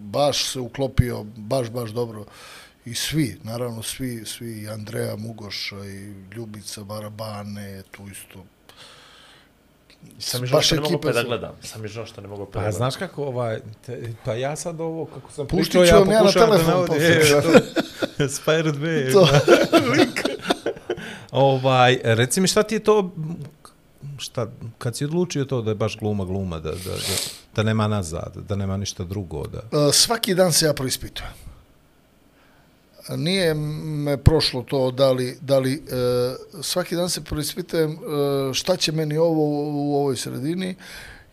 baš se uklopio, baš, baš dobro. I svi, naravno svi, svi, i Andreja Mugoša i Ljubica Barabane, tu isto. Sam žao baš što ne mogu opet da gledam. Sam mi žao što ne mogu opet da Pa gledam. znaš kako ovaj, te, pa ja sad ovo, kako sam Pustit pričao, ja vam ja na pokušavam da e, Spider 2. To. ovaj, reci mi šta ti je to, šta, kad si odlučio to da je baš gluma gluma, da, da, da, da nema nazad, da nema ništa drugo, da... E, svaki dan se ja proispitujem. Nije me prošlo to da li, da li e, svaki dan se proispitujem e, šta će meni ovo u ovoj sredini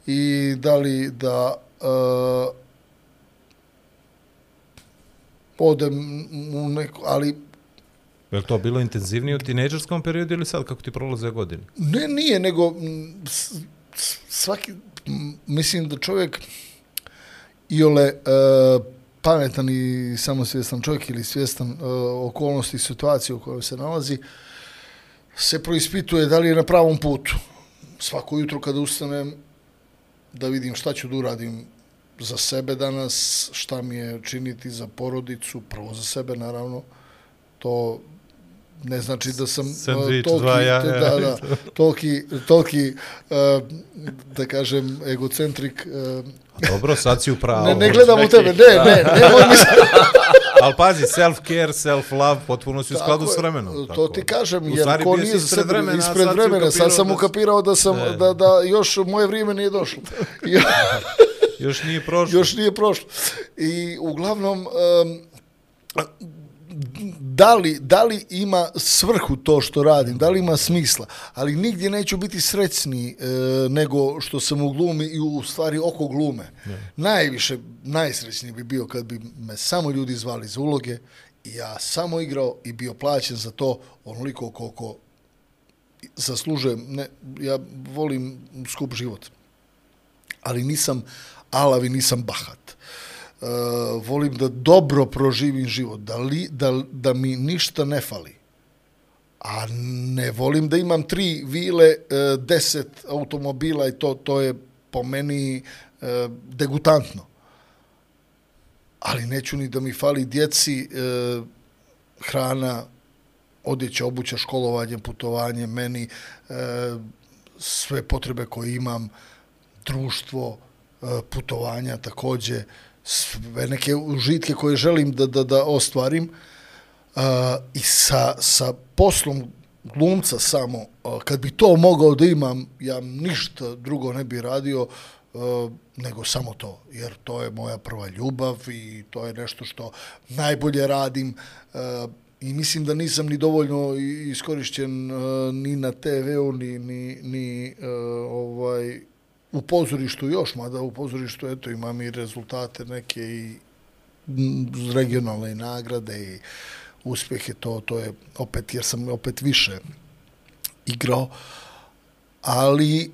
i da li da e, odem u neko, ali Je to bilo intenzivnije u tinejdžerskom periodu ili sad kako ti prolaze godine? Ne, nije, nego svaki, mislim da čovjek iole e, pametan i samosvjestan čovjek ili svjestan e, okolnosti i situacije u kojoj se nalazi, se proispituje da li je na pravom putu. Svako jutro kada ustanem, da vidim šta ću da uradim za sebe danas, šta mi je činiti za porodicu, prvo za sebe naravno, to ne znači da sam Sandvič, dva jaja. da, da, toliki, toliki uh, da kažem, egocentrik. Uh, Dobro, sad si u pravu. ne, ne gledam u tebe, ne, ne, ne, mislim. Ali pazi, self-care, self-love, potpuno si u skladu Tako s vremenom. To ti kažem, U jer ko nije ispred vremena, ispred vremena, sad sam ukapirao da sam, da, da još moje vrijeme nije došlo. Još nije prošlo. još nije prošlo. I uglavnom, um, da li, da li ima svrhu to što radim, da li ima smisla, ali nigdje neću biti srećniji e, nego što sam u glumi i u stvari oko glume. Najviše, najsrećniji bi bio kad bi me samo ljudi zvali za uloge i ja samo igrao i bio plaćen za to onoliko koliko zaslužujem. Ne, ja volim skup život ali nisam alavi i nisam bahat. E, volim da dobro proživim život, da, li, da, da mi ništa ne fali. A ne volim da imam tri vile, e, deset automobila i to, to je po meni e, degutantno. Ali neću ni da mi fali djeci e, hrana, odjeća, obuća, školovanje, putovanje, meni e, sve potrebe koje imam, društvo, E, putovanja takođe, sve neke užitke koje želim da, da, da ostvarim uh, i sa, sa poslom glumca samo, uh, kad bi to mogao da imam, ja ništa drugo ne bi radio uh, nego samo to, jer to je moja prva ljubav i to je nešto što najbolje radim uh, i mislim da nisam ni dovoljno iskorišćen uh, ni na TV-u, ni, ni, ni uh, ovaj, u pozorištu još, mada u pozorištu eto, imam i rezultate neke i regionalne nagrade i uspjehe, to, to je opet, jer sam opet više igrao, ali e,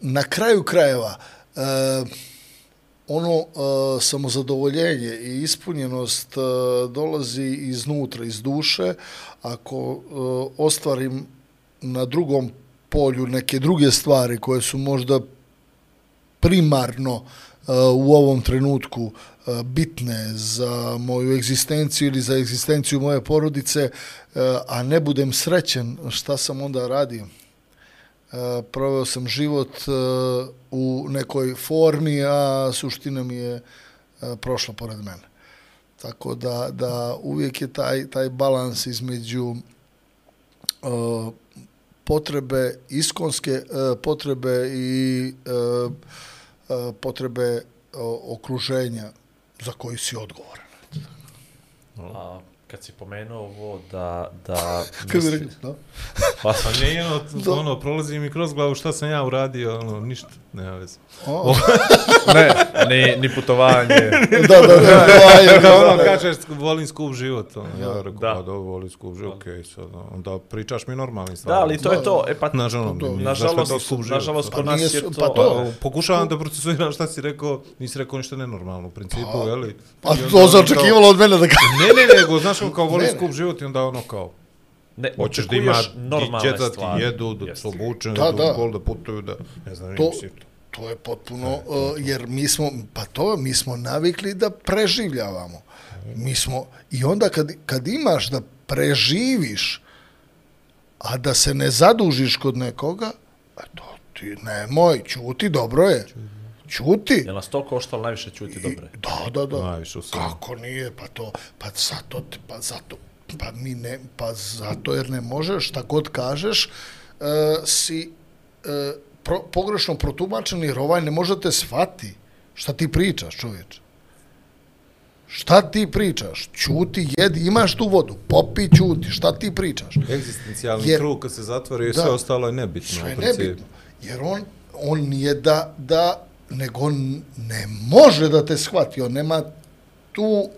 na kraju krajeva e, ono e, samozadovoljenje i ispunjenost e, dolazi iznutra, iz duše, ako e, ostvarim na drugom polju neke druge stvari koje su možda primarno e, u ovom trenutku e, bitne za moju egzistenciju ili za egzistenciju moje porodice, e, a ne budem srećen, šta sam onda radio? Proveo sam život u nekoj formi, a suština mi je prošla pored mene. Tako da, da uvijek je taj, taj balans između potrebe, iskonske potrebe i E, potrebe e, okruženja za koji si odgovoran. A kad si pomenuo ovo da... da Kako bi rekli, da? Pa Pa nije ono, ono, prolazi mi kroz glavu šta sam ja uradio, ono, ništa, nema veze. O, ne, ni, ni putovanje. da, da, da, da, da, Kao da, ono, da, kažeš, volim skup život, ono, ja rekao, Da. da. pa dobro, volim skup život, okej, okay, sad, ono, onda pričaš mi normalni Da, stvari. ali to je to. E pa, ono, To- nažalost, život, nažalost, sad? kod Pa nas je to... pa to- Pa, pokušavam da procesuiram šta si rekao, nisi rekao ništa nenormalno u principu, Pa, jeli? Pa to se ono očekivalo od mene da kažem. Ne, ne, nego, znaš, ono, kao Ne, ne. skup život i onda ono kao, Ne, hoćeš da ima očekuješ normalne djeca ti stvari. jedu, da su obučeni, Da, da, da. da, putuju, da, ne znam, To- mislim, To je potpuno, uh, jer mi smo, pa to, mi smo navikli da preživljavamo. Mi smo, i onda kad, kad imaš da preživiš, a da se ne zadužiš kod nekoga, a to ti, nemoj, čuti, dobro je. Čuti. Jel nas to koštalo najviše čuti dobre? Da, da, da. Najviše u svemu. Kako nije? Pa to, pa zato, pa zato, pa mi ne, pa zato jer ne možeš, šta god kažeš, uh, si uh, pro, pogrešno protumačen jer ovaj ne može te shvati. Šta ti pričaš, čovječe? Šta ti pričaš? Čuti, jedi, imaš tu vodu, popi, čuti, šta ti pričaš? Egzistencijalni Jer- krug kad se zatvori, Da. sve ostalo je nebitno. Sve je nebitno. Jer on, on nije da, da, nego on ne može da te shvati, on nema tu uh,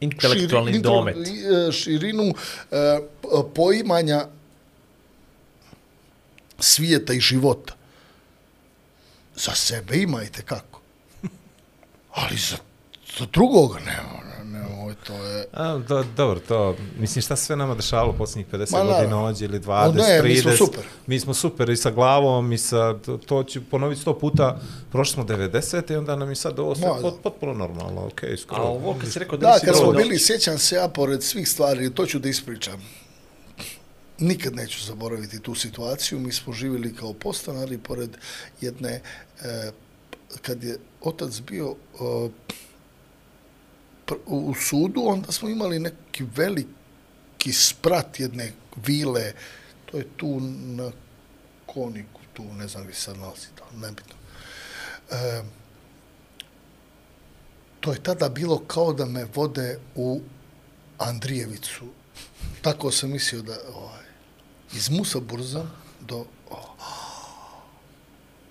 Intelektualni širi- domet. e, širinu p- poimanja svijeta i života. Za sebe imajte kako. Ali za, za drugoga nema, ne, ne, ovo to je... A, do, dobro, to, mislim, šta se sve nama dešavalo posljednjih 50 Ma, godina ođe ili O, 20, ne, 30. mi smo super. Mi smo super i sa glavom i sa, to, to ću ponoviti sto puta, prošli smo 90. i onda nam je sad ovo sve pot, potpuno normalno, okej, okay, A skoro. ovo kad si rekao da, Da, kad smo dovoljno- bili, sjećam se ja pored svih stvari, to ću da ispričam. Nikad neću zaboraviti tu situaciju. Mi smo živjeli kao postanari pored jedne, e, kad je otac bio e, pr- u u sudu, onda smo imali neki veliki sprat jedne vile, to je tu na koniku, tu ne znam gdje se sad nalazi, da, nebitno. e, to je tada bilo kao da me vode u Andrijevicu. Tako sam mislio da, ovaj, iz Musaburza do, oh,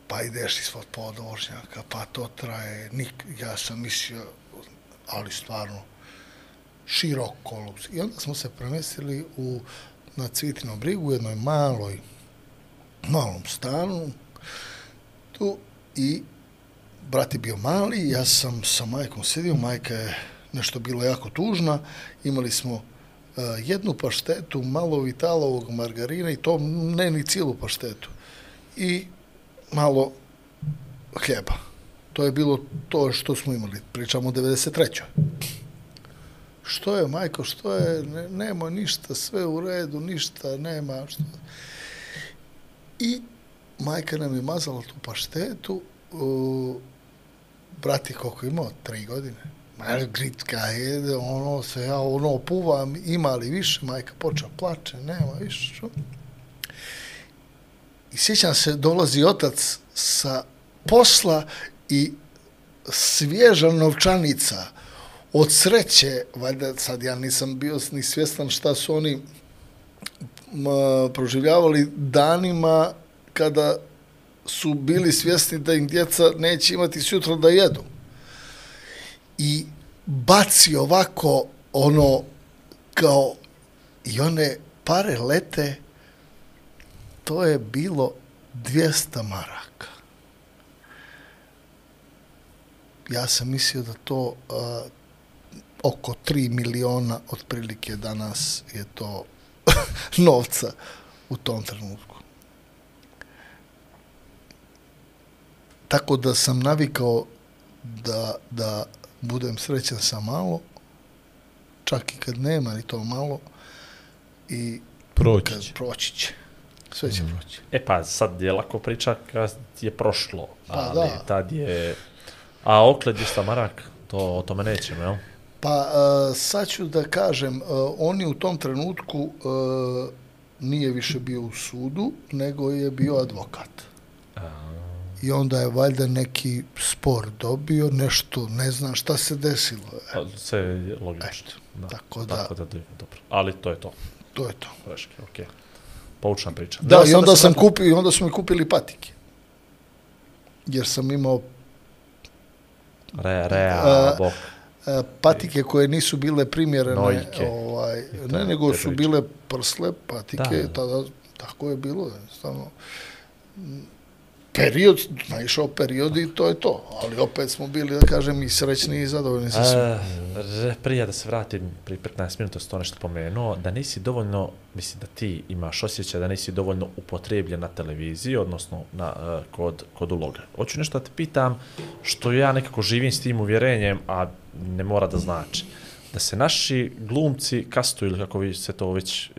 pa ideš ispod podvožnjaka, pa to traje, nik, ja sam mislio, ali stvarno, širok kolups. I onda smo se premestili u, na Cvitinom brigu, u jednoj maloj, malom stanu, tu i brat je bio mali, ja sam sa majkom sedio, majka je nešto bilo jako tužna, imali smo uh, jednu paštetu, malo vitalovog margarina i to ne ni cijelu paštetu. I malo hljeba. To je bilo to što smo imali. Pričamo o 93. Što je, majko, što je? Ne, nema ništa, sve u redu, ništa, nema. Što... I majka nam je mazala tu paštetu, uh, brati koliko imao, tri godine. Majka gritka jede, ono se ja ono puvam, ima li više, majka počela plače, nema više. Što? I sjećam se, dolazi otac sa posla i svježa novčanica od sreće, valjda sad ja nisam bio ni svjestan šta su oni m, proživljavali danima kada su bili svjesni da im djeca neće imati sutra da jedu. I baci ovako ono kao i one pare lete to je bilo 200 maraka. Ja sam mislio da to uh, oko 3 miliona otprilike danas je to novca u tom trenutku. Tako da sam navikao da, da budem srećan sa malo, čak i kad nema ni to malo, i Proći će. proći će. Sve će proći. E pa sad je lako priča kad je prošlo, Pa ali da. tad je... A okled je stamarak, to o tome nećemo, jel? Pa uh, sad ću da kažem, uh, oni u tom trenutku uh, nije više bio u sudu, nego je bio advokat. I onda je valjda neki spor dobio, nešto, ne znam šta se desilo. E, Pa, Sve je logično. Da. tako da- Tako da, dobro. Ali to je to. to je to. Greške, okej. Poučna priča. Da, Deo i onda sam vratim- kupio, i onda su mi kupili patike. Jer sam imao Ре, реа, бог. патике кои не су биле примерени, овај, не, него су биле прсле патике, тада, тако е било, стварно Period, naišao period i to je to. Ali opet smo bili, da kažem, i srećni i zadovoljni sa svim. E, prije da se vratim, pri 15 minuta si to nešto pomenuo, da nisi dovoljno, mislim da ti imaš osjećaj da nisi dovoljno upotrebljen na televiziji, odnosno na, e, kod, kod uloga. Hoću nešto da te pitam, što ja nekako živim s tim uvjerenjem, a ne mora da znači. Da se naši glumci kastuju, ili kako vi se to već e,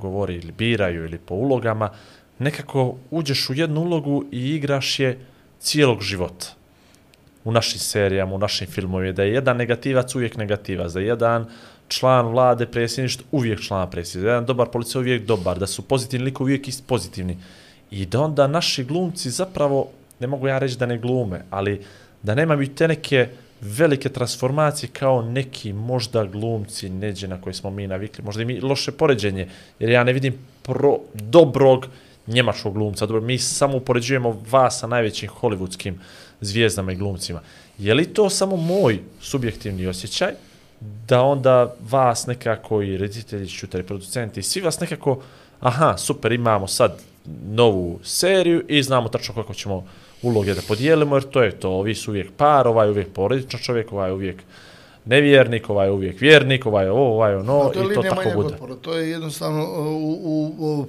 govori, ili biraju, ili po ulogama, nekako uđeš u jednu ulogu i igraš je cijelog života u našim serijama, u našim filmovima, da je jedan negativac uvijek negativac, da je jedan član vlade predsjedništvo, uvijek član predsjedništva, da je jedan dobar policija uvijek dobar, da su pozitivni likovi uvijek ist pozitivni. I da onda naši glumci zapravo, ne mogu ja reći da ne glume, ali da nemaju te neke velike transformacije kao neki možda glumci neđe na koje smo mi navikli, možda i mi loše poređenje, jer ja ne vidim pro, dobrog njemačkog glumca. Dobro, mi samo upoređujemo vas sa najvećim hollywoodskim zvijezdama i glumcima. Je li to samo moj subjektivni osjećaj da onda vas nekako i reditelji, šuteri, producenti, svi vas nekako, aha, super, imamo sad novu seriju i znamo tačno kako ćemo uloge da podijelimo, jer to je to, ovi su uvijek par, ovaj je uvijek porodičan čovjek, ovaj je uvijek nevjernik, ovaj je uvijek vjernik, ovaj je ovo, ovaj je ono, to je i to tako bude. otpora. To je jednostavno u, u, u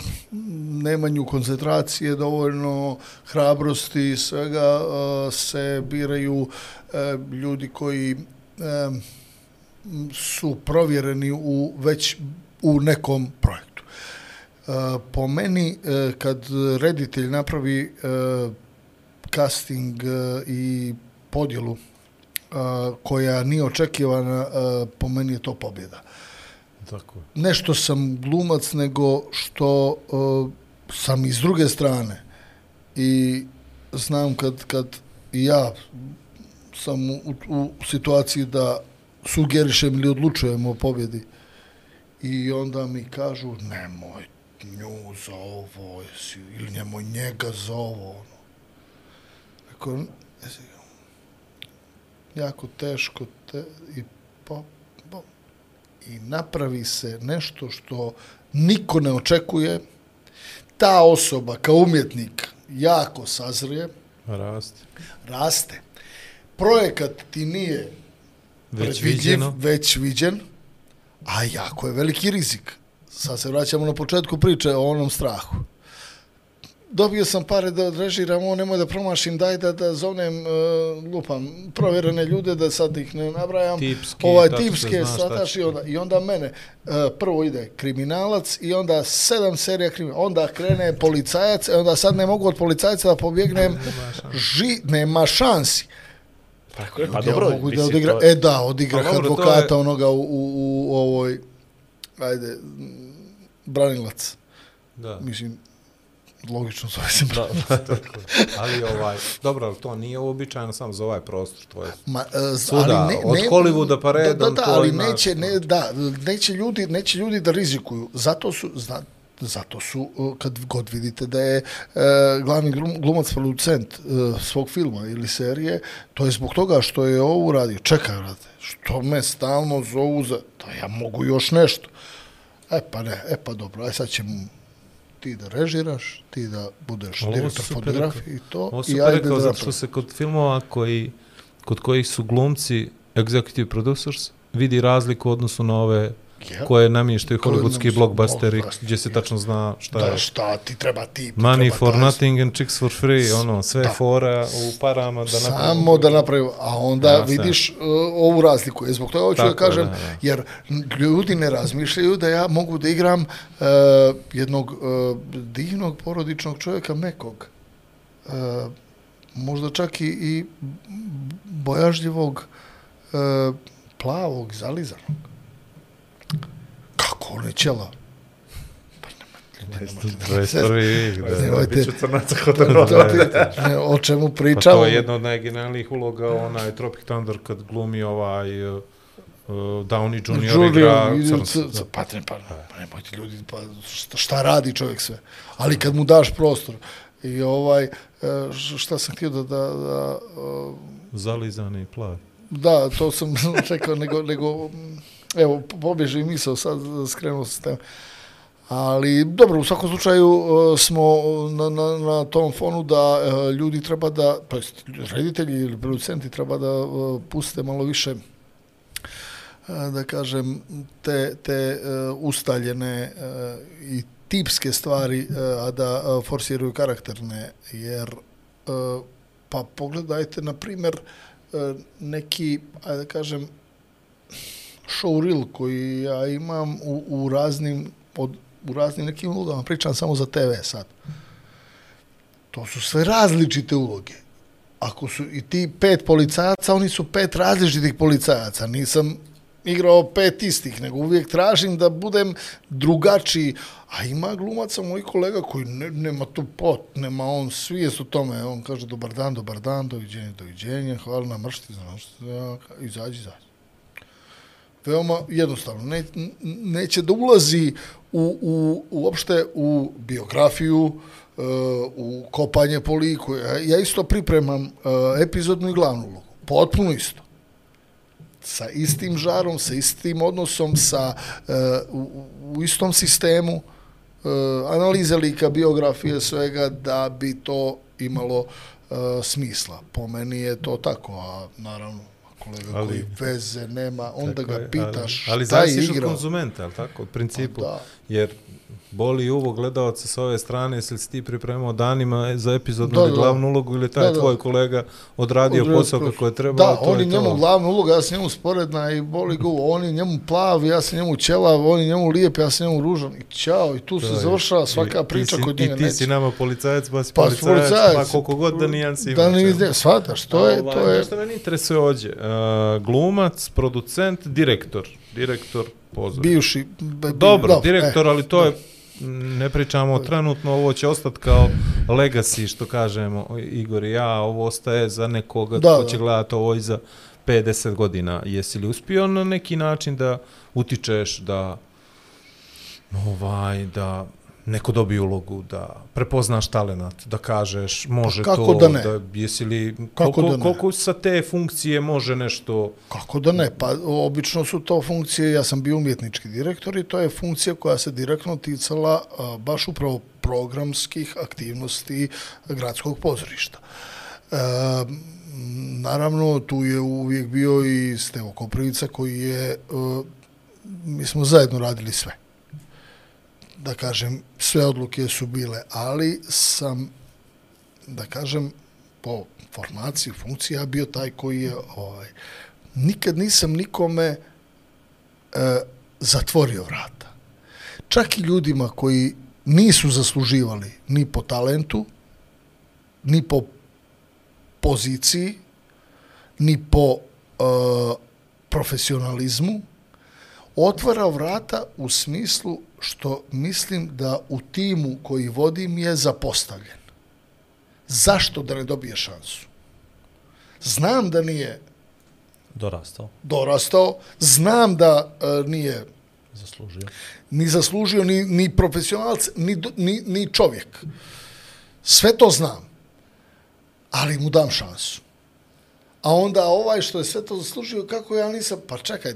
nemanju koncentracije, dovoljno hrabrosti i svega uh, se biraju uh, ljudi koji su provjereni u već u nekom projektu. Po meni, kad reditelj napravi casting i podjelu koja nije očekivana, po meni je to pobjeda Tako ne što sam glumac, nego što sam iz druge strane. I znam kad, kad ja sam u, u situaciji da sugerišem ili odlučujem o pobjedi i onda mi kažu nemoj nju za ovo ili nemoj njega za ovo ono. Jesi- jako teško te, i po, po, i napravi se nešto što niko ne očekuje ta osoba kao umjetnik jako sazrije Raste. raste projekat ti nije Već viđeno. već viđen, a jako je veliki rizik. Sad se vraćamo na početku priče o onom strahu. Dobio sam pare da režiram, ovo nemoj da promašim, daj da, da zovnem, uh, lupam, provjerene ljude, da sad ih ne nabrajam. Tipski, ovaj, tipske, sataš, će. i onda, i onda mene, uh, prvo ide kriminalac i onda sedam serija kriminalac, onda krene policajac, i onda sad ne mogu od policajca da pobjegnem, ži, nema šansi. Tako je, pa Ja dobro, mogu da odigra, to je- e da, odigra Pa advokata je- onoga u, u, u ovoj, ajde, branilac. Da. Mislim, logično zove se Da, Ali ovaj, dobro, ali to nije uobičajeno samo za ovaj prostor, to je Ma, e, z- Svuda, od Hollywooda pa da, redom, da, da, to ali neće, ne, da, neće ljudi, neće ljudi da rizikuju. Zato su, zna, zato su, uh, kad god vidite da je uh, glavni glum, glumac producent uh, svog filma ili serije, to je zbog toga što je ovo uradio. Čekaj, brate, što me stalno zovu za, da ja mogu još nešto. E pa ne, e pa dobro, aj sad ćemo ti da režiraš, ti da budeš Ovo direktor fotografije i to, Ovo i super ajde rekao, da zato što se kod filmova koji, kod kojih su glumci executive producers vidi razliku odnosu na ove Ja. koje namještaju hollywoodski blockbusteri blockbusteri, gdje se tačno zna šta Da, je. šta ti treba tip, Money treba for nothing and chicks for free, ono, sve Da. fora u parama da. Samo da napravimo, a onda Ja, sve. vidiš uh, ovu razliku. I zbog toga hoću da Tako kažem, da, da. jer ljudi ne razmišljaju da ja mogu da igram uh, jednog uh, divnog porodičnog čovjeka mekog. Uh, možda čak i, i bojažljivog uh, plavog, zalizanog. Kod To roda. ti- ne, o čemu Pa pričamo? to je jedna od najgenijalnijih uloga, onaj Tropic Thunder kad glumi ovaj uh, uh, Downey Jr. Junior, igra i- crnca. Pa, ne, pa, pa nemojte ljudi, pa šta, šta radi čovjek sve? Ali kad mu daš prostor, i ovaj, e, š- šta sam htio da, da, da, e, Zalizani plav. da, to sam rekao, nego, nego, mm, evo, pobježi misao, sad skrenuo se s. Ali, dobro, u svakom slučaju e, smo na, na, na tom fonu da e, ljudi treba da, to jest reditelji ili producenti treba da e, puste malo više da kažem, te, te ustaljene i tipske stvari, a da forsiraju karakterne, jer pa pogledajte, na primjer, neki, ajde da kažem, showreel koji ja imam u, u raznim od, u raznim nekim ulogama, pričam samo za TV sad. To su sve različite uloge. Ako su i ti pet policajaca, oni su pet različitih policajaca. Nisam igrao pet istih, nego uvijek tražim da budem drugačiji. A ima glumaca moj kolega koji ne, nema tu pot, nema on svijest o tome. On kaže dobar dan, dobar dan, doviđenje, doviđenje, hvala na mršti, znaš, izađi, izađi veoma jednostavno. Ne, neće da ulazi u, u, uopšte u biografiju, e, u kopanje po liku. Ja, isto pripremam e, epizodnu i glavnu ulogu. Potpuno isto. Sa istim žarom, sa istim odnosom, sa, e, u, u- istom sistemu e, analize lika, biografije, svega, da bi to imalo e, smisla. Po meni je to tako, a naravno kolega Ali- koji veze nema, onda ga pitaš ali, ali šta je zavisiš od igrao. konzumenta, ali tako, od principu. Da. Jer boli uvo gledalca s ove strane, jesi li si ti pripremao danima za epizodnu Da, ili glavnu ulogu ili taj Da, da. tvoj kolega odradio Odradio posao kako je trebao. Da, to on je je njemu to. glavna uloga, ja sam njemu sporedna i boli uvo. on je njemu plav, ja sam njemu ćelav, on je njemu lijep, ja sam njemu ružan. I ćao, i tu se To je- završava i svaka ti priča si- kod njega. I ti neće. si nama policajac, pa si Pa, policajac, policajac. pa koliko god da nijansi Da imaš, ne izde, shvataš, to je, Ovaj, to je, Nešto mene interesuje ođe. Uh, glumac, producent, direktor. Direktor pozor. bivši. bi- Dobro, dobro, direktor, e, ali to je ne pričamo trenutno, ovo će ostati kao legacy, što kažemo, Igor i ja, ovo ostaje za nekoga Da, ko će gledati ovo i za 50 godina. Jesi li uspio na neki način da utičeš da ovaj, da neko dobije ulogu, da prepoznaš talenat, da kažeš može Pa kako to, da ne? da jesi li, Kako koliko, da ne? koliko sa te funkcije može nešto, Kako da ne? Pa obično su to funkcije, ja sam bio umjetnički direktor i to je funkcija koja se direktno ticala a, baš upravo programskih aktivnosti gradskog pozorišta. E, naravno, tu je uvijek bio i Stevo Koprivica koji je, e, mi smo zajedno radili sve. Da kažem, sve odluke su bile, ali sam, da kažem, po formaciji, funkciji, ja bio taj koji je, ovaj, nikad nisam nikome e, zatvorio vrata. Čak i ljudima koji nisu zasluživali ni po talentu, ni po poziciji, ni po e, profesionalizmu, otvarao vrata u smislu što mislim da u timu koji vodim je zapostavljen. Zašto da ne dobije šansu? Znam da nije Dorastao, dorastao, znam da e, nije zaslužio. ni zaslužio, ni, ni profesionalac, ni, ni, ni čovjek. Sve to znam, ali mu dam šansu. A onda ovaj što je sve to zaslužio, kako ja nisam, pa čekaj,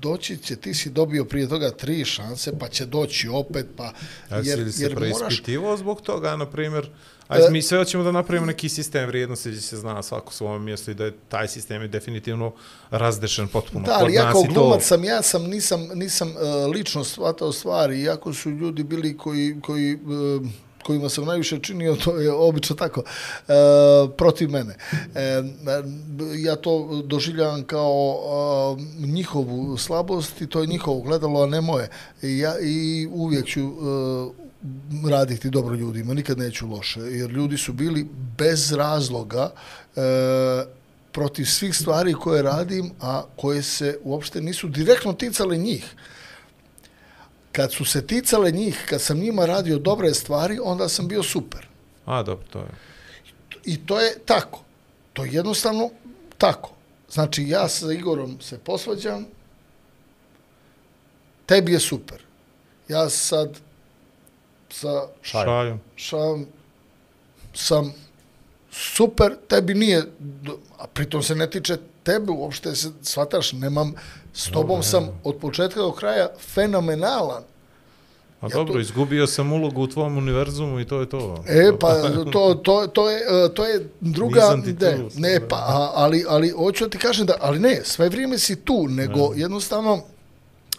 doći će, ti si dobio prije toga tri šanse, pa će doći opet, pa... A jer, li se preispitivao zbog toga, na primjer, a E, mi sve hoćemo da napravimo neki sistem vrijednosti gdje se zna svako svoje mjesto i da je taj sistem je definitivno razdešen potpuno. Da, ali ja kao i to- glumac sam, ja sam, nisam, nisam uh, lično shvatao stvari, iako su ljudi bili koji, koji uh, kojima sam najviše činio, to je obično tako, e, protiv mene. E, ja to doživljavam kao e, njihovu slabost i to je njihovo gledalo, a ne moje. I, ja, i uvijek ću e, raditi dobro ljudima, nikad neću loše, jer ljudi su bili bez razloga e, protiv svih stvari koje radim, a koje se uopšte nisu direktno ticale njih. Kad su se ticale njih, kad sam njima radio dobre stvari, onda sam bio super. A, dobro, to je. I to je tako. To je jednostavno tako. Znači, ja sa Igorom se posvađam, tebi je super. Ja sad sa Šajom. Šajom. sam super, tebi nije, a pritom se ne tiče tebe, uopšte se shvataš, nemam, s tobom sam od početka do kraja fenomenalan. A Ja dobro, to- izgubio sam ulogu u tvom univerzumu i to je to. E, pa to, to, to, je, e, to je druga... Nisam ti tu, ne, ne, sad, pa, ali, ali hoću da ti kažem da, ali ne, sve vrijeme si tu, nego jednostavno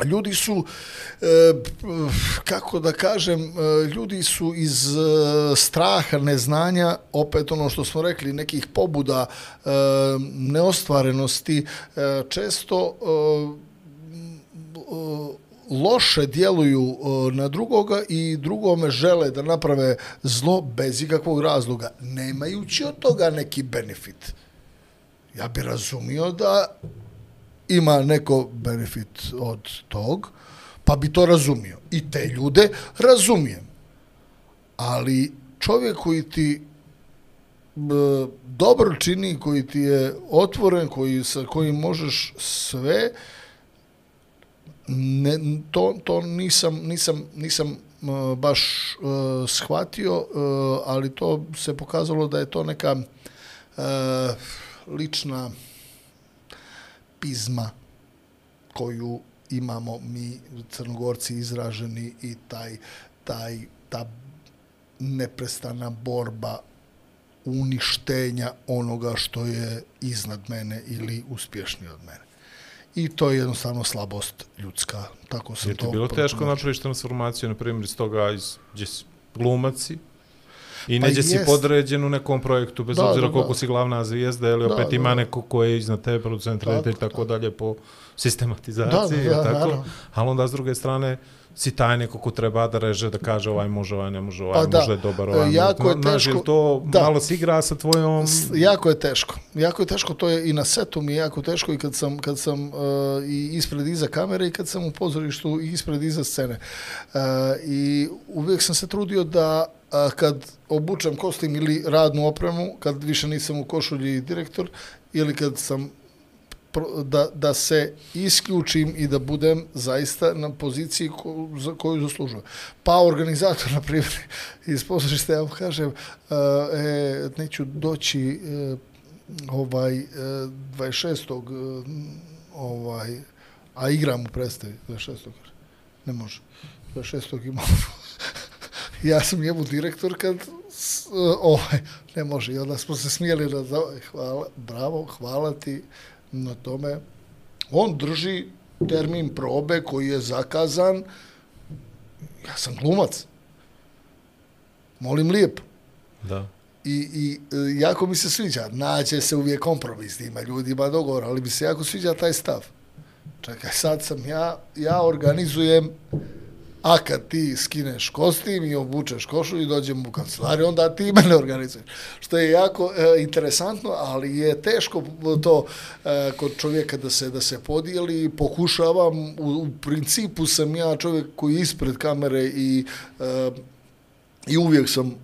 ljudi su, e, kako da kažem, e, ljudi su iz e, straha, neznanja, opet ono što smo rekli, nekih pobuda, neostvarenosti, često loše djeluju na drugoga i drugome žele da naprave zlo bez ikakvog razloga, nemajući od toga neki benefit. Ja bi razumio da ima neko benefit od tog, pa bi to razumio. I te ljude razumijem. Ali čovjek koji ti b, dobro čini, koji ti je otvoren, koji, sa kojim možeš sve, ne, to, to nisam, nisam, nisam uh, baš uh, shvatio, uh, ali to se pokazalo da je to neka uh, lična pizma koju imamo mi crnogorci izraženi i taj, taj, ta neprestana borba uništenja onoga što je iznad mene ili uspješniji od mene. I to je jednostavno slabost ljudska. Tako ti to je bilo teško napraviš transformaciju, na primjer, iz toga iz, gdje si glumac si, I Pa neđe si jest. podređen u nekom projektu, bez Da, obzira da, koliko da. si glavna zvijezda, ili Da, opet da, ima da. neko ko je iznad tebe, producent, reditelj, tako, tako. dalje po sistematizaciji, Da, da, je tako? naravno. Ali onda s druge strane, si taj neko ko treba da reže, da kaže ovaj može, ovaj ne može, ovaj Pa da. može, dobar, E, ovaj jako može. je Znaš, teško- to da. malo se igra sa tvojom... S- jako je teško. Jako je teško, to je i na setu mi je jako teško i kad sam, kad sam uh, i ispred iza kamere i kad sam u pozorištu i ispred iza scene. Uh, I uvijek sam se trudio da a, kad obučem kostim ili radnu opremu, kad više nisam u košulji direktor, ili kad sam da, da se isključim i da budem zaista na poziciji ko, za koju zaslužujem. Pa organizator, na primjer, iz pozorišta, ja kažem, uh, e, neću doći uh, ovaj uh, 26. Uh, ovaj, a igram u predstavi 26. kaže, Ne može. 26. imamo ja sam njemu direktor kad s- e, ovaj, ne može. I onda smo se smijeli na hvala, bravo, hvala ti na tome. On drži termin probe koji je zakazan. Ja sam glumac. Molim lijepo. Da. I, i e, jako mi se sviđa, nađe se uvijek kompromis, ima ljudi, ima dogovor, ali mi se jako sviđa taj stav. Čekaj, sad sam ja, ja organizujem, a kad ti skineš kostim i obučeš košu i dođem u kancelariju, onda ti mene organizuješ. Što je jako e, interesantno, ali je teško to e, kod čovjeka da se da se podijeli. Pokušavam, u, u principu sam ja čovjek koji je ispred kamere i e, i uvijek sam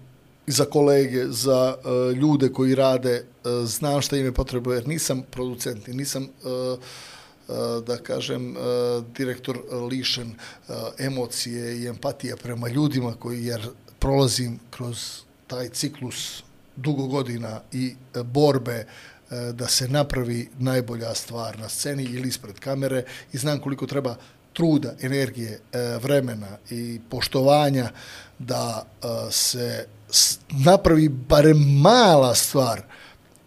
za kolege, za e, ljude koji rade, e, znam šta im je potrebno, jer nisam producent, i nisam, E, E, da kažem, e, direktor lišen e, emocije i empatije prema ljudima koji, jer prolazim kroz taj ciklus dugo godina i borbe da se napravi najbolja stvar na sceni ili ispred kamere i znam koliko treba truda, energije, vremena i poštovanja da se napravi barem mala stvar.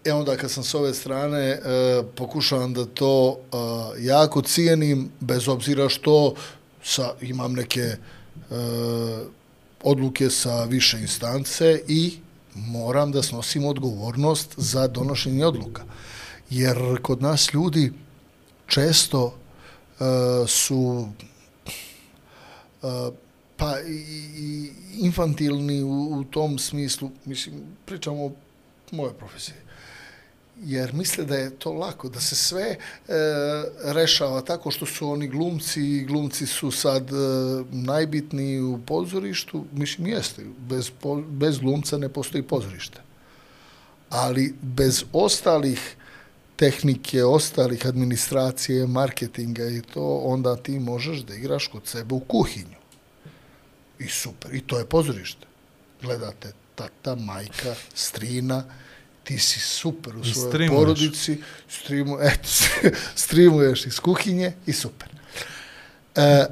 E onda kad sam s ove strane e, pokušavam da to e, jako cijenim, bez obzira što sa, imam neke e, odluke sa više instance i moram da snosim odgovornost za donošenje odluka. Jer kod nas ljudi često e, su e, pa i, i infantilni u, u tom smislu, mislim, pričamo o moje profesije, jer misle da je to lako, da se sve e, rešava tako što su oni glumci i glumci su sad e, najbitniji u pozorištu, mislim, jeste, bez, po, bez glumca ne postoji pozorište. Ali bez ostalih tehnike, ostalih administracije, marketinga i to, onda ti možeš da igraš kod sebe u kuhinju. I super. I to je pozorište. Gledate tata, majka, strina, ti si super u svojoj streamuješ. porodici, streamu, eto, streamuješ iz kuhinje i super. E,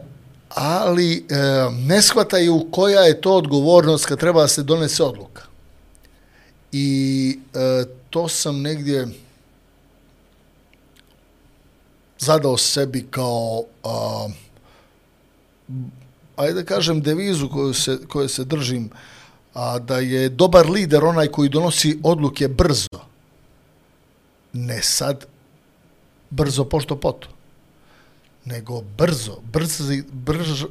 ali e, ne shvataju koja je to odgovornost kad treba se donese odluka. I e, to sam negdje zadao sebi kao a, ajde da kažem devizu koju se, koju se držim, a da je dobar lider onaj koji donosi odluke brzo. Ne sad brzo pošto poto, nego brzo, brzo, brž,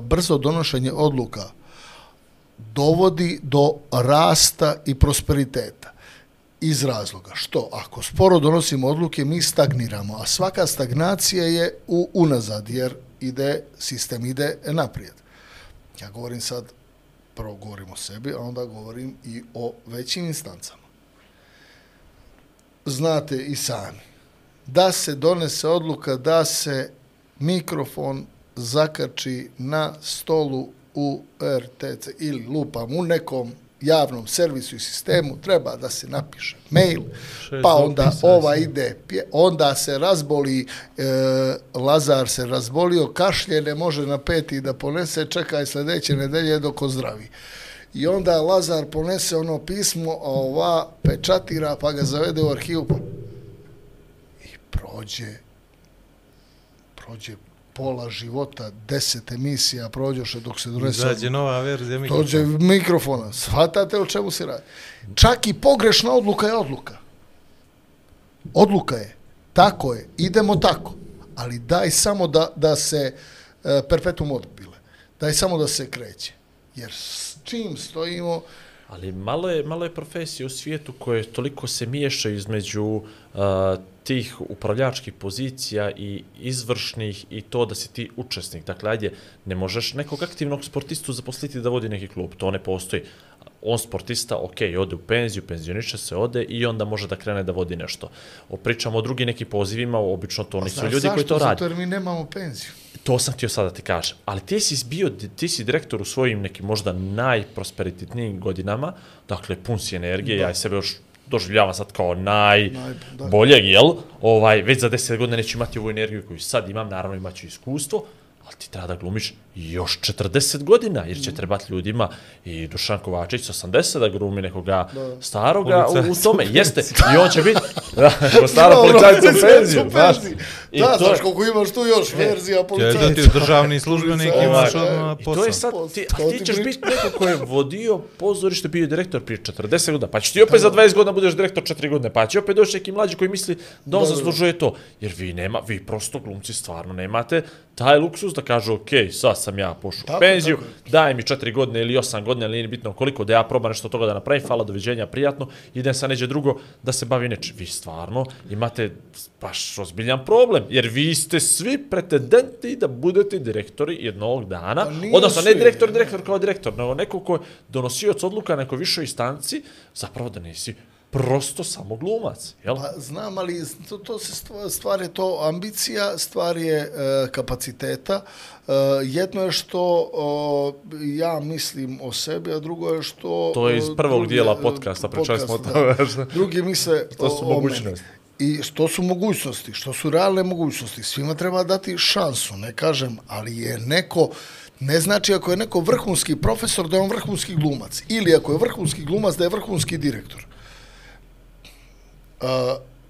brzo donošenje odluka dovodi do rasta i prosperiteta iz razloga što ako sporo donosimo odluke mi stagniramo, a svaka stagnacija je u unazad jer ide sistem ide naprijed. Ja govorim sad prvo govorim o sebi, a onda govorim i o većim instancama. Znate i sami da se donese odluka da se mikrofon zakači na stolu u RTC ili lupam u nekom javnom servisu i sistemu, treba da se napiše mail, pa onda ova ide, onda se razboli, e, Lazar se razbolio, kašlje, ne može na peti da ponese, čekaj sledeće nedelje dok ozdravi. I onda Lazar ponese ono pismo, a ova pečatira, pa ga zavede u arhivu, pa i prođe, prođe pola života, deset emisija prođoše dok se donese Izađe nova verzija mikrofona. Dođe mikrofona. Shvatate o čemu se radi? Čak i pogrešna odluka je odluka. Odluka je. Tako je. Idemo tako. Ali daj samo da, da se e, perpetuum odbile. Daj samo da se kreće. Jer s čim stojimo, Ali malo je, malo je profesija u svijetu koje toliko se miješa između uh, tih upravljačkih pozicija i izvršnih i to da si ti učesnik. Dakle, ajde, ne možeš nekog aktivnog sportistu zaposliti da vodi neki klub. To ne postoji. On sportista, ok, ode u penziju, penzioniše se, ode i onda može da krene da vodi nešto. O, pričamo o drugim nekim pozivima, obično to nisu ljudi koji to rade. Zato jer mi nemamo penziju. To sam htio sada da ti kažem. Ali ti si bio, ti si direktor u svojim nekim možda najprosperitetnijim godinama, dakle pun si energije, Da. ja sebe još doživljavam sad kao Naj- najboljeg, jel? Ovaj, već za deset godina neću imati ovu energiju koju sad imam, naravno imaću iskustvo, ali ti treba da glumiš još 40 godina, jer će trebati ljudima i Dušan Kovačić sa 80 da glumi nekoga staroga u, u tome. u Jeste, i on će biti da, ko stara Dobro, policajca u penziju, znaš. I Da, to znaš koliko imaš tu još verzija Će da policajca. ti državni službenik imaš e, odmah I posao. to je sad, ti, a ti ćeš biti neko ko je vodio pozorište, bio je direktor prije 40 godina, pa ćeš ti opet za 20 godina budeš direktor 4 godine, pa će opet doći neki mlađi koji misli da on Da, da, da. zaslužuje to. Jer vi nema, vi prosto glumci stvarno nemate taj luksus da kažu, ok, sad sam ja pošao u Tako, penziju, tako daj mi 4 godine ili 8 godina, ili nije bitno koliko, da ja probam nešto toga da napravim, hvala, doviđenja, prijatno, idem sa neđe drugo da se bavi nečim. Vi stvarno imate baš ozbiljan problem, jer vi ste svi pretendenti da budete direktori jednog dana, Pa odnosno ne direktor, direktor kao direktor, nego neko ko je donosioc odluka na nekoj višoj instanci, zapravo da nisi prosto samo glumac, jel? Pa znam, ali to, to se stva- stvar je to ambicija, stvar je e, kapaciteta. E, jedno je što o, ja mislim o sebi, a drugo je što... To je iz o, prvog drugi- dijela e, podcasta, pričali smo o tome. Drugi misle Što su o, mogućnosti. I što su mogućnosti, što su realne mogućnosti. Svima treba dati šansu, ne kažem, ali je neko... Ne znači ako je neko vrhunski profesor da je on vrhunski glumac. Ili ako je vrhunski glumac da je vrhunski direktor. Uh,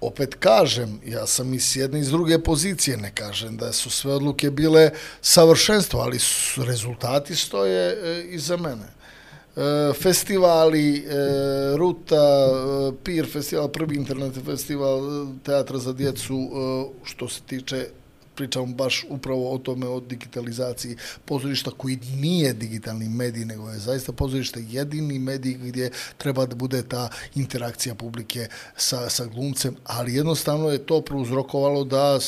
opet kažem, ja sam i s jedne i s druge pozicije, ne kažem da su sve odluke bile savršenstvo, ali su, rezultati stoje e, iza mene. E, festivali, e, Ruta, e, PIR festival, prvi internet festival teatra za djecu, e, što se tiče pričamo baš upravo o tome, o digitalizaciji pozorišta koji nije digitalni medij, nego je zaista pozorište jedini medij gdje treba da bude ta interakcija publike sa, sa glumcem, ali jednostavno je to prouzrokovalo da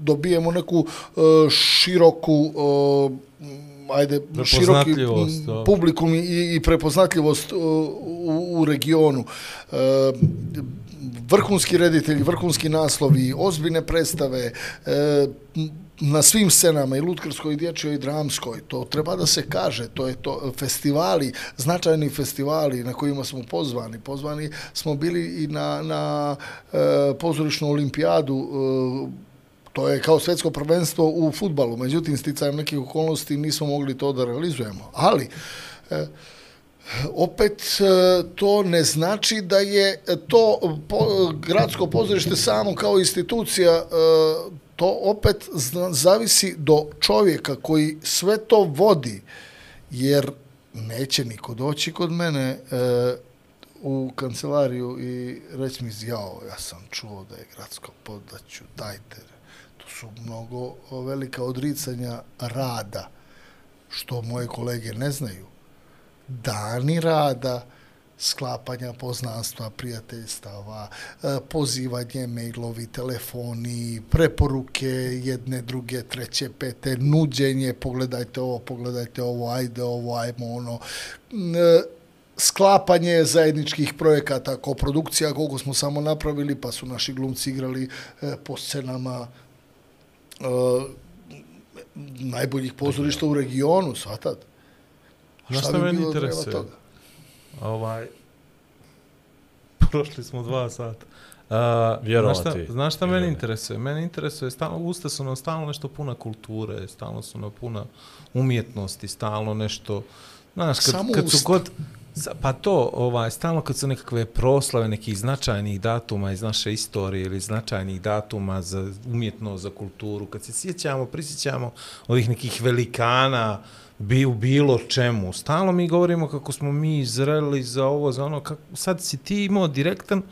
dobijemo neku e, široku e, ajde, široki publikum i, i prepoznatljivost uh, u, u regionu. E, vrhunski reditelji, vrhunski naslovi, ozbiljne predstave, e, na svim scenama, i lutkarskoj, i dječjoj, i dramskoj, to treba da se kaže, to je to, festivali, značajni festivali na kojima smo pozvani, pozvani smo bili i na, na e, pozorišnu olimpijadu, e, to je kao svetsko prvenstvo u futbalu, međutim, sticajem nekih okolnosti nismo mogli to da realizujemo, ali e, opet e, to ne znači da je to po, gradsko pozorište samo kao institucija e, to opet zna- zavisi do čovjeka koji sve to vodi jer neće niko doći kod mene e, u kancelariju i reći mi jao, ja sam čuo da je gradsko podaću, dajte. To su mnogo velika odricanja rada, što moje kolege ne znaju dani rada, sklapanja poznanstva, prijateljstava, e, pozivanje, mailovi, telefoni, preporuke jedne, druge, treće, pete, nuđenje, pogledajte ovo, pogledajte ovo, ajde ovo, ajmo ono, e, sklapanje zajedničkih projekata, koprodukcija, koliko smo samo napravili, pa su naši glumci igrali e, po scenama najboljih pozorišta u regionu, svatat. Šta šta bi meni bilo treba interesuje? toga? Ovaj, prošli smo dva sata. Uh, Vjerovati. Znaš šta, znaš šta meni interesuje? Meni interesuje, stalno, usta su nam stalno nešto puna kulture, stalno su nam puna umjetnosti, stalno nešto... Znaš, kad, Samo kad su. Sa- Pa to, ovaj, stalno kad su nekakve proslave nekih značajnih datuma iz naše istorije ili značajnih datuma za umjetnost, za kulturu, kad se sjećamo, prisjećamo ovih nekih velikana bi u bilo čemu, stalno mi govorimo kako smo mi izreli za ovo, za ono, kako, sad si ti imao direktan,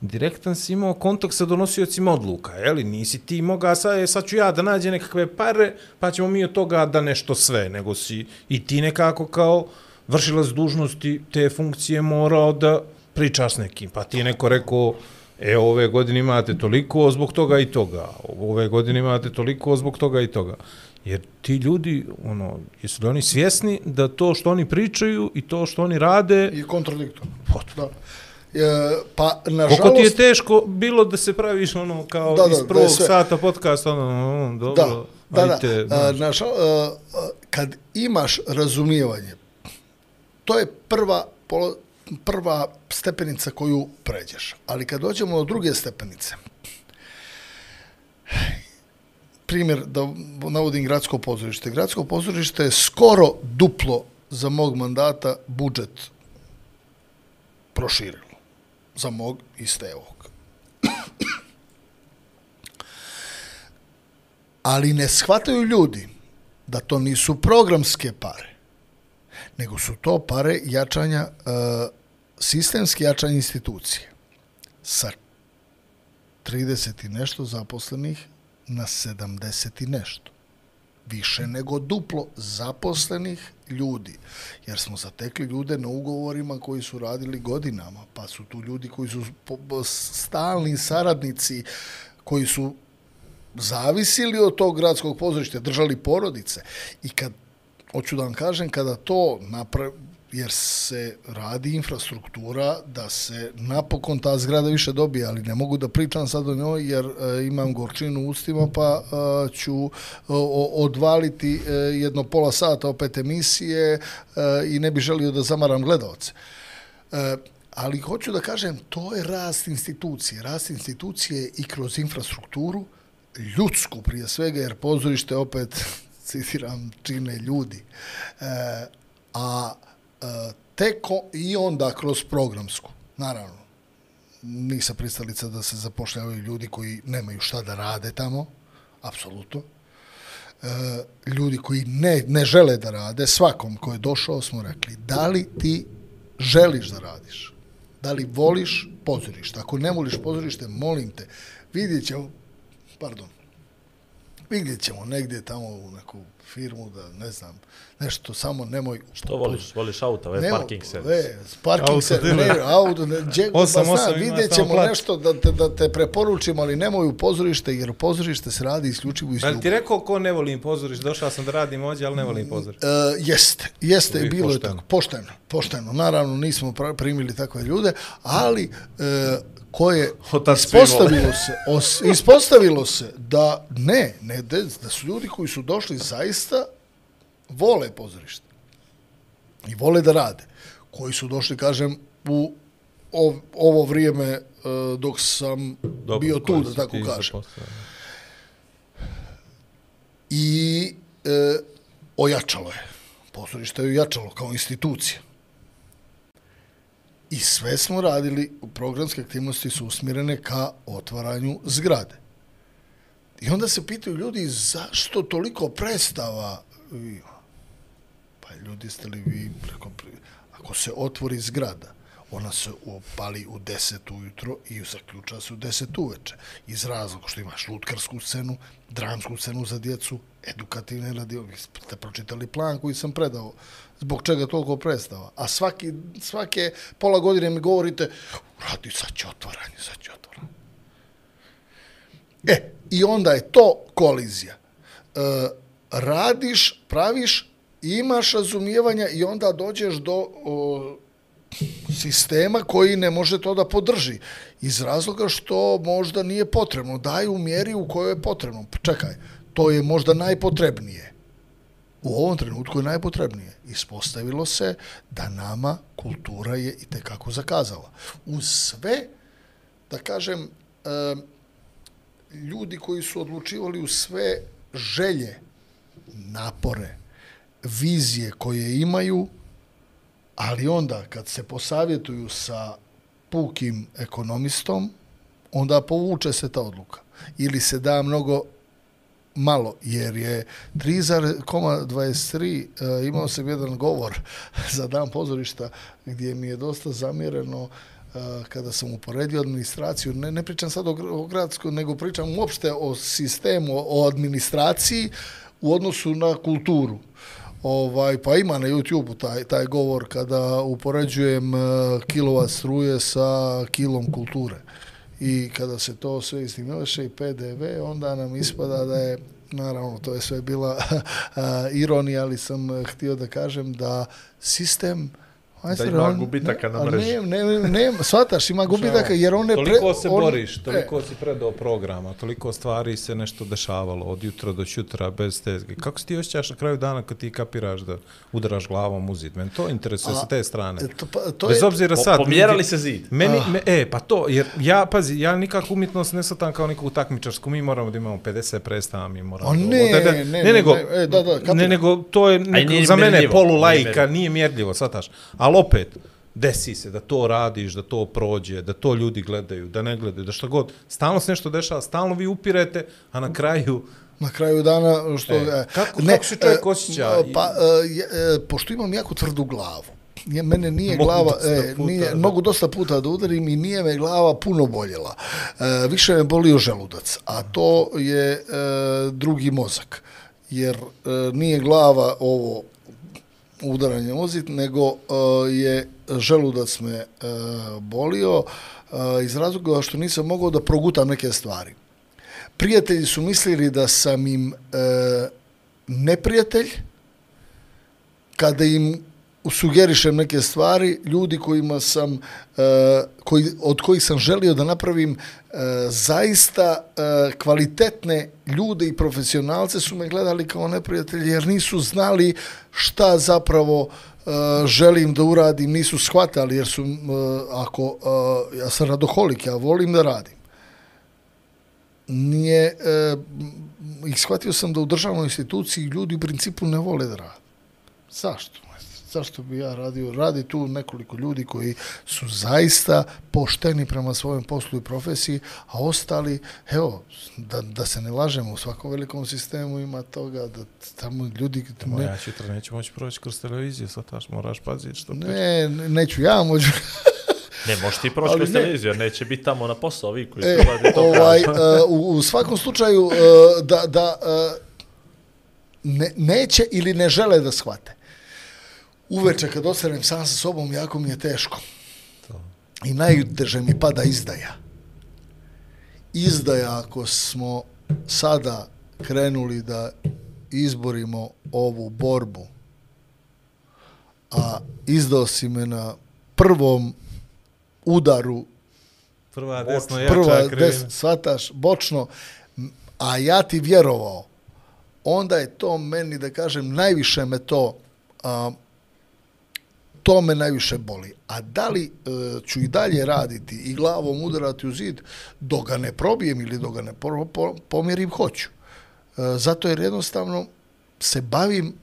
direktan si imao kontakt sa donosiocima odluka, je li? Nisi ti mogao, sad, sad ću ja da nađem nekakve pare, pa ćemo mi od toga da nešto sve, nego si i ti nekako kao vršilac dužnosti te funkcije morao da pričaš s nekim, pa ti je neko rekao, e, ove godine imate toliko zbog toga i toga, ove godine imate toliko zbog toga i toga. Jer ti ljudi, ono, jesu li oni svjesni da to što oni pričaju i to što oni rade, I kontradiktorno. Da. E, pa, nažalost... Koliko ti je teško bilo da se praviš ono kao Da, da, iz prvog sve- sata podcasta, ono, ono, dobro, Da, da, ajte, da. Naša, a, a, kad imaš razumijevanje, to je prva, polo, prva stepenica koju pređeš. Ali kad dođemo do druge stepenice, primjer da navodim gradsko pozorište. Gradsko pozorište je skoro duplo za mog mandata budžet proširilo. Za mog i Stevog. ali ne shvataju ljudi da to nisu programske pare, nego su to pare jačanja, e, uh, sistemski jačanja institucije. Sa 30 i nešto zaposlenih na 70 i nešto. Više nego duplo zaposlenih ljudi. Jer smo zatekli ljude na ugovorima koji su radili godinama, pa su tu ljudi koji su stalni saradnici, koji su zavisili od tog gradskog pozorišta, držali porodice. I kad, hoću da vam kažem, kada to napravi, jer se radi infrastruktura da se napokon ta zgrada više dobije, ali ne mogu da pričam sad o njoj jer e, imam gorčinu u ustima pa e, ću e, o, odvaliti e, jedno pola sata opet emisije e, i ne bi želio da zamaram gledalce. E, ali hoću da kažem, to je rast institucije. Rast institucije i kroz infrastrukturu, ljudsku prije svega, jer pozorište opet, citiram, čine ljudi. E, a teko i onda kroz programsku, naravno. Nisam pristalica da se zapošljavaju ljudi koji nemaju šta da rade tamo, apsolutno. E, ljudi koji ne, ne žele da rade, svakom ko je došao smo rekli, da li ti želiš da radiš? Da li voliš pozorište? Ako ne voliš pozorište, molim te, vidjet ćemo, pardon, vidjet ćemo negdje tamo u neku firmu da, ne znam, nešto, samo nemoj... Što voliš? Voliš auto, je Nemo- parking servis. E, parking Auto servis, ne, auto, ne, gdje, Osam, ba, zna, vidjet samo ćemo nešto da te, da te preporučimo, ali nemoj u pozorište, jer u pozorište se radi isključivo iz Ali ljubavi. ti rekao ko ne volim pozorište, došao sam da radim ovdje, ali ne volim pozorište. E, jeste, jeste Uvijek bilo je pošteno. tako. Pošteno, pošteno. Naravno, nismo primili takve ljude, ali e, ko je Otac svi vole. ispostavilo se, os, ispostavilo se da ne, ne, da su ljudi koji su došli zaista vole pozorište. I vole da rade. Koji su došli, kažem, u ov, ovo vrijeme e, dok sam Dobro, bio tu, da tako kažem. i e, ojačalo je. Pozorište je ojačalo kao institucija. I sve smo radili, programske aktivnosti su usmjerene ka otvaranju zgrade. I onda se pitaju ljudi zašto toliko predstava? Pa ljudi ste li vi, preko, ako se otvori zgrada, ona se opali u 10 ujutro i zaključa se u 10 uveče. Iz razloga što imaš lutkarsku scenu, dramsku scenu za djecu, edukativne radio. Vi ste pročitali plan koji sam predao. Zbog čega toliko predstava? A svaki, svake pola godine mi govorite, radi sad će otvaranje, sad će otvaranje. E, i onda je to kolizija. E, radiš, praviš, imaš razumijevanja i onda dođeš do o, sistema koji ne može to da podrži. Iz razloga što možda nije potrebno. Daj u mjeri u kojoj je potrebno. Pa čekaj, to je možda najpotrebnije. U ovom trenutku je najpotrebnije. Ispostavilo se da nama kultura je i tekako zakazala. Uz sve, da kažem, ljudi koji su odlučivali u sve želje, napore, vizije koje imaju, Ali onda kad se posavjetuju sa pukim ekonomistom, onda povuče se ta odluka. Ili se da mnogo malo, jer je 3,23 eh, imao sam jedan govor za dan pozorišta gdje mi je dosta zamjereno eh, kada sam uporedio administraciju, ne, ne pričam sad o, o gradskoj, nego pričam uopšte o sistemu, o administraciji u odnosu na kulturu. Ovaj, pa ima na YouTube-u taj, taj govor kada upoređujem eh, kilova struje sa kilom kulture. I kada se to sve istimeše i PDV, onda nam ispada da je, naravno, to je sve bila eh, ironija, ali sam eh, htio da kažem da sistem Da ima gubitaka na mreži. Ne, ne, ne, ne, shvataš, ima gubitaka jer on ne... Toliko se on- boriš, e, toliko si predao programa, toliko stvari se nešto dešavalo od jutra do jutra bez tezge. Kako se ti osjećaš na kraju dana kad ti kapiraš da udaraš glavom u zid? Men to interesuje sa te strane. e, to, pa, to Bez je, obzira Po, sad... pomjerali se zid. Meni, Ah. me, e, pa to, jer ja, pazi, ja nikako umjetnost ne satam kao neku takmičarsku, mi moramo da imamo 50 predstava, mi moramo... O, ne, da- da- ne, ne, ne, nego, ne, e, da, da, kapiram. ne, nego, to je neko, nije za mene polu lajka, nije mjerljivo, sataš. Ali opet, desi se da to radiš, da to prođe, da to ljudi gledaju, da ne gledaju, da što god. Stalno se nešto dešava, stalno vi upirete, a na kraju... Na kraju dana, što... E, e, kako- kako se čovjek e, osjeća? Pa, e, e, pošto imam jako tvrdu glavu, je, mene nije Mogu glava, e, puta, nije, da. mogu dosta puta da udarim i nije me glava puno boljela. E, više me bolio želudac, a to je e, drugi mozak. Jer e, nije glava ovo udaranje mozit, nego uh, je želudac me uh, bolio uh, iz razloga što nisam mogao da progutam neke stvari. Prijatelji su mislili da sam im neprijatelj, kada im sugerišem neke stvari, ljudi kojima sam, e, koji, od kojih sam želio da napravim e, zaista e, kvalitetne ljude i profesionalce su me gledali kao neprijatelji jer nisu znali šta zapravo e, želim da uradim, nisu shvatali jer su, e, ako, e, ja sam radoholik, ja volim da radim nije, e, ih shvatio sam da u državnoj instituciji ljudi u principu ne vole da rade. Zašto? Zašto bi ja radio? Radi tu nekoliko ljudi koji su zaista pošteni prema svojem poslu i profesiji, a ostali, evo, da, da se ne lažemo, u svakom velikom sistemu ima toga da tamo ljudi... Ne. Ne, Ja jutra neću moći proći kroz televiziju, sataš, moraš paziti što pričaš. ne, neću ja, moću... Ne, možeš ti proći kroz ne. televiziju, neće biti tamo na posao ovi koji E, da to ovaj, e, u, u svakom slučaju e, da, da e, ne, neće ili ne žele da shvate. Uveče kad ostanem sam sa sobom, jako mi je teško. I najteže mi pada izdaja. Izdaja ako smo sada krenuli da izborimo ovu borbu, a izdao si me na prvom udaru Prva desno jača prva krivina. des, svataš, bočno, a ja ti vjerovao, onda je to meni, da kažem, najviše me to, a, to me najviše boli. A da li e, ću i dalje raditi i glavom udarati u zid, do ga ne probijem ili do ga ne po, po, pomjerim, hoću. E, zato jer jednostavno se bavim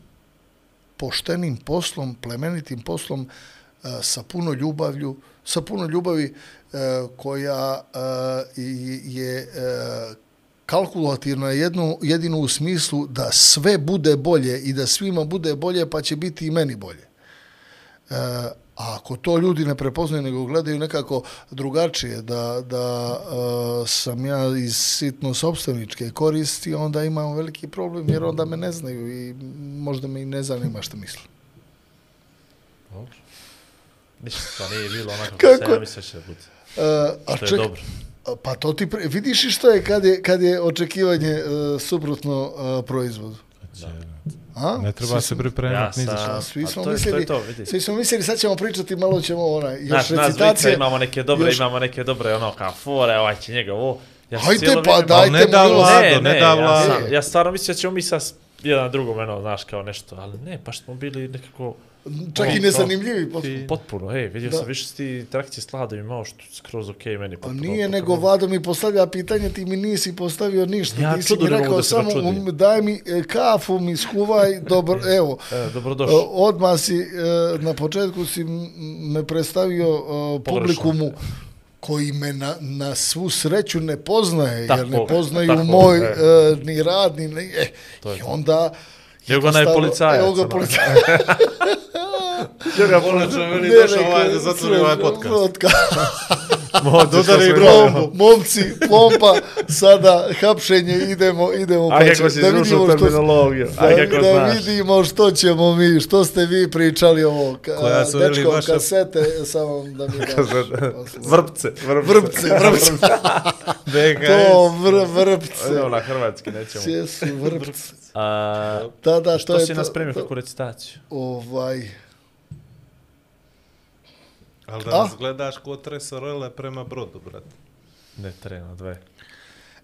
poštenim poslom, plemenitim poslom e, sa puno ljubavlju, sa puno ljubavi e, koja e, i- je e, kalkulativna jedno, jedino u smislu da sve bude bolje i da svima bude bolje, pa će biti i meni bolje. E, a ako to ljudi ne prepoznaju, nego gledaju nekako drugačije, da, da e, sam ja iz sitno sobstveničke koristi, onda imam veliki problem, jer onda me ne znaju i možda me i ne zanima što misle. Ništa, to nije bilo onako Kako? kako se ja mislio će. E, a Što je ček- dobro. Pa to ti, pre... vidiš i što je kad je, kad je očekivanje e, suprotno e, proizvodu? A? Ne treba se pripremati Ja ni za sam- šta. A svi smo to to mislili, to, vidi. svi smo mislili, sad ćemo pričati, malo ćemo onaj, još Znaš, nas recitacije. imamo neke dobre, još- imamo neke dobre, ono, kao fore, ovaj će njega, ovo. Ja Hajde, pa vrijeme- daj. Ali ne Dajte da vlado, ne, da ja, vlado. sam, ja stvarno mislim da ćemo mi sad jedan drugom, ono, znaš, kao nešto, ali ne, baš smo bili nekako, čak i nezanimljivi potpuno. Potpuno, ej, vidio Da. sam više ti interakcije s Vladom imao što skroz okej okay, meni. Pa potpuno, nije, potpuno. nego Vlado mi postavlja pitanje, ti mi nisi postavio ništa. Ja ti si mi rekao da samo, um, daj mi e, kafu, mi skuvaj, dobro, evo. E, dobrodošli. O, Odmah si, e, na početku si me predstavio Pogrešno. publikumu koji me na, na svu sreću ne poznaje, Tako, jer ne poznaju tako, moj e. e, ni rad, ni... e, I onda... ga onaj policajac, Evo ga ono. policajac. Evo ga, Konačno je meni Ne, došao neka- ovaj da Dodari Plombu, momci, plomba, sada hapšenje, idemo, idemo. A kako si da vidimo što, terminologiju. A da, kako da znaš. vidimo što ćemo mi, što ste vi pričali ovo. Ka, Koja su ili dečko, vaša- kasete, samo da mi daš. Vrpce, vrpce. Vrpce, vrpce. BHS. To vr, vrpce. Evo na hrvatski, nećemo. Gdje su vrpce? A, Da, da, to što je si to- nas spremio to- kako recitaciju? Ovaj, Ali da nas gledaš ko tresorele prema brodu, brate. Ne, trena, dve.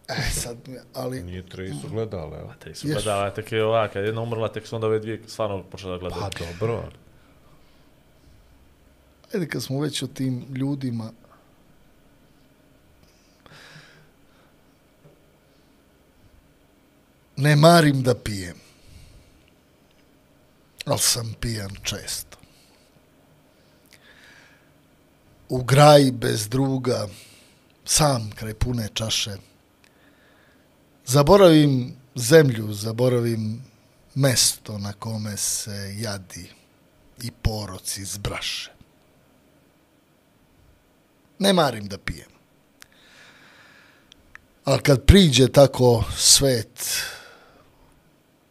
e, sad, ali, Nije tri su gledale, evo. A te su Jesu. gledala, tek je ova, kad je jedna umrla, tek su onda ove dvije stvarno počela da gledaju. Pa dobro, ali. ajde kad smo već o tim ljudima, ne marim da pijem, ali sam pijan često. U graji bez druga, sam kraj pune čaše, zaboravim zemlju, zaboravim mesto na kome se jadi i poroci zbraše. Ne marim da pijem. Ali kad priđe tako svet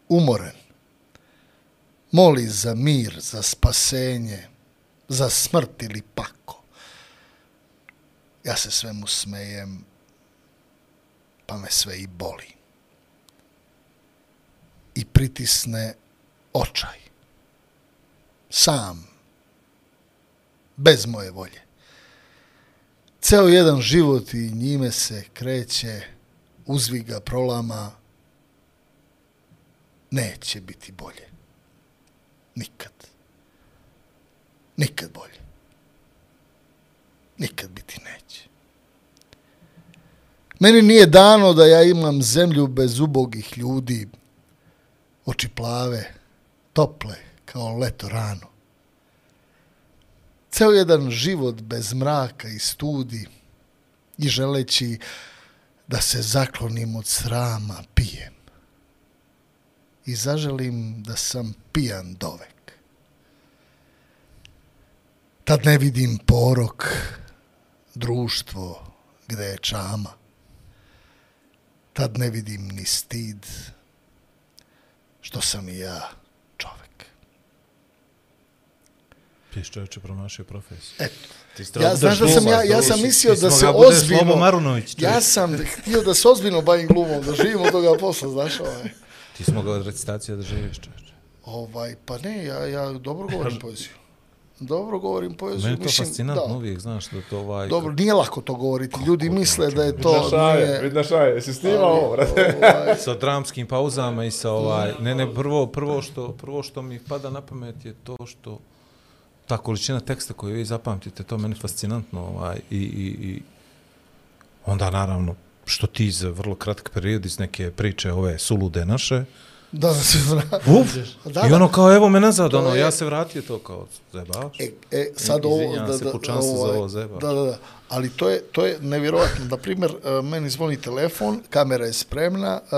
umoren, moli za mir, za spasenje, za smrt ili pako, ja se svemu smejem, pa me sve i boli. I pritisne očaj. Sam. Bez moje volje. Ceo jedan život i njime se kreće, uzviga prolama, neće biti bolje. Nikad. Nikad bolje. Nikad biti neće. Meni nije dano da ja imam zemlju bez ubogih ljudi, oči plave, tople, kao leto rano. Ceo jedan život bez mraka i studi i želeći da se zaklonim od srama pijem. I zaželim da sam pijan dovek. Tad ne vidim porok, društvo gde je čama. Tad ne vidim ni stid, što sam i ja čovek. Piš čovječe promašio profesiju. Eto, Ti ja znaš da sam ja, ja sam mislio da se ozbiljno... Marunović. Ja sam htio da se ozbiljno bavim glumom, da živim od toga posla, znaš ovaj. Ti smo ga od recitacije da živiš, čovječe. Ovaj, pa ne, ja, ja dobro govorim poeziju. Dobro govorim poeziju. Meni je to mislim, fascinantno da. uvijek, znaš, da to ovaj... Dobro, nije lako to govoriti. Ljudi misle da je to... Vidiš šaje, nije, vidiš šaje, jesi snimao ovo, brate? ovaj, sa dramskim pauzama i sa ovaj ne ne prvo prvo što prvo što mi pada na pamet je to što ta količina teksta koju vi zapamtite to je meni fascinantno ovaj i i i onda naravno što ti za vrlo kratak period iz neke priče ove sulude naše da, da se zna. uf, Da, i ono kao evo me nazad ono je- ja se vratio to kao zebavaš E, e, sad ovo... Izvinjavam se pučanstvu za ovo zeba. Da, da, da. Ali to je, to je nevjerojatno. Na primjer, e, meni zvoni telefon, kamera je spremna, e,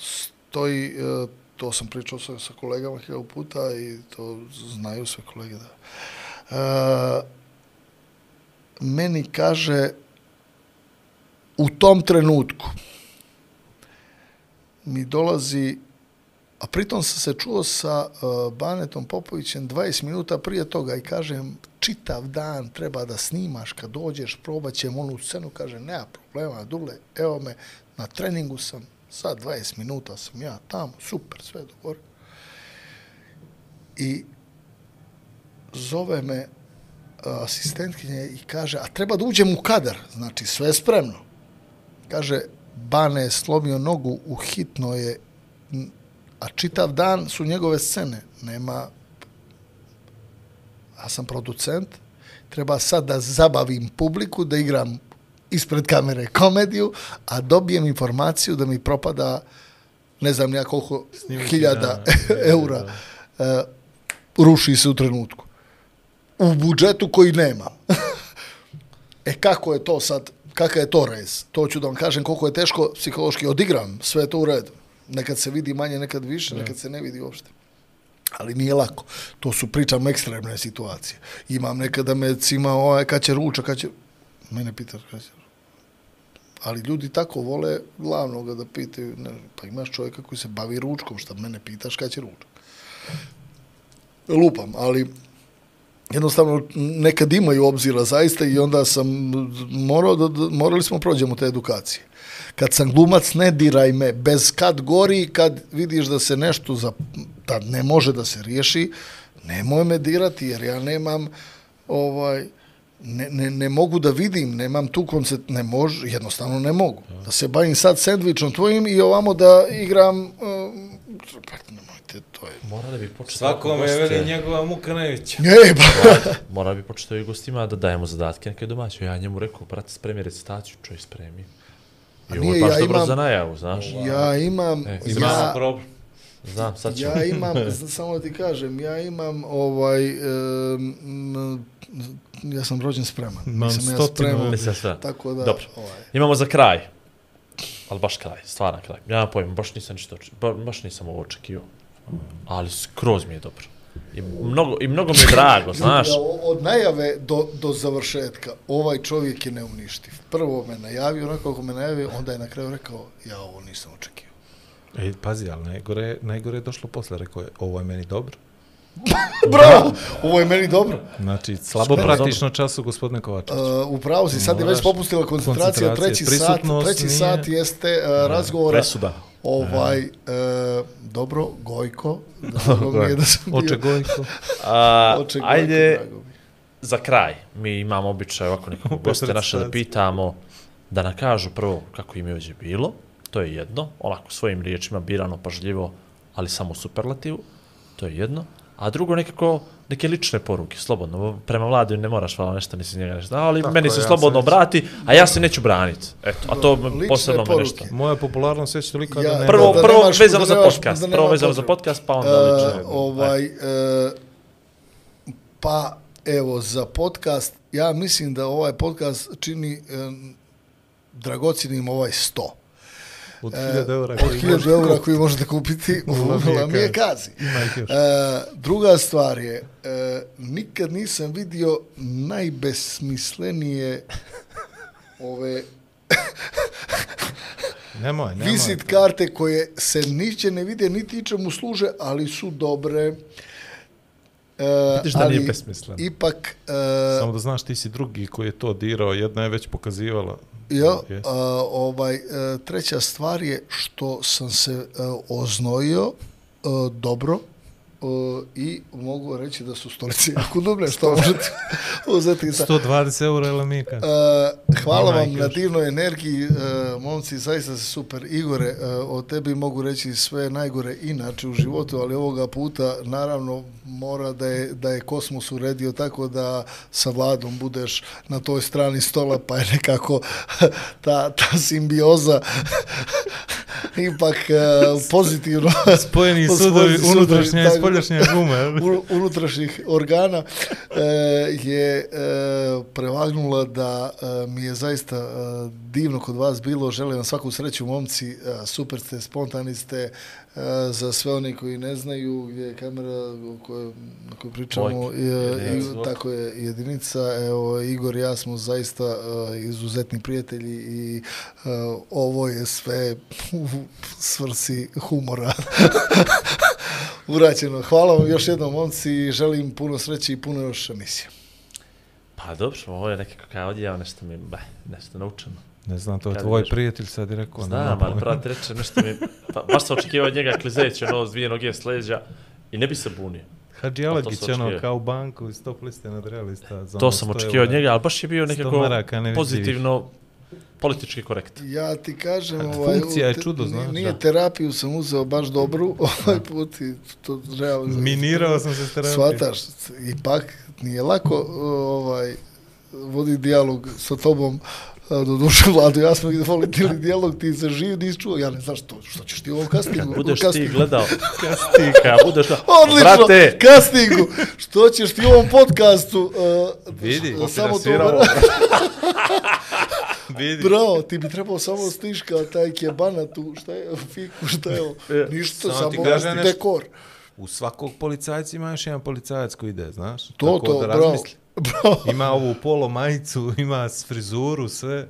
stoji, e, to sam pričao sa, sa kolegama hiljadu puta i to znaju sve kolege. Da. Meni kaže u tom trenutku mi dolazi a pritom sam se čuo sa uh, Banetom Popovićem 20 minuta prije toga i kažem čitav dan treba da snimaš kad dođeš, probat ćemo onu scenu, kaže nema problema, Dule, evo me, na treningu sam, sad 20 minuta sam ja tamo, super, sve dobro. I zove me e, asistentkinje i kaže, a treba da uđem u kadar, znači sve je spremno. Kaže, Bane je slomio nogu, u hitno je, a čitav dan su njegove scene, nema ja sam producent, treba sad da zabavim publiku, da igram ispred kamere komediju, a dobijem informaciju da mi propada ne znam ja koliko hiljada eura e, ruši se u trenutku. U budžetu koji nema. e kako je to sad, kakav je to rez? To ću da vam kažem koliko je teško psihološki odigram, sve je to u redu. Nekad se vidi manje, nekad više, nekad se ne vidi uopšte. Ali nije lako. To su, pričam, ekstremne situacije. Imam nekada me cima, ovaj, kad će ruča, kad će... Mene pitaš kad će ali ljudi tako vole glavnoga da pitaju, ne, pa imaš čovjeka koji se bavi ručkom, šta mene pitaš kad će ručak. Lupam, ali jednostavno nekad imaju obzira zaista i onda sam morao da, da morali smo prođemo te edukacije. Kad sam glumac, ne diraj me, bez kad gori, kad vidiš da se nešto za, da ne može da se riješi, nemoj me dirati jer ja nemam ovaj, ne, ne, ne mogu da vidim, nemam tu koncept, ne može, jednostavno ne mogu. Da se bavim sad sandvičom tvojim i ovamo da igram, uh, pa nemojte, to je... Mora da bi počeo Svakome je veli njegova muka najveća. Ne, pa, Mora bi počeo i gostima da dajemo zadatke neke domaće. Ja njemu rekao, brate, spremi recitaciju, čoj spremi. I ovo je baš ja dobro imam- za najavu, znaš. ja imam, E, Imamo ja, problem. Znam, sad ću. ja imam, samo da ti kažem, ja imam ovaj, um, ja sam rođen spreman. Imam Nisam ja stotinu spreman, Mislim sve. tako da, Dobro. ovaj, Imamo za kraj. Ali baš kraj, stvaran kraj. Ja nemam pojma, baš nisam ništa očekio. Ba, baš nisam ovo očekio. Ali skroz mi je dobro. I mnogo, i mnogo mi je drago, znaš. Od najave do, do završetka, ovaj čovjek je neuništiv. Prvo me najavio, onako kako me najavio, onda je na kraju rekao, ja ovo nisam očekio. E, pazi, ali najgore, najgore je došlo posle, rekao je, ovo je meni dobro. Bravo! Ovo je meni dobro. Znači, slabo Skoro pratiš na času, gospodine Kovačić. Uh, upravo si, sad je već popustila koncentracija, Koncentracija, treći sat, treći nije- sat jeste uh, razgovora. Presuda. Ovaj, uh, dobro, Gojko, drago mi je da sam bio. Oče Gojko. A, Oče Gojko, ajde, za kraj. Mi imamo običaj ovako nekog goste naše da pitamo da nam kažu prvo kako im je ovdje bilo. To je jedno. Onako svojim riječima birano, pažljivo, ali samo superlativu. To je jedno. A drugo nekako neke lične poruke, slobodno. Prema vladi ne moraš hvala nešto, nisi njega nešto. Ali Tako meni je, se ja slobodno sam obrati, a ja se neću braniti. Eto, a to Lične posebno me poruke. nešto. Moja popularnost već toliko Ja- da ne... Prvo, da prvo nemaš- vezano da za nemaš- podcast. da Prvo nema vezano za podcast, pa onda lično. Uh, ovaj, uh, pa evo, za podcast, ja mislim da ovaj podcast čini um, dragocinim ovaj 100. Od 1000 eura Od koji 1000 možeš eura kupiti. koji možete kupiti u Lamije Kazi. E, druga stvar je, e, nikad nisam vidio najbesmislenije ove Nemoj, nemoj. vizit karte koje se niće ne vide, niti čemu služe, ali su dobre. E, Vidiš da nije besmisleno. Ipak, e, Samo da znaš, ti si drugi koji je to dirao, jedna je već pokazivala. Ja, Jes. a, ovaj, e, treća stvar je što sam se e, oznojio e, dobro e, i mogu reći da su stolice jako dobre, što možete uzeti sa... 120 eura je lamika. E, hvala vam Majke na divnoj energiji, e, momci, zaista ste super. Igore, e, o tebi mogu reći sve najgore inače u životu, ali ovoga puta naravno mora da je, da je kosmos uredio tako da sa vladom budeš na toj strani stola, pa je nekako ta, ta simbioza ipak e, pozitivno Spojeni sudovi unutrašnje i spoljašnje gume. unutrašnjih organa e, je e, prevagnula da e, mi je zaista e, divno kod vas bilo. Želim vam svaku sreću, momci. E, super ste, spontani ste. E, za sve oni koji ne znaju gdje je kamera o kojoj, na kojoj pričamo, je, Jedinica. i, tako je jedinica. Evo, Igor i ja smo zaista e, izuzetni prijatelji i e, ovo je sve u svrsi humora urađeno. Hvala vam još jednom, momci, i želim puno sreće i puno još emisija. Pa dobro, ovo je nekako kao odjeo, nešto mi, bah, nešto naučeno. Ne znam, to je tvoj ideš- prijatelj sad je rekao. Znam, nema ali brat reče nešto mi, pa, baš sam očekivao od njega klizeće ono s dvije noge s leđa i ne bi se bunio. Hadži Pa to Alagić, sam ono, kao u banku, stop liste nad realista. Za To ono sam 100 očekivao od njega, ali baš je bio 100 nekako maraka, ne pozitivno politički korekt. Ja ti kažem, ovaj, funkcija je čudo, znaš, Nije da. terapiju sam uzeo baš dobru ovaj put i to realno... Minirao sam se s terapijom. Shvataš, ipak nije lako ovaj, vodi dijalog sa tobom do duše vladu, ja smo volitili dijalog, ti se živ, nisi čuo, ja ne znaš što, što ćeš ti u ovom castingu? Budeš ti castingu? gledao, kad budeš gledao, Odlično, brate, castingu, što ćeš ti u ovom podcastu? Uh, Vidi, samo to. Vidi. Bravo, ti bi trebao samo stiš kao taj kebana tu, šta je, fiku, šta je ovo? Ništa, Samo ti samo nešto. dekor. U svakog policajca ima još jedan policajac koji ide, znaš? To, Tako to, da bravo. razmisli. Ima ovu polo majicu, ima s frizuru, sve.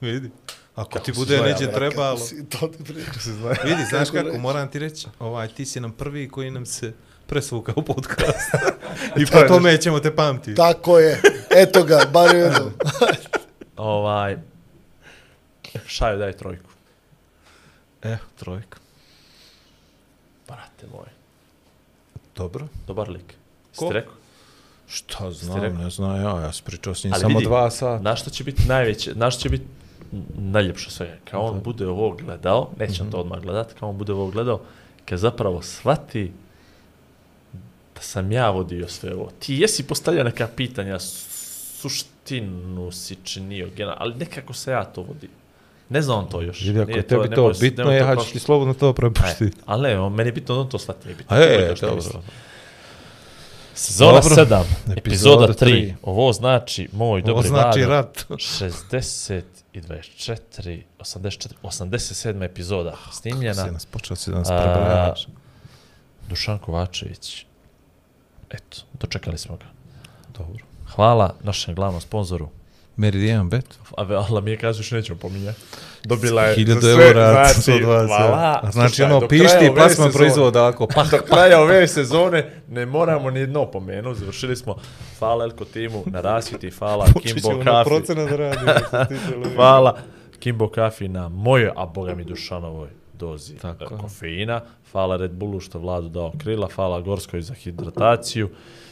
Vidi. Ako ti se bude neđe trebalo. Si, to ti priča. Vidi, znaš Kako kako, reći? moram ti reći, ovaj, ti si nam prvi koji nam se presvuka u podcast. I po tome ćemo te pamtiti. Tako je, eto ga, bar jednom. ovaj, šaju daj trojku. E, trojka. Brate moj, Dobro. dobar lik. Ko? Ste rekao? Šta znam, rekao? ne znam ja, ja sam pričao s njim Ali samo vidi, dva sata. Na što će biti najveće, na što će biti najljepše sve. Kao on bude ovo gledao, neće on to odmah gledat, kao on bude ovo gledao, kad zapravo shvati da sam ja vodio sve ovo. Ti jesi postavljao neka pitanja, suštinu si činio, gena, ali nekako se ja to vodim. Ne zna on to još. Vidi, ako je tebi ne to može- bitno, ja to ću ti slobodno to E, prepustiti. ali ne, on, meni je bitno da on to shvati. Nije bitno. A je, što dobro. Sezona Dobro. 7, Epizoda epizoda 3. tri. Ovo znači, moj Ovo dobri znači Vlado, rat. 60 i 24, 84, 87 epizoda Si snimljena. nas počeo si da nas A, prebrajavaš. Dušan Kovačević. Eto, dočekali smo ga. Dobro. Hvala našem glavnom sponzoru. Meridian Bet. A Allah mi je kažu što nećemo pominjati. Dobila je 1000 za sve, eura, znači, 120. hvala. A Znači ono, pišti plasman proizvoda ako pa. Do kraja ove sezone ne moramo ni jedno pomenuti. Završili smo. Hvala Elko timu na rasviti. Hvala Kimbo Kafi. da radi. Hvala Kimbo Kafi na mojoj, a boga mi Dušanovoj dozi Tako kofeina. Hvala Red Bullu što vladu dao krila. Hvala Gorskoj za hidrataciju.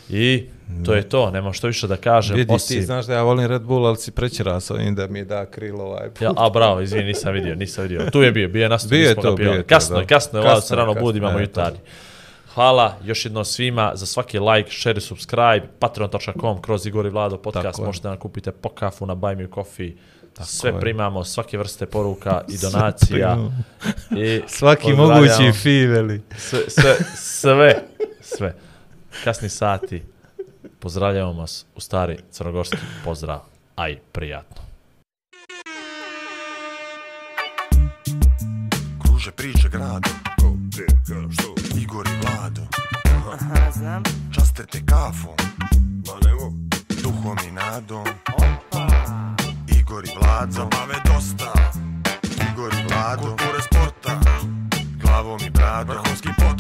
I to je to. Nema što više da kažem. Vidi, osim... ti znaš da ja volim Red Bull, ali si prećera sa ovim da mi da krilo ovaj put. Ja, a bravo, izvini, nisam vidio, nisam vidio. Tu je bio, bio je nastup, Bio je to, bio je to, Kasno je, kasno je, kasno se rano budi, imamo jutarnji. Hvala još jednom svima za svaki like, share i subscribe, patreon.com kroz Igor i Vlado podcast, Tako možete nam kupite po kafu na Buy Me Coffee, Tako sve je. primamo, svake vrste poruka i donacija. I Svaki mogući fiveli. Sve, sve, sve, sve. Kasni sati. Pozdravljamo vas u stari crnogorski pozdrav. Aj, prijatno. Kruže priče grado Ko, gdje, kada, što? Igor i Vlado Aha, znam. Časte te kafom Ma mogu. Duhom i nadom Igor i Vlado Zabave dosta Igor i Vlado Kulture sporta Glavom i bradom Vrhunski podcast